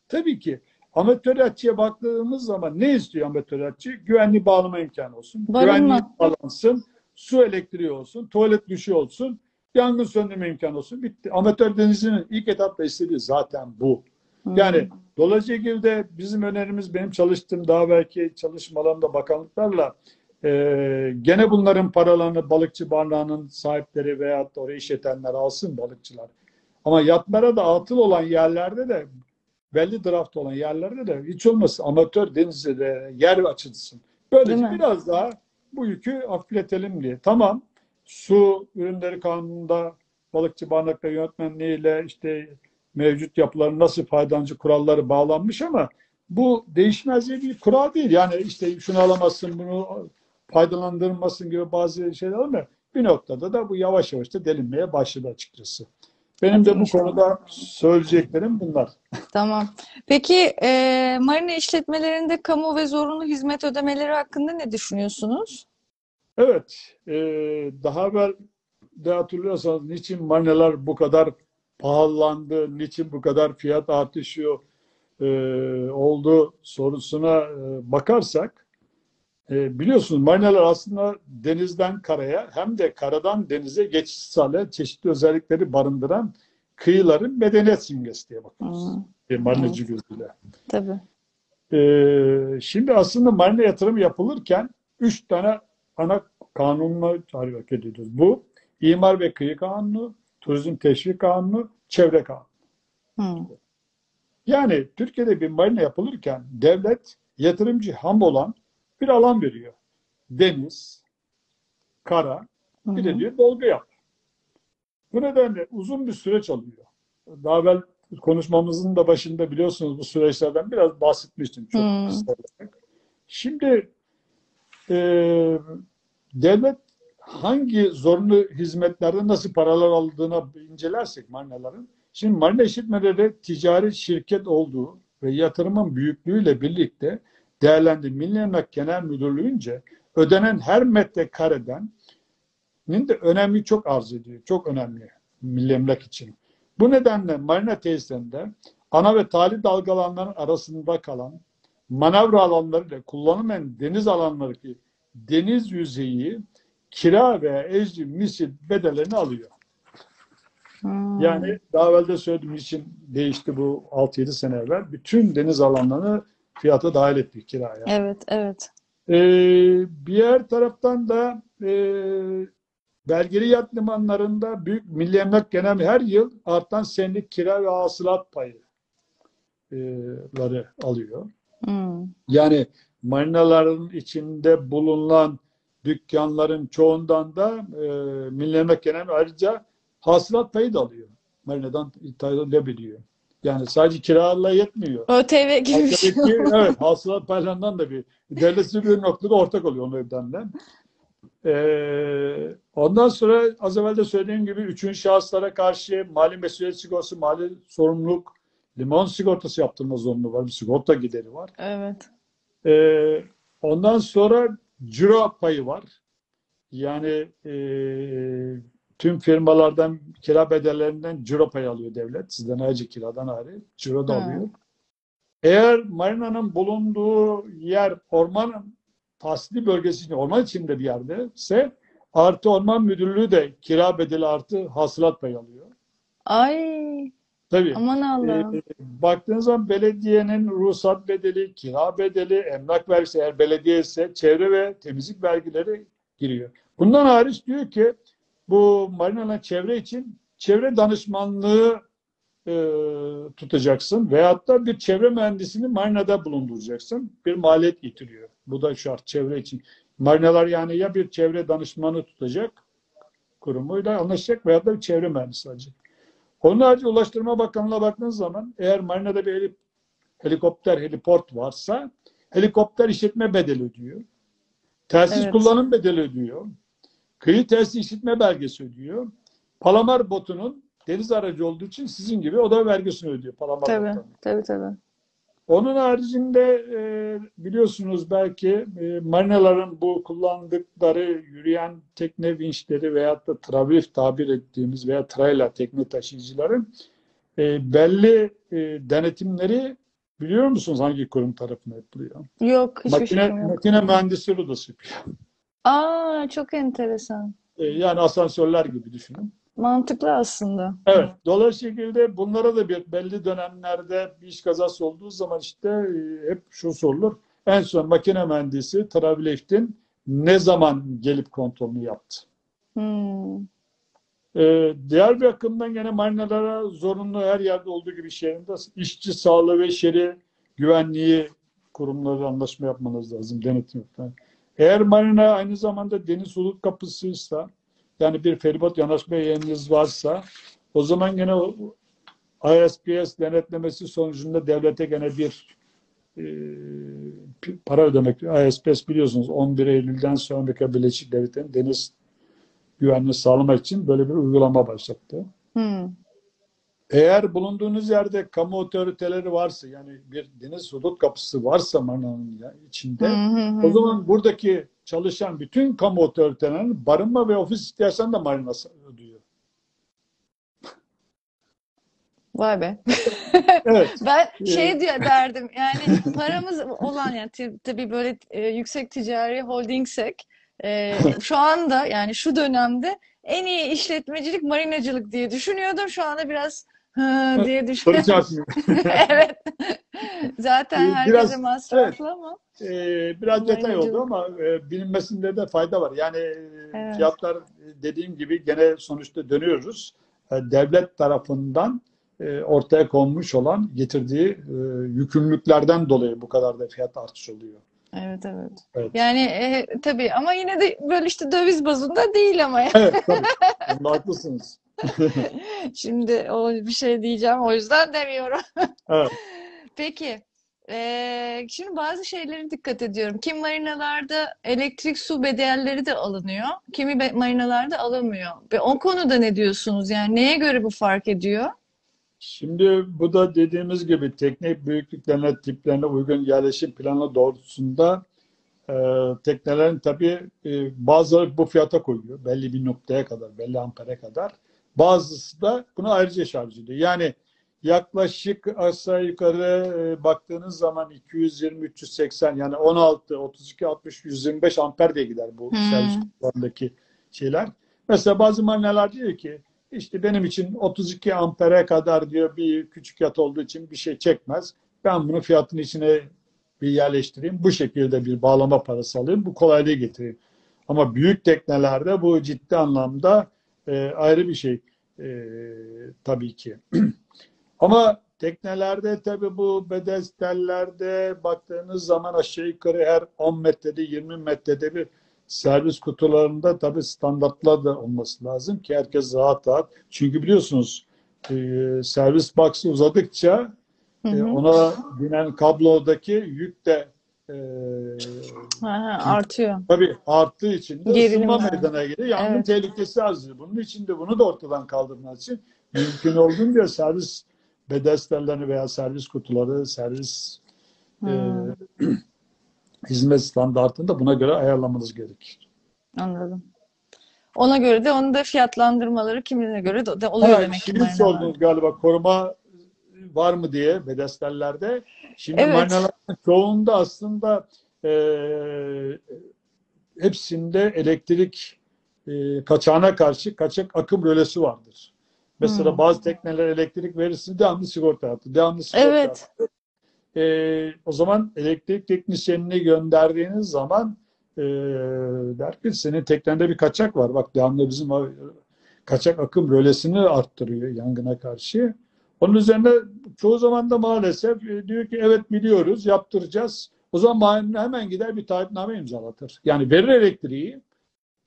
[SPEAKER 2] tabii ki amatör yatçıya baktığımız zaman ne istiyor amatör yatçı? Güvenli bağlama imkanı olsun.
[SPEAKER 1] Barınma.
[SPEAKER 2] Güvenli bağlansın. Su elektriği olsun. Tuvalet duşu olsun. Yangın söndürme imkanı olsun. Bitti. Amatör denizcinin ilk etapta istediği zaten bu. Yani dolayısıyla bizim önerimiz benim çalıştığım daha belki çalışmalarımda bakanlıklarla e, gene bunların paralarını balıkçı barınağının sahipleri veyahut da orayı işletenler alsın balıkçılar. Ama yatlara da atıl olan yerlerde de belli draft olan yerlerde de hiç olmasın amatör denizde de yer açılsın. Böylece biraz daha bu yükü hafifletelim diye. Tamam su ürünleri kanununda balıkçı barınakları yönetmenliğiyle işte mevcut yapıların nasıl faydalanıcı kuralları bağlanmış ama bu değişmez diye bir kural değil. Yani işte şunu alamazsın, bunu faydalandırmasın gibi bazı şeyler ama bir noktada da bu yavaş yavaş da delinmeye başladı açıkçası. Benim de bu konuda söyleyeceklerim bunlar.
[SPEAKER 1] Tamam. Peki e, marina işletmelerinde kamu ve zorunlu hizmet ödemeleri hakkında ne düşünüyorsunuz?
[SPEAKER 2] Evet, e, daha evvel de hatırlıyorsanız niçin marinalar bu kadar pahalandı, niçin bu kadar fiyat artışı e, oldu sorusuna e, bakarsak e, biliyorsunuz marinalar aslında denizden karaya hem de karadan denize geçiş sağlayan çeşitli özellikleri barındıran kıyıların medeniyet simgesi diye bakıyoruz.
[SPEAKER 1] Hı,
[SPEAKER 2] Bir marinacı gözüyle.
[SPEAKER 1] tabii.
[SPEAKER 2] Ee, şimdi aslında marina yatırım yapılırken üç tane ana kanunla hareket ediyoruz. Bu İmar ve Kıyı Kanunu, Turizm Teşvik Kanunu, Çevre Kanunu.
[SPEAKER 1] Hı,
[SPEAKER 2] Yani Türkiye'de bir marina yapılırken devlet yatırımcı ham olan bir alan veriyor. Deniz, kara, bir de diyor dolgu yap. Bu nedenle uzun bir süreç alıyor. Daha evvel konuşmamızın da başında biliyorsunuz bu süreçlerden biraz bahsetmiştim çok
[SPEAKER 1] Hmm.
[SPEAKER 2] Şimdi e, devlet hangi zorunlu hizmetlerden nasıl paralar aldığına incelersek marinaların, şimdi marina işletmeleri ticari şirket olduğu ve yatırımın büyüklüğüyle birlikte değerlendi. Milli Emlak Genel Müdürlüğü'nce ödenen her metrekareden nin de önemi çok arz ediyor. Çok önemli milli emlak için. Bu nedenle marina tesislerinde ana ve tali dalgalanların arasında kalan manevra alanları ile kullanılmayan deniz alanlarındaki deniz yüzeyi kira veya ecri misil bedellerini alıyor.
[SPEAKER 1] Hmm.
[SPEAKER 2] Yani daha evvel de söylediğim için değişti bu 6-7 sene evvel. Bütün deniz alanlarını fiyata dahil etti kiraya.
[SPEAKER 1] Evet, evet.
[SPEAKER 2] Ee, bir yer taraftan da e, belgeli yat limanlarında büyük milli emlak genel her yıl artan senlik kira ve hasılat payıları alıyor.
[SPEAKER 1] Hmm.
[SPEAKER 2] Yani marinaların içinde bulunan dükkanların çoğundan da e, milli emlak genel ayrıca hasılat payı da alıyor. Marinadan ithal edebiliyor. Yani sadece kiralarla yetmiyor.
[SPEAKER 1] ÖTV gibi bir şey.
[SPEAKER 2] Evet, hasılat paylarından da bir devletsi bir noktada ortak oluyor o nedenle. Ee, ondan sonra az evvel de söylediğim gibi üçüncü şahıslara karşı mali mesuliyet sigortası, mali sorumluluk, limon sigortası yaptırma zorunluluğu var. Bir sigorta gideri var.
[SPEAKER 1] Evet.
[SPEAKER 2] Ee, ondan sonra ciro payı var. Yani e, tüm firmalardan kira bedellerinden ciro payı alıyor devlet. Sizden ayrıca kiradan ayrı. Ciro da alıyor. Eğer marinanın bulunduğu yer orman tahsili bölgesi için orman içinde bir yerde ise artı orman müdürlüğü de kira bedeli artı hasılat payı alıyor.
[SPEAKER 1] Ay,
[SPEAKER 2] Tabii.
[SPEAKER 1] aman Allah'ım.
[SPEAKER 2] Ee, baktığınız zaman belediyenin ruhsat bedeli, kira bedeli, emlak vergisi eğer belediye ise çevre ve temizlik vergileri giriyor. Bundan hariç diyor ki bu marinanın çevre için çevre danışmanlığı e, tutacaksın veyahut da bir çevre mühendisini marinada bulunduracaksın. Bir maliyet getiriyor. Bu da şart çevre için. Marinalar yani ya bir çevre danışmanı tutacak kurumuyla anlaşacak veyahut da bir çevre mühendisi alacak. Onun harici Ulaştırma Bakanlığı'na baktığınız zaman eğer marinada bir heli- helikopter, heliport varsa helikopter işletme bedeli ödüyor. Telsiz
[SPEAKER 1] Evet.
[SPEAKER 2] kullanım bedeli ödüyor. Kıyı telsiz işletme belgesi ödüyor. Palamar botunun deniz aracı olduğu için sizin gibi o da vergisini ödüyor Palamar
[SPEAKER 1] Tabii,
[SPEAKER 2] botunun.
[SPEAKER 1] tabii, tabii.
[SPEAKER 2] Onun haricinde e, biliyorsunuz belki e, marinaların bu kullandıkları yürüyen tekne vinçleri veyahut da travrif tabir ettiğimiz veya trailer tekne taşıyıcıların e, belli e, denetimleri biliyor musunuz hangi kurum tarafından yapılıyor?
[SPEAKER 1] Yok, hiçbir
[SPEAKER 2] Makine,
[SPEAKER 1] fikrim yok.
[SPEAKER 2] makine mühendisleri odası yapıyor.
[SPEAKER 1] Aa, çok enteresan.
[SPEAKER 2] E, yani asansörler gibi düşünün.
[SPEAKER 1] Mantıklı aslında.
[SPEAKER 2] Evet. Dolayısıyla bunlara da bir belli dönemlerde bir iş kazası olduğu zaman işte e, hep şu sorulur. En son makine mühendisi Travlift'in ne zaman gelip kontrolünü yaptı?
[SPEAKER 1] Hmm.
[SPEAKER 2] Ee, diğer bir bakımdan gene marinalara zorunlu her yerde olduğu gibi şehrinde işçi sağlığı ve şeri güvenliği kurumları anlaşma yapmanız lazım. Denetim yapmanız. Eğer marina aynı zamanda deniz hudut kapısıysa yani bir feribot yanaşma yeriniz varsa o zaman gene ISPS denetlemesi sonucunda devlete gene bir e, para ödemek. ISPS biliyorsunuz 11 Eylül'den sonra Amerika Birleşik Devletleri'nin deniz güvenliğini sağlamak için böyle bir uygulama başlattı.
[SPEAKER 1] Hmm.
[SPEAKER 2] Eğer bulunduğunuz yerde kamu otoriteleri varsa yani bir deniz hudut kapısı varsa marinanın ya- içinde o zaman buradaki çalışan bütün kamu otoritelerinin barınma ve ofis ihtiyaçlarını da marina ödüyor.
[SPEAKER 1] Vay be.
[SPEAKER 2] Evet.
[SPEAKER 1] Ben şey
[SPEAKER 2] Ee,
[SPEAKER 1] diye derdim yani paramız olan yani tabii böyle e, yüksek ticari holdingsek e, şu anda yani şu dönemde en iyi işletmecilik marinacılık diye düşünüyordum. Şu anda biraz hı diye
[SPEAKER 2] Soru
[SPEAKER 1] düşünüyorum.
[SPEAKER 2] çarpmıyor.
[SPEAKER 1] Evet. Zaten herkese
[SPEAKER 2] biraz-
[SPEAKER 1] masraflı ama.
[SPEAKER 2] Ee, biraz detay oldu ama e, bilinmesinde de fayda var. Yani e,
[SPEAKER 1] Evet.
[SPEAKER 2] fiyatlar e, dediğim gibi gene sonuçta dönüyoruz. E, devlet tarafından e, ortaya konmuş olan getirdiği e, yükümlülüklerden dolayı bu kadar da fiyat artışı oluyor.
[SPEAKER 1] Evet evet.
[SPEAKER 2] Evet.
[SPEAKER 1] Yani e, tabii ama yine de böyle işte döviz bazında değil ama.
[SPEAKER 2] Evet, tabii. Haklısınız.
[SPEAKER 1] Şimdi o bir şey diyeceğim o yüzden demiyorum.
[SPEAKER 2] Evet.
[SPEAKER 1] Peki. eee, şimdi bazı şeylere dikkat ediyorum. Kim marinalarda elektrik su bedelleri de alınıyor. Kimi marinalarda alamıyor. Ve o konuda ne diyorsunuz? Yani neye göre bu fark ediyor?
[SPEAKER 2] Şimdi bu da dediğimiz gibi tekne büyüklüklerine, tiplerine uygun yerleşim planı doğrultusunda e, teknelerin tabii e, bazıları bu fiyata koyuyor. Belli bir noktaya kadar, belli ampere kadar. Bazısı da bunu ayrıca şarj ediyor. Yani yaklaşık aşağı yukarı e, baktığınız zaman 220-380 yani 16, 32, 60, 125 amper diye gider bu
[SPEAKER 1] Hmm.
[SPEAKER 2] servis kutularındaki şeyler. Mesela bazı makineler diyor ki işte benim için 32 ampere kadar diyor bir küçük yat olduğu için bir şey çekmez. Ben bunu fiyatın içine bir yerleştireyim. Bu şekilde bir bağlama parası alayım. Bu kolaylığı getireyim. Ama büyük teknelerde bu ciddi anlamda e, ayrı bir şey e, tabii ki. Ama teknelerde tabii bu bedestellerde baktığınız zaman aşağı yukarı her 10 metrede 20 metrede bir servis kutularında tabii standartlar da olması lazım ki herkes rahat rahat. Çünkü biliyorsunuz e, servis box'ı uzadıkça
[SPEAKER 1] Hı
[SPEAKER 2] e, ona binen kablodaki yük de e,
[SPEAKER 1] Ha, ha, artıyor.
[SPEAKER 2] tabii arttığı için de
[SPEAKER 1] Gerilim
[SPEAKER 2] ısınma
[SPEAKER 1] var.
[SPEAKER 2] meydana geliyor. Yangın
[SPEAKER 1] Evet.
[SPEAKER 2] tehlikesi artıyor. Bunun için de bunu da ortadan kaldırmak için mümkün olduğunca servis bedestellerini veya servis kutuları, servis e,
[SPEAKER 1] Hmm,
[SPEAKER 2] hizmet standartını da buna göre ayarlamanız gerekir.
[SPEAKER 1] anladım. Ona göre de onu da fiyatlandırmaları kimine göre de, oluyor
[SPEAKER 2] Ha,
[SPEAKER 1] demek ki
[SPEAKER 2] şimdi sordunuz galiba koruma var mı diye bedestellerde. Şimdi
[SPEAKER 1] Evet.
[SPEAKER 2] marinaların çoğunda aslında e, hepsinde elektrik e, kaçağına karşı kaçak akım rölesi vardır. Mesela
[SPEAKER 1] Hmm.
[SPEAKER 2] bazı tekneler elektrik verirsin devamlı sigorta yaptı. Devamlı sigorta
[SPEAKER 1] Evet.
[SPEAKER 2] yaptı. E, o zaman elektrik teknisyenini gönderdiğiniz zaman e, der ki senin teknende bir kaçak var. Bak devamlı bizim kaçak akım rölesini arttırıyor yangına karşı. Onun üzerine çoğu zaman da maalesef e, diyor ki evet biliyoruz yaptıracağız. O zaman hemen gider bir taahhütname imzalatır. Yani verir elektriği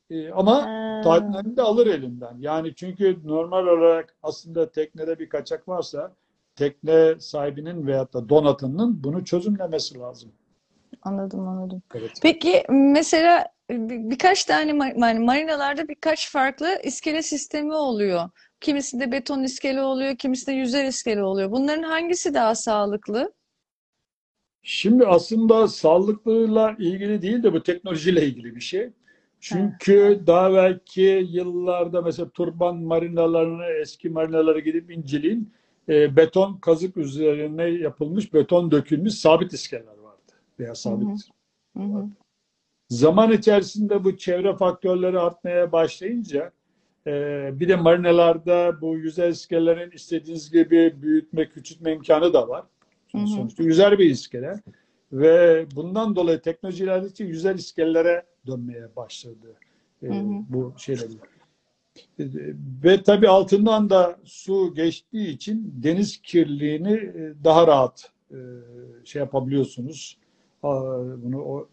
[SPEAKER 2] e, ama taahhütnameyi de alır elinden. Yani çünkü normal olarak aslında teknede bir kaçak varsa tekne sahibinin veyahut da donatının bunu çözümlemesi lazım.
[SPEAKER 1] anladım anladım.
[SPEAKER 2] Evet.
[SPEAKER 1] Peki mesela bir- birkaç tane yani marinalarda birkaç farklı iskele sistemi oluyor. Kimisinde beton iskele oluyor, kimisinde yüzer iskele oluyor. Bunların hangisi daha sağlıklı?
[SPEAKER 2] Şimdi aslında sağlıklıyla ilgili değil de bu teknolojiyle ilgili bir şey. Çünkü daha belki yıllarda mesela turban marinalarını, eski marinalara gidip inceleyin. E, beton kazık üzerine yapılmış, beton dökülmüş sabit iskeleler vardı. Veya sabit.
[SPEAKER 1] Hı hı. Hı.
[SPEAKER 2] Zaman içerisinde bu çevre faktörleri artmaya başlayınca bir de marinalarda bu yüzer iskelelerin istediğiniz gibi büyütme, küçültme imkanı da var.
[SPEAKER 1] Hı hı.
[SPEAKER 2] Sonuçta yüzer bir iskele. Ve bundan dolayı teknoloji ilerledikçe yüzer iskelelere dönmeye başladı e,
[SPEAKER 1] Hı hı.
[SPEAKER 2] bu şeyler. Ve tabii altından da su geçtiği için deniz kirliliğini e, daha rahat e, şey yapabiliyorsunuz. Bunu o,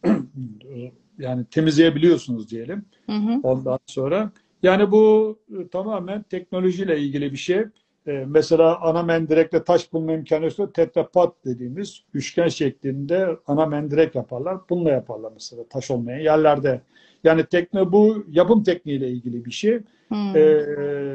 [SPEAKER 2] yani temizleyebiliyorsunuz diyelim.
[SPEAKER 1] Hı hı.
[SPEAKER 2] Ondan sonra yani bu e, tamamen teknolojiyle ilgili bir şey. E, mesela ana mendirekle taş bulma imkanı yoksa tetrapat dediğimiz üçgen şeklinde ana mendirek yaparlar. Bununla yaparlar mesela taş olmayan yerlerde. Yani tekne bu yapım tekniğiyle ilgili bir şey.
[SPEAKER 1] Hmm.
[SPEAKER 2] E,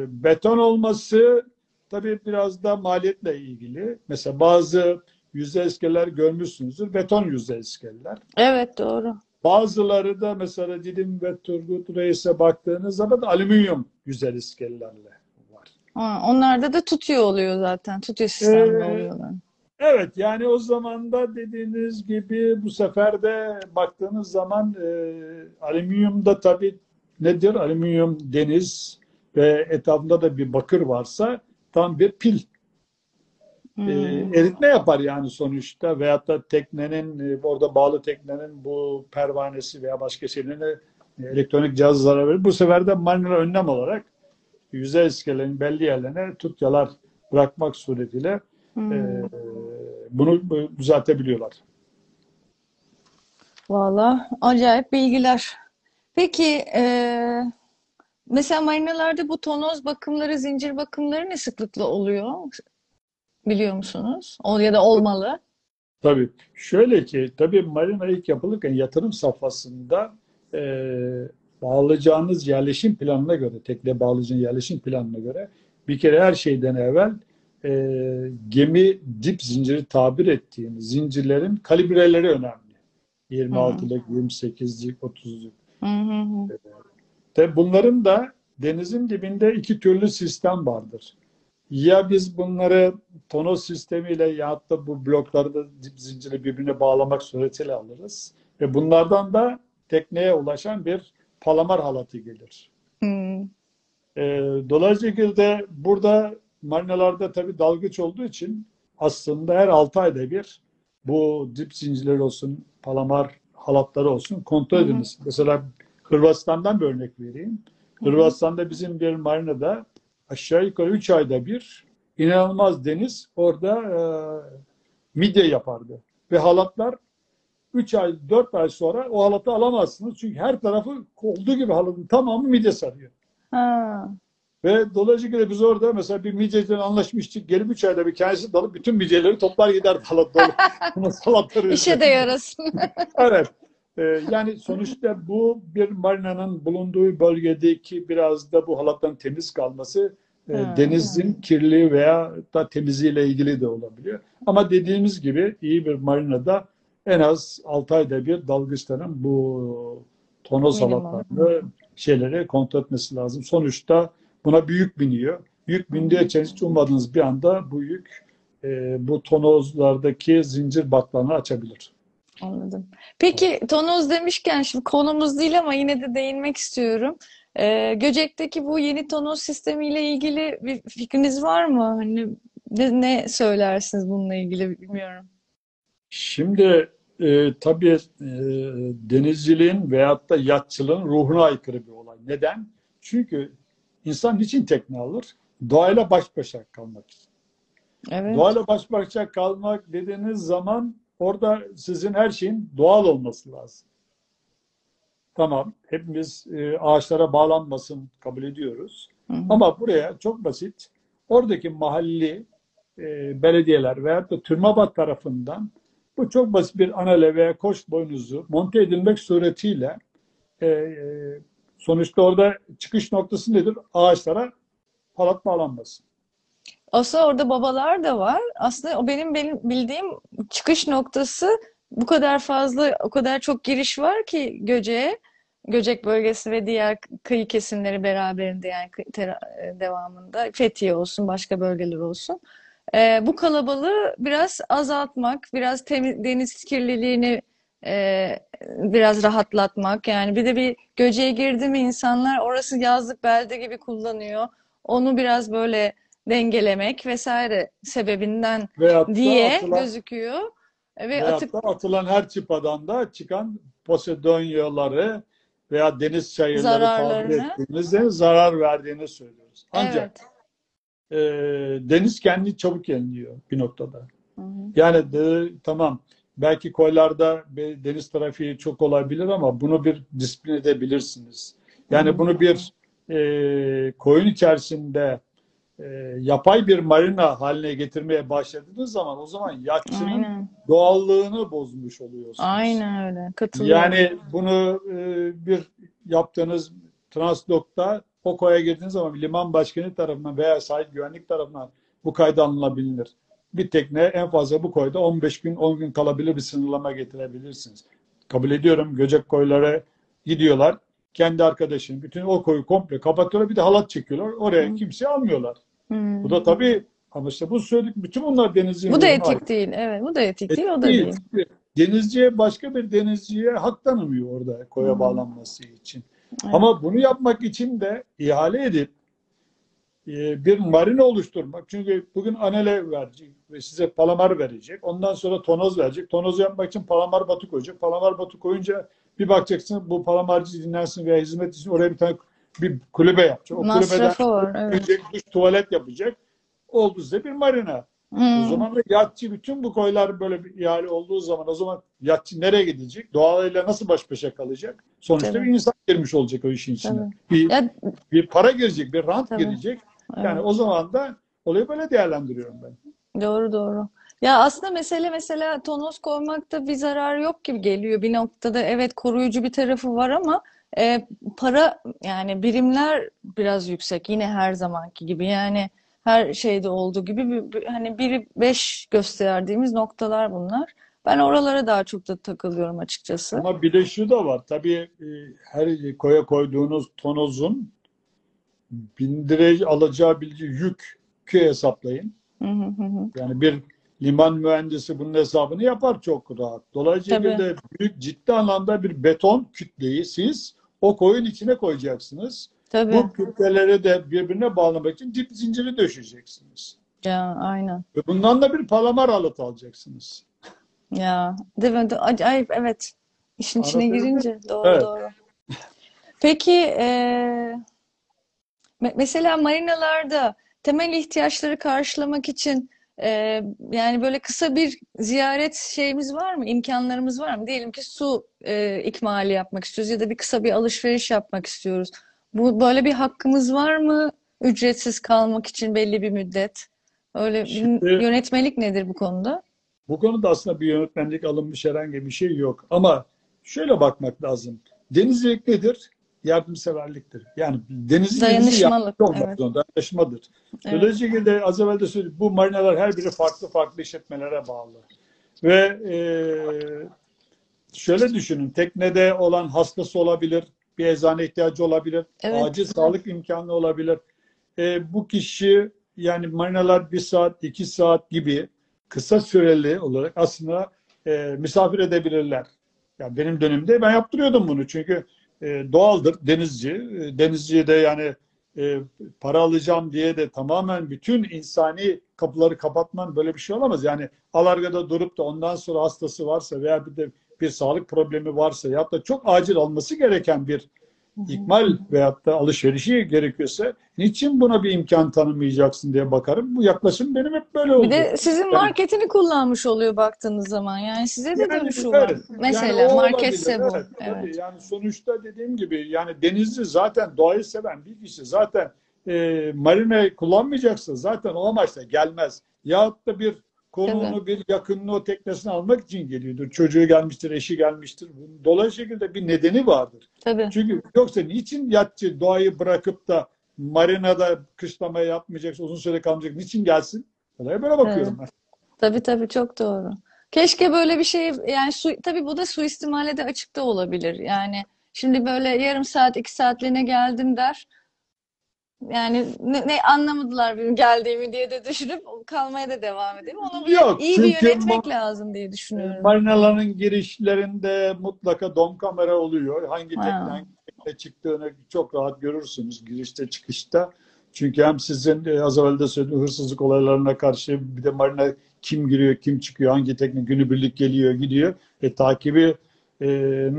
[SPEAKER 2] beton olması tabii biraz da maliyetle ilgili. Mesela bazı yüzey iskeleler görmüşsünüzdür. Beton yüzey iskeleler.
[SPEAKER 1] Evet doğru.
[SPEAKER 2] Bazıları da mesela Didim ve Turgut Reis'e baktığınız zaman alüminyum yüzer iskelelerle var.
[SPEAKER 1] Ha, onlarda da tutuyor oluyor zaten. Tutuyor sistemli
[SPEAKER 2] Ee,
[SPEAKER 1] oluyorlar.
[SPEAKER 2] Evet yani o zaman da dediğiniz gibi bu sefer de baktığınız zaman e, alüminyumda tabii nedir? Alüminyum deniz ve etrafında da bir bakır varsa tam bir pil. E,
[SPEAKER 1] Hmm.
[SPEAKER 2] eritme yapar yani sonuçta veyahut da teknenin e, orada bağlı teknenin bu pervanesi veya başka şeylerine e, elektronik cihazlara verir. Bu sefer de marina önlem olarak yüzey iskelenin belli yerlerine tutyalar bırakmak suretiyle
[SPEAKER 1] Hmm.
[SPEAKER 2] e, bunu düzeltebiliyorlar.
[SPEAKER 1] Valla acayip bilgiler. Peki eee, Mesela marinalarda bu tonoz bakımları, zincir bakımları ne sıklıkla oluyor? Biliyor musunuz? O ya da olmalı.
[SPEAKER 2] Tabii. Şöyle ki, tabii marina ilk yapılırken yatırım safhasında e, bağlayacağınız yerleşim planına göre, tekne bağlayacağınız yerleşim planına göre bir kere her şeyden evvel e, gemi dip zinciri tabir ettiğimiz zincirlerin kalibreleri önemli. 26'lık, 28'lik, 30'luk.
[SPEAKER 1] Hı hı.
[SPEAKER 2] Tabii bunların da denizin dibinde iki türlü sistem vardır. Ya biz bunları tonoz sistemiyle ya da bu blokları da dip zinciri birbirine bağlamak suretiyle alırız. Ve bunlardan da tekneye ulaşan bir palamar halatı gelir.
[SPEAKER 1] Hmm.
[SPEAKER 2] Ee, dolayısıyla burada marinalarda tabii dalgıç olduğu için aslında her 6 ayda bir bu dip zincirleri olsun, palamar halatları olsun kontrol
[SPEAKER 1] Hı hı.
[SPEAKER 2] ediniz. Mesela Hırvatistan'dan bir örnek vereyim. Hırvatistan'da bizim bir marinada aşağı yukarı 3 ayda bir inanılmaz deniz orada e, midye yapardı. Ve halatlar 3 ay, 4 ay sonra o halatı alamazsınız. Çünkü her tarafı olduğu gibi halatın tamamı midye sarıyor.
[SPEAKER 1] Ha.
[SPEAKER 2] Ve dolayısıyla biz orada mesela bir midyeciden anlaşmıştık. Gelip 3 ayda bir kendisi dalıp bütün midyeleri toplar gider halat dolu.
[SPEAKER 1] İşe de yarasın.
[SPEAKER 2] Evet. Ee, yani sonuçta bu bir marinanın bulunduğu bölgedeki biraz da bu halattan temiz kalması e, denizin kirliliği veya da temizliğiyle ilgili de olabiliyor. Ama dediğimiz gibi iyi bir marinada en az 6 ayda bir dalgıçların bu tonoz
[SPEAKER 1] Minimum.
[SPEAKER 2] halatlarını şeyleri kontrol etmesi lazım. Sonuçta buna büyük biniyor. Yük bindiği için hiç ummadığınız bir anda bu yük e, bu tonozlardaki zincir baklarını açabilir.
[SPEAKER 1] Anladım. Peki tonoz demişken şimdi konumuz değil ama yine de değinmek istiyorum. Ee, Göcek'teki bu yeni tonoz sistemiyle ilgili bir fikriniz var mı? Hani ne, ne söylersiniz bununla ilgili bilmiyorum.
[SPEAKER 2] Şimdi e, tabii e, denizciliğin veyahut da yatçılığın ruhuna aykırı bir olay. Neden? Çünkü insan niçin tekne alır? Doğayla baş başa kalmak için.
[SPEAKER 1] Evet.
[SPEAKER 2] Doğayla baş başa kalmak dediğiniz zaman orada sizin her şeyin doğal olması lazım. Tamam, hepimiz e, ağaçlara bağlanmasın kabul ediyoruz.
[SPEAKER 1] Hı hı.
[SPEAKER 2] Ama buraya çok basit, oradaki mahalli e, belediyeler veyahut da TÜRMABAT tarafından bu çok basit bir anale veya koç boynuzu monte edilmek suretiyle e, e, sonuçta orada çıkış noktası nedir? Ağaçlara halat bağlanması.
[SPEAKER 1] Aslında orada babalar da var. Aslında o benim benim bildiğim çıkış noktası bu kadar fazla, o kadar çok giriş var ki Göcek'e, Göcek bölgesi ve diğer kıyı kesimleri beraberinde yani e, devamında Fethiye olsun, başka bölgeler olsun. Ee, bu kalabalığı biraz azaltmak, biraz temiz, deniz kirliliğini e, biraz rahatlatmak. Yani bir de bir Göcek'e girdi mi insanlar orası yazlık belde gibi kullanıyor. Onu biraz böyle dengelemek vesaire sebebinden
[SPEAKER 2] Veyahut
[SPEAKER 1] diye
[SPEAKER 2] atılan,
[SPEAKER 1] gözüküyor. Ve
[SPEAKER 2] veyahut da atılan her çıpadan da çıkan posedonyaları veya deniz çayırları tabir zarar verdiğini söylüyoruz. Ancak
[SPEAKER 1] evet.
[SPEAKER 2] e, deniz kendini çabuk yeniliyor bir noktada.
[SPEAKER 1] Hı hı.
[SPEAKER 2] Yani de, tamam belki koylarda bir deniz trafiği çok olabilir ama bunu bir disiplin edebilirsiniz. Yani
[SPEAKER 1] Hı.
[SPEAKER 2] bunu bir e, koyun içerisinde e, yapay bir marina haline getirmeye başladığınız zaman o zaman yatçının
[SPEAKER 1] Aynen.
[SPEAKER 2] doğallığını bozmuş oluyorsunuz.
[SPEAKER 1] Aynen öyle. Katılıyorum.
[SPEAKER 2] Yani bunu e, bir yaptığınız Transdoc'ta o koya girdiğiniz zaman liman başkanı tarafından veya sahil güvenlik tarafından bu kayda alınabilir. Bir tekne en fazla bu koyda 15 gün 10 gün kalabilir bir sınırlama getirebilirsiniz. Kabul ediyorum Göcek koylara gidiyorlar. Kendi arkadaşını bütün o koyu komple kapatıyorlar bir de halat çekiyorlar. Oraya
[SPEAKER 1] Hı.
[SPEAKER 2] kimseyi almıyorlar.
[SPEAKER 1] Hı.
[SPEAKER 2] Bu da tabii ama işte bu söyledik bütün bunlar denizcinin
[SPEAKER 1] Bu da etik
[SPEAKER 2] aykırı.
[SPEAKER 1] değil. Evet, bu da etik
[SPEAKER 2] Etik
[SPEAKER 1] değil, o da
[SPEAKER 2] değil.
[SPEAKER 1] değil.
[SPEAKER 2] Denizciye başka bir denizciye hak tanımıyor orada koya
[SPEAKER 1] hı.
[SPEAKER 2] bağlanması için.
[SPEAKER 1] Evet.
[SPEAKER 2] Ama bunu yapmak için de ihale edip e, bir marina oluşturmak. Çünkü bugün anele verecek ve size palamar verecek. Ondan sonra tonoz verecek. Tonoz yapmak için palamar batı koyacak. Palamar batı koyunca bir bakacaksın bu palamarcı dinlensin veya hizmet için oraya bir tane bir kulübe yapacak. O kulübeden
[SPEAKER 1] var. Evet.
[SPEAKER 2] duş tuvalet yapacak. Oldu size bir marina. O
[SPEAKER 1] Hmm,
[SPEAKER 2] zaman da yatçı bütün bu koylar böyle bir ihale olduğu zaman o zaman yatçı nereye gidecek? Doğayla nasıl baş başa kalacak? Sonuçta
[SPEAKER 1] tabii,
[SPEAKER 2] bir insan girmiş olacak o işin içine.
[SPEAKER 1] tabii.
[SPEAKER 2] Bir,
[SPEAKER 1] Ya,
[SPEAKER 2] bir para girecek, bir rant
[SPEAKER 1] tabii,
[SPEAKER 2] girecek. Yani
[SPEAKER 1] evet.
[SPEAKER 2] o zaman da olayı böyle değerlendiriyorum ben.
[SPEAKER 1] Doğru doğru. Ya aslında mesele mesela tonoz koymakta bir zarar yok gibi geliyor. Bir noktada evet koruyucu bir tarafı var ama e, para yani birimler biraz yüksek. Yine her zamanki gibi yani her şeyde olduğu gibi bir, bir- hani biri beş gösterdiğimiz noktalar bunlar. Ben oralara daha çok da takılıyorum açıkçası.
[SPEAKER 2] Ama bir de şu da var. Tabii e, her koya koyduğunuz tonozun bindire alacağı bir yük hesaplayın.
[SPEAKER 1] Hı hı hı hı.
[SPEAKER 2] Yani bir liman mühendisi bunun hesabını yapar çok rahat. Dolayısıyla
[SPEAKER 1] Tabii,
[SPEAKER 2] de büyük ciddi anlamda bir beton kütleyi siz o koyun içine koyacaksınız.
[SPEAKER 1] tabii.
[SPEAKER 2] Bu kütleleri de birbirine bağlamak için dip zinciri döşeyeceksiniz.
[SPEAKER 1] Ya aynen.
[SPEAKER 2] Ve bundan da bir palamar alıt alacaksınız.
[SPEAKER 1] Ya değil mi? Acayip evet. İşin içine
[SPEAKER 2] Anlatabildim mi?
[SPEAKER 1] girince doğru
[SPEAKER 2] Evet.
[SPEAKER 1] doğru. Peki me- mesela marinalarda temel ihtiyaçları karşılamak için eee, yani böyle kısa bir ziyaret şeyimiz var mı? İmkanlarımız var mı? Diyelim ki su eee, ikmali yapmak istiyoruz ya da bir kısa bir alışveriş yapmak istiyoruz. Bu böyle bir hakkımız var mı? Ücretsiz kalmak için belli bir müddet. Öyle bir
[SPEAKER 2] Şimdi
[SPEAKER 1] yönetmelik nedir bu konuda?
[SPEAKER 2] bu konuda aslında bir yönetmenlik alınmış herhangi bir şey yok. Ama şöyle bakmak lazım. Denizcilik nedir? Yardımseverliktir. Yani denizci
[SPEAKER 1] Dayanışmalık.
[SPEAKER 2] olmak
[SPEAKER 1] Evet.
[SPEAKER 2] zorunda. Dayanışmadır.
[SPEAKER 1] Evet.
[SPEAKER 2] Dolayısıyla de az evvel de söyledim. Bu marinalar her biri farklı farklı işletmelere bağlı. Ve eee, şöyle düşünün. Teknede olan hastası olabilir. Bir eczane ihtiyacı olabilir.
[SPEAKER 1] Evet.
[SPEAKER 2] Acil sağlık imkanı olabilir. E, bu kişi yani marinalar bir saat, iki saat gibi kısa süreli olarak aslında e, misafir edebilirler. Yani benim dönemimde ben yaptırıyordum bunu çünkü e, doğaldır denizci. E, denizci de yani e, para alacağım diye de tamamen bütün insani kapıları kapatman böyle bir şey olamaz. Yani alargada durup da ondan sonra hastası varsa veya bir de bir sağlık problemi varsa ya da çok acil alması gereken bir. İkmal veyahut da alışverişi gerekiyorsa niçin buna bir imkan tanımayacaksın diye bakarım. Bu yaklaşım benim hep böyle
[SPEAKER 1] Bir
[SPEAKER 2] oldu.
[SPEAKER 1] de sizin
[SPEAKER 2] Yani,
[SPEAKER 1] marketini kullanmış oluyor baktığınız zaman. Yani size de
[SPEAKER 2] yani
[SPEAKER 1] dönüşü var.
[SPEAKER 2] evet. Yani
[SPEAKER 1] Mesela
[SPEAKER 2] o
[SPEAKER 1] marketse bu.
[SPEAKER 2] Evet, tabii.
[SPEAKER 1] Evet.
[SPEAKER 2] Yani sonuçta dediğim gibi yani denizci zaten doğayı seven bir kişi zaten e, marine kullanmayacaksa zaten o amaçla gelmez. Yahut da bir. Konuğunu bir yakınını o teknesine almak için geliyordur. Çocuğu gelmiştir, eşi gelmiştir. Dolayısıyla bir nedeni vardır.
[SPEAKER 1] Tabii.
[SPEAKER 2] Çünkü yoksa niçin yatçı doğayı bırakıp da marinada kışlama yapmayacaksa, uzun süre kalmayacak, niçin gelsin? Olaya böyle
[SPEAKER 1] Evet.
[SPEAKER 2] bakıyorum ben.
[SPEAKER 1] Tabii tabii çok doğru. Keşke böyle bir şey yani su, tabii bu da suistimale de açık da olabilir. Yani şimdi böyle yarım saat iki saatliğine geldim der. Yani ne, ne anlamadılar benim geldiğimi diye de düşünüp kalmaya da devam edeyim. Onu
[SPEAKER 2] Yok,
[SPEAKER 1] iyi bir yönetmek lazım diye düşünüyorum.
[SPEAKER 2] marinaların girişlerinde mutlaka dom kamera oluyor. Hangi tekne
[SPEAKER 1] Ha,
[SPEAKER 2] hangi tekne çıktığını çok rahat görürsünüz girişte çıkışta. Çünkü hem sizin e, az evvel de söylediğim hırsızlık olaylarına karşı bir de marina kim giriyor, kim çıkıyor, hangi tekne günübirlik geliyor, gidiyor. E, takibi e,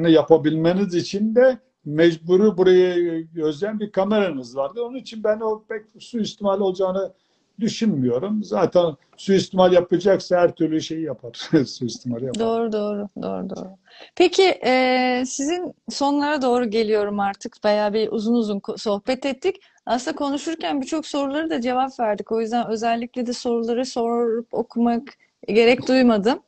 [SPEAKER 2] yapabilmeniz için de mecburi buraya gözleyen bir kameranız vardı. Onun için ben o pek suistimal olacağını düşünmüyorum. Zaten suistimal yapacaksa her türlü şeyi yapar. Suistimal yapar.
[SPEAKER 1] doğru doğru doğru doğru. Peki eee, sizin sonlara doğru geliyorum artık. Bayağı bir uzun uzun sohbet ettik. Aslında konuşurken birçok soruları da cevap verdik. O yüzden özellikle de soruları sorup okumak gerek duymadım.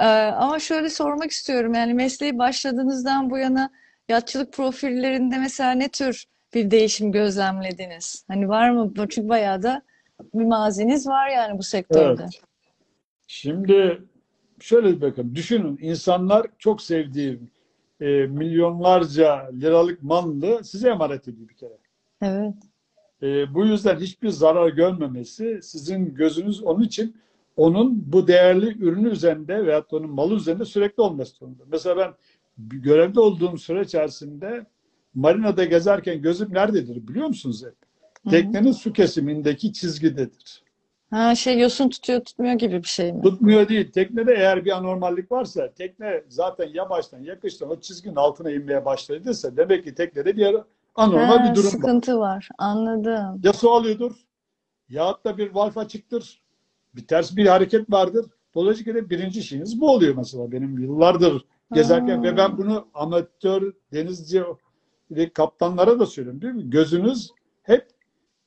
[SPEAKER 1] Eee, ama şöyle sormak istiyorum. Yani mesleği başladığınızdan bu yana yatçılık profillerinde mesela ne tür bir değişim gözlemlediniz? Hani var mı? Çünkü bayağı da bir maziniz var yani bu sektörde.
[SPEAKER 2] Evet. Şimdi şöyle bir bakın. Düşünün insanlar çok sevdiği e, milyonlarca liralık malını size emanet ediyor bir kere.
[SPEAKER 1] Evet.
[SPEAKER 2] E, bu yüzden hiçbir zarar görmemesi sizin gözünüz onun için onun bu değerli ürünü üzerinde veyahut da onun malı üzerinde sürekli olması zorunda. Mesela ben görevde olduğum süre içerisinde marinada gezerken gözüm nerededir biliyor musunuz hep? Teknenin su kesimindeki çizgidedir.
[SPEAKER 1] Ha şey yosun tutuyor tutmuyor gibi bir şey mi?
[SPEAKER 2] Tutmuyor değil. Teknede eğer bir anormallik varsa tekne zaten ya baştan ya kıştan o çizginin altına inmeye başladıysa demek ki teknede bir anormal
[SPEAKER 1] Ha,
[SPEAKER 2] bir durum var.
[SPEAKER 1] sıkıntı var. Anladım.
[SPEAKER 2] Ya su alıyordur ya da bir valf açıktır bir ters bir hareket vardır. Dolayısıyla birinci şeyiniz bu oluyor mesela benim yıllardır gezerken
[SPEAKER 1] Aa.
[SPEAKER 2] ve ben bunu amatör denizci ve kaptanlara da söylüyorum değil mi? Gözünüz hep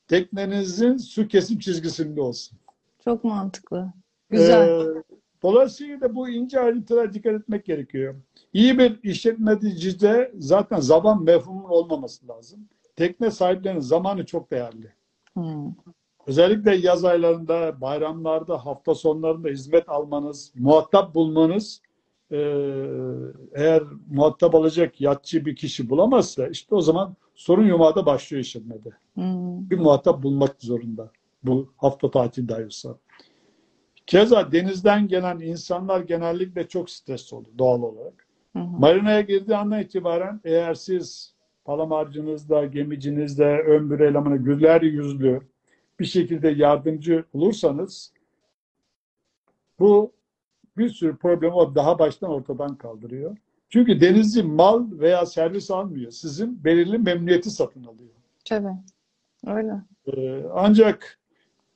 [SPEAKER 2] teknenizin su kesim çizgisinde olsun.
[SPEAKER 1] Çok mantıklı. Güzel.
[SPEAKER 2] Ee, dolayısıyla da bu ince ayrıntılara dikkat etmek gerekiyor. İyi bir işletmecide zaten zaman mefhumun olmaması lazım. Tekne sahiplerinin zamanı çok değerli.
[SPEAKER 1] Hmm.
[SPEAKER 2] Özellikle yaz aylarında, bayramlarda, hafta sonlarında hizmet almanız, muhatap bulmanız eğer muhatap alacak yatçı bir kişi bulamazsa işte o zaman sorun yumağı da başlıyor işletmede.
[SPEAKER 1] Hmm.
[SPEAKER 2] Bir muhatap bulmak zorunda. Bu hafta tatil dahiyorsa. Keza denizden gelen insanlar genellikle çok stresli olur doğal olarak.
[SPEAKER 1] Hı hı.
[SPEAKER 2] Marinaya girdiği andan itibaren eğer siz palamarcınızda, gemicinizde, ön bir elemanı güler yüzlü bir şekilde yardımcı olursanız bu bir sürü problemi o daha baştan ortadan kaldırıyor. Çünkü denizci mal veya servis almıyor. Sizin belirli memnuniyeti satın alıyor.
[SPEAKER 1] Tabii. Öyle.
[SPEAKER 2] Ee, Ancak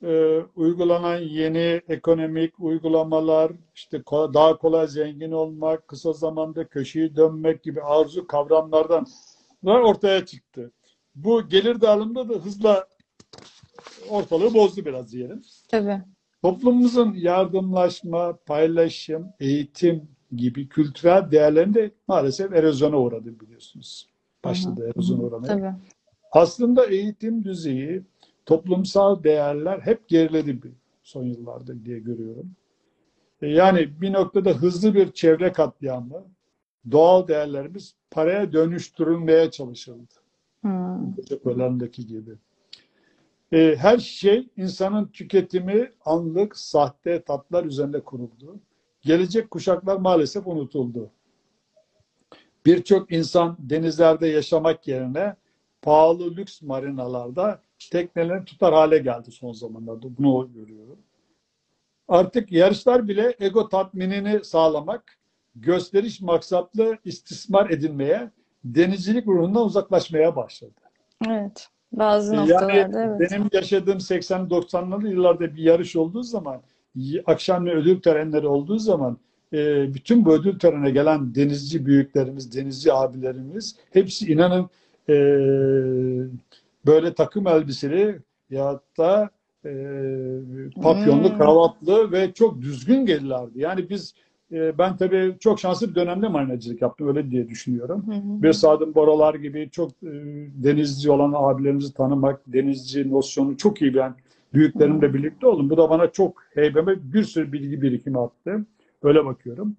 [SPEAKER 2] e, uygulanan yeni ekonomik uygulamalar, işte ko- daha kolay zengin olmak, kısa zamanda köşeyi dönmek gibi arzu kavramlardan ortaya çıktı. Bu gelir dağılımında da hızla ortalığı bozdu biraz diyelim.
[SPEAKER 1] Tabii.
[SPEAKER 2] Toplumumuzun yardımlaşma, paylaşım, eğitim gibi kültürel değerlerini de maalesef erozyona uğradı biliyorsunuz. Başladı erozyona uğramaya.
[SPEAKER 1] Tabii.
[SPEAKER 2] Aslında eğitim düzeyi, toplumsal değerler hep geriledi bir son yıllarda diye görüyorum. E, Yani bir noktada hızlı bir çevre katliamı, doğal değerlerimiz paraya dönüştürülmeye çalışıldı.
[SPEAKER 1] Hmm.
[SPEAKER 2] Kocaköylerdeki gibi. E, Her şey insanın tüketimi anlık, sahte tatlar üzerinde kuruldu. Gelecek kuşaklar maalesef unutuldu. Birçok insan denizlerde yaşamak yerine pahalı lüks marinalarda teknelerini tutar hale geldi son zamanlarda. Bunu görüyorum. Artık yarışlar bile ego tatminini sağlamak, gösteriş maksatlı istismar edilmeye, denizcilik ruhundan uzaklaşmaya başladı.
[SPEAKER 1] Evet. Bazı
[SPEAKER 2] Yani
[SPEAKER 1] noktalarda evet.
[SPEAKER 2] benim yaşadığım 80-90'lı yıllarda bir yarış olduğu zaman, akşam ödül törenleri olduğu zaman e, bütün bu ödül törenine gelen denizci büyüklerimiz, denizci abilerimiz hepsi inanın e, böyle takım elbiseli ya da e, papyonlu,
[SPEAKER 1] Hmm.
[SPEAKER 2] kravatlı ve çok düzgün gelirlerdi. Yani biz e, ben tabii çok şanslı bir dönemde marinacılık yaptım öyle diye düşünüyorum.
[SPEAKER 1] Hı hı.
[SPEAKER 2] Bir Sadım Boralar gibi çok e, denizci olan abilerimizi tanımak, denizci nosyonu çok iyi bilen büyüklerimle birlikte oldum. Bu da bana çok heybeme bir sürü bilgi birikimi attı. Öyle bakıyorum.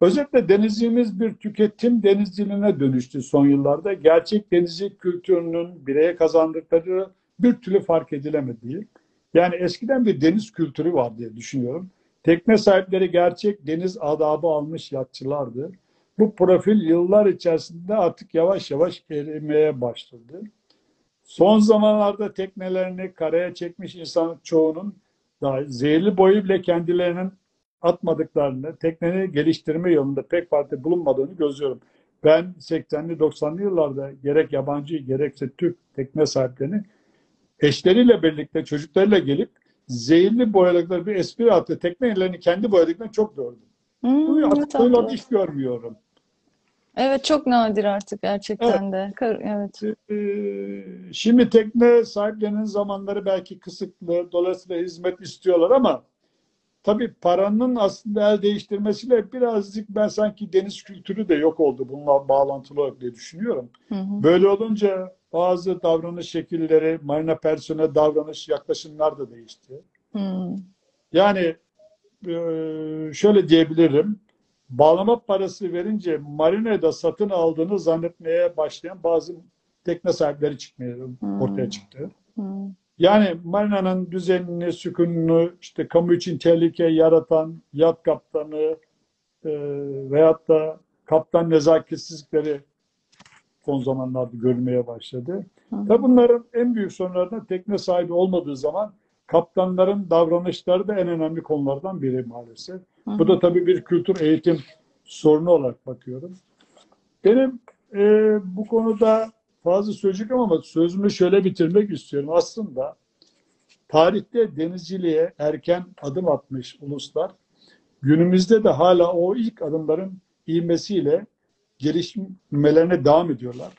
[SPEAKER 2] Özetle denizciliğimiz bir tüketim denizciliğine dönüştü son yıllarda. Gerçek denizcilik kültürünün bireye kazandıkları bir türlü fark edilemediği. Yani eskiden bir deniz kültürü var diye düşünüyorum. Tekne sahipleri gerçek deniz adabı almış yatçılardı. Bu profil yıllar içerisinde artık yavaş yavaş erimeye başladı. Son zamanlarda teknelerini karaya çekmiş insanın çoğunun daha zehirli boyu bile kendilerinin atmadıklarını, tekneni geliştirme yolunda pek parti bulunmadığını gözlüyorum. Ben 80'li 90'lı yıllarda gerek yabancı gerekse Türk tekne sahiplerini eşleriyle birlikte çocuklarıyla gelip zehirli boyadıkları bir espri attı. Teknelerini kendi boyadıklarını çok gördüm.
[SPEAKER 1] Hmm,
[SPEAKER 2] Bunu böyle hiç görmüyorum.
[SPEAKER 1] Evet çok nadir artık gerçekten de. Kar- Evet.
[SPEAKER 2] Ee, Şimdi tekne sahiplerinin zamanları belki kısıtlı, dolayısıyla hizmet istiyorlar ama tabii paranın aslında el değiştirmesiyle birazcık ben sanki deniz kültürü de yok oldu bununla bağlantılı olarak diye düşünüyorum.
[SPEAKER 1] Hı hı.
[SPEAKER 2] Böyle olunca bazı davranış şekilleri, marina personel davranış, yaklaşımlar da değişti.
[SPEAKER 1] Hmm.
[SPEAKER 2] Yani e, şöyle diyebilirim. Bağlama parası verince marinada satın aldığını zannetmeye başlayan bazı tekne sahipleri çıkmaya
[SPEAKER 1] Hmm.
[SPEAKER 2] ortaya çıktı.
[SPEAKER 1] Hmm.
[SPEAKER 2] Yani marinanın düzenini, sükununu, işte kamu için tehlike yaratan yat kaptanı e, veyahut da kaptan nezaketsizlikleri son zamanlarda görülmeye başladı. Ve bunların en büyük sorunlarından tekne sahibi olmadığı zaman kaptanların davranışları da en önemli konulardan biri maalesef.
[SPEAKER 1] Hı
[SPEAKER 2] Bu
[SPEAKER 1] hı.
[SPEAKER 2] da tabii bir kültür eğitim sorunu olarak bakıyorum. Benim e, bu konuda fazla söyleyecek ama sözümü şöyle bitirmek istiyorum. Aslında tarihte denizciliğe erken adım atmış uluslar günümüzde de hala o ilk adımların ivmesiyle gelişmelerine devam ediyorlar.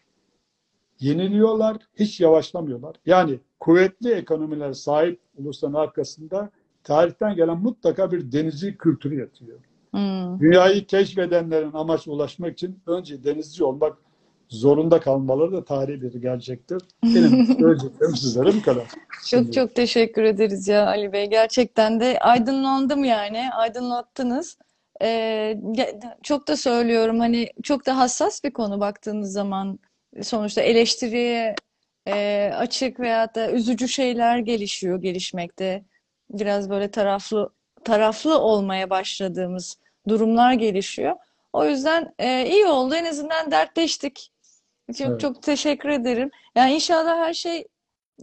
[SPEAKER 2] Yeniliyorlar, hiç yavaşlamıyorlar. Yani kuvvetli ekonomiler sahip ulusların arkasında tarihten gelen mutlaka bir denizci kültürü yatıyor.
[SPEAKER 1] Hmm.
[SPEAKER 2] Dünyayı keşfedenlerin amaç ulaşmak için önce denizci olmak zorunda kalmaları da tarihi bir gerçektir. Benim söyleyeceklerim sizlere bu kadar.
[SPEAKER 1] Çok çok teşekkür ederiz ya Ali Bey. Gerçekten de aydınlandım yani. Aydınlattınız. Ge- çok da söylüyorum hani çok da hassas bir konu baktığınız zaman sonuçta eleştiriye e, açık veyahut da üzücü şeyler gelişiyor, gelişmekte. Biraz böyle taraflı taraflı olmaya başladığımız durumlar gelişiyor. O yüzden e, iyi oldu. En azından dertleştik. Çok
[SPEAKER 2] Evet.
[SPEAKER 1] çok teşekkür ederim. Yani inşallah her şey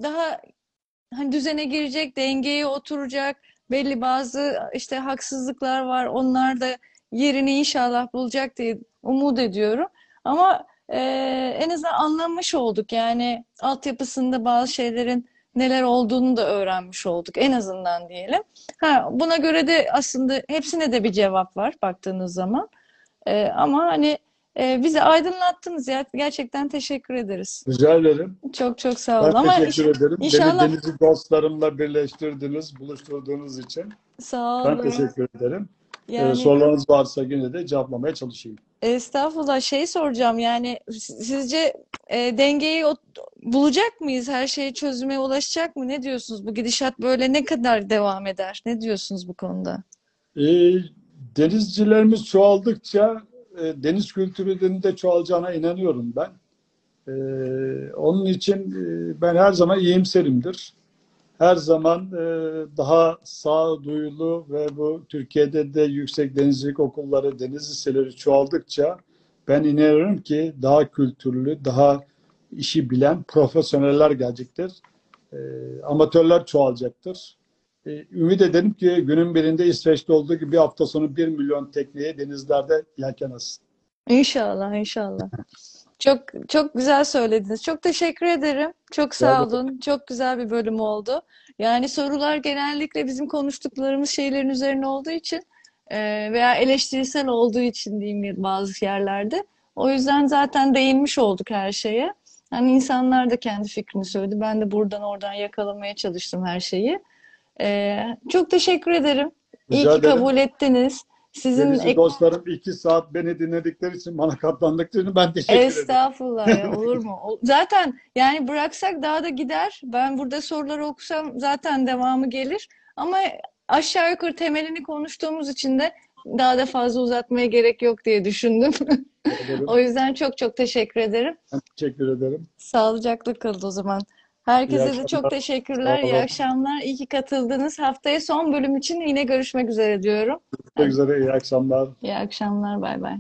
[SPEAKER 1] daha hani düzene girecek, dengeye oturacak. Belli bazı işte haksızlıklar var. Onlar da yerini inşallah bulacak diye umut ediyorum. Ama e, en azından anlamış olduk. Yani altyapısında bazı şeylerin neler olduğunu da öğrenmiş olduk. En azından diyelim. Ha, buna göre de aslında hepsine de bir cevap var baktığınız zaman. E, ama hani e, bizi aydınlattınız ya. Gerçekten teşekkür ederiz.
[SPEAKER 2] Rica ederim.
[SPEAKER 1] Çok çok sağ olun.
[SPEAKER 2] Ben
[SPEAKER 1] Ama
[SPEAKER 2] teşekkür
[SPEAKER 1] inş-
[SPEAKER 2] ederim. Beni
[SPEAKER 1] inşallah
[SPEAKER 2] denizci dostlarımla birleştirdiniz, buluşturduğunuz için.
[SPEAKER 1] sağ
[SPEAKER 2] Ben
[SPEAKER 1] olun.
[SPEAKER 2] teşekkür ederim. Ee,
[SPEAKER 1] Yani
[SPEAKER 2] sorularınız varsa yine de cevaplamaya çalışayım.
[SPEAKER 1] estağfurullah şey soracağım yani sizce e, dengeyi o- bulacak mıyız? Her şey çözüme ulaşacak mı? Ne diyorsunuz? Bu gidişat böyle ne kadar devam eder? Ne diyorsunuz bu konuda?
[SPEAKER 2] Ee, denizcilerimiz çoğaldıkça e, deniz kültürünün de çoğalacağına inanıyorum ben. Ee, onun için e, ben her zaman iyimserimdir. Her zaman e, daha sağduyulu ve bu Türkiye'de de yüksek denizcilik okulları, deniz liseleri çoğaldıkça ben inanıyorum ki daha kültürlü, daha işi bilen profesyoneller gelecektir. E, amatörler çoğalacaktır. E, ümit ederim ki günün birinde İsveç'te olduğu gibi bir hafta sonu 1 milyon tekneye denizlerde yelken açsın.
[SPEAKER 1] İnşallah, inşallah. Çok çok güzel söylediniz. Çok teşekkür ederim. Çok sağ olun. Çok güzel bir bölüm oldu. Yani sorular genellikle bizim konuştuklarımız şeylerin üzerine olduğu için e, veya eleştirisel olduğu için diyeyim bazı yerlerde. O yüzden zaten değinmiş olduk her şeye. Hani insanlar da kendi fikrini söyledi. Ben de buradan oradan yakalamaya çalıştım her şeyi. E, çok teşekkür ederim. İyi
[SPEAKER 2] Rica
[SPEAKER 1] ki
[SPEAKER 2] ederim.
[SPEAKER 1] kabul ettiniz. Sizin
[SPEAKER 2] Denizci
[SPEAKER 1] ek-
[SPEAKER 2] dostlarım iki saat beni dinledikleri için, bana katlandıkları için ben teşekkür ederim.
[SPEAKER 1] Estağfurullah ya olur mu? Zaten yani bıraksak daha da gider. Ben burada soruları okusam zaten devamı gelir. Ama aşağı yukarı temelini konuştuğumuz için de daha da fazla uzatmaya gerek yok diye düşündüm. O yüzden çok çok teşekkür ederim.
[SPEAKER 2] Ben teşekkür ederim.
[SPEAKER 1] Sağlıcakla kalın o zaman. Herkese de çok teşekkürler. İyi akşamlar. İyi ki katıldınız. Haftaya son bölüm için yine görüşmek üzere diyorum.
[SPEAKER 2] Görüşmek üzere. iyi akşamlar.
[SPEAKER 1] İyi akşamlar. Bay bay.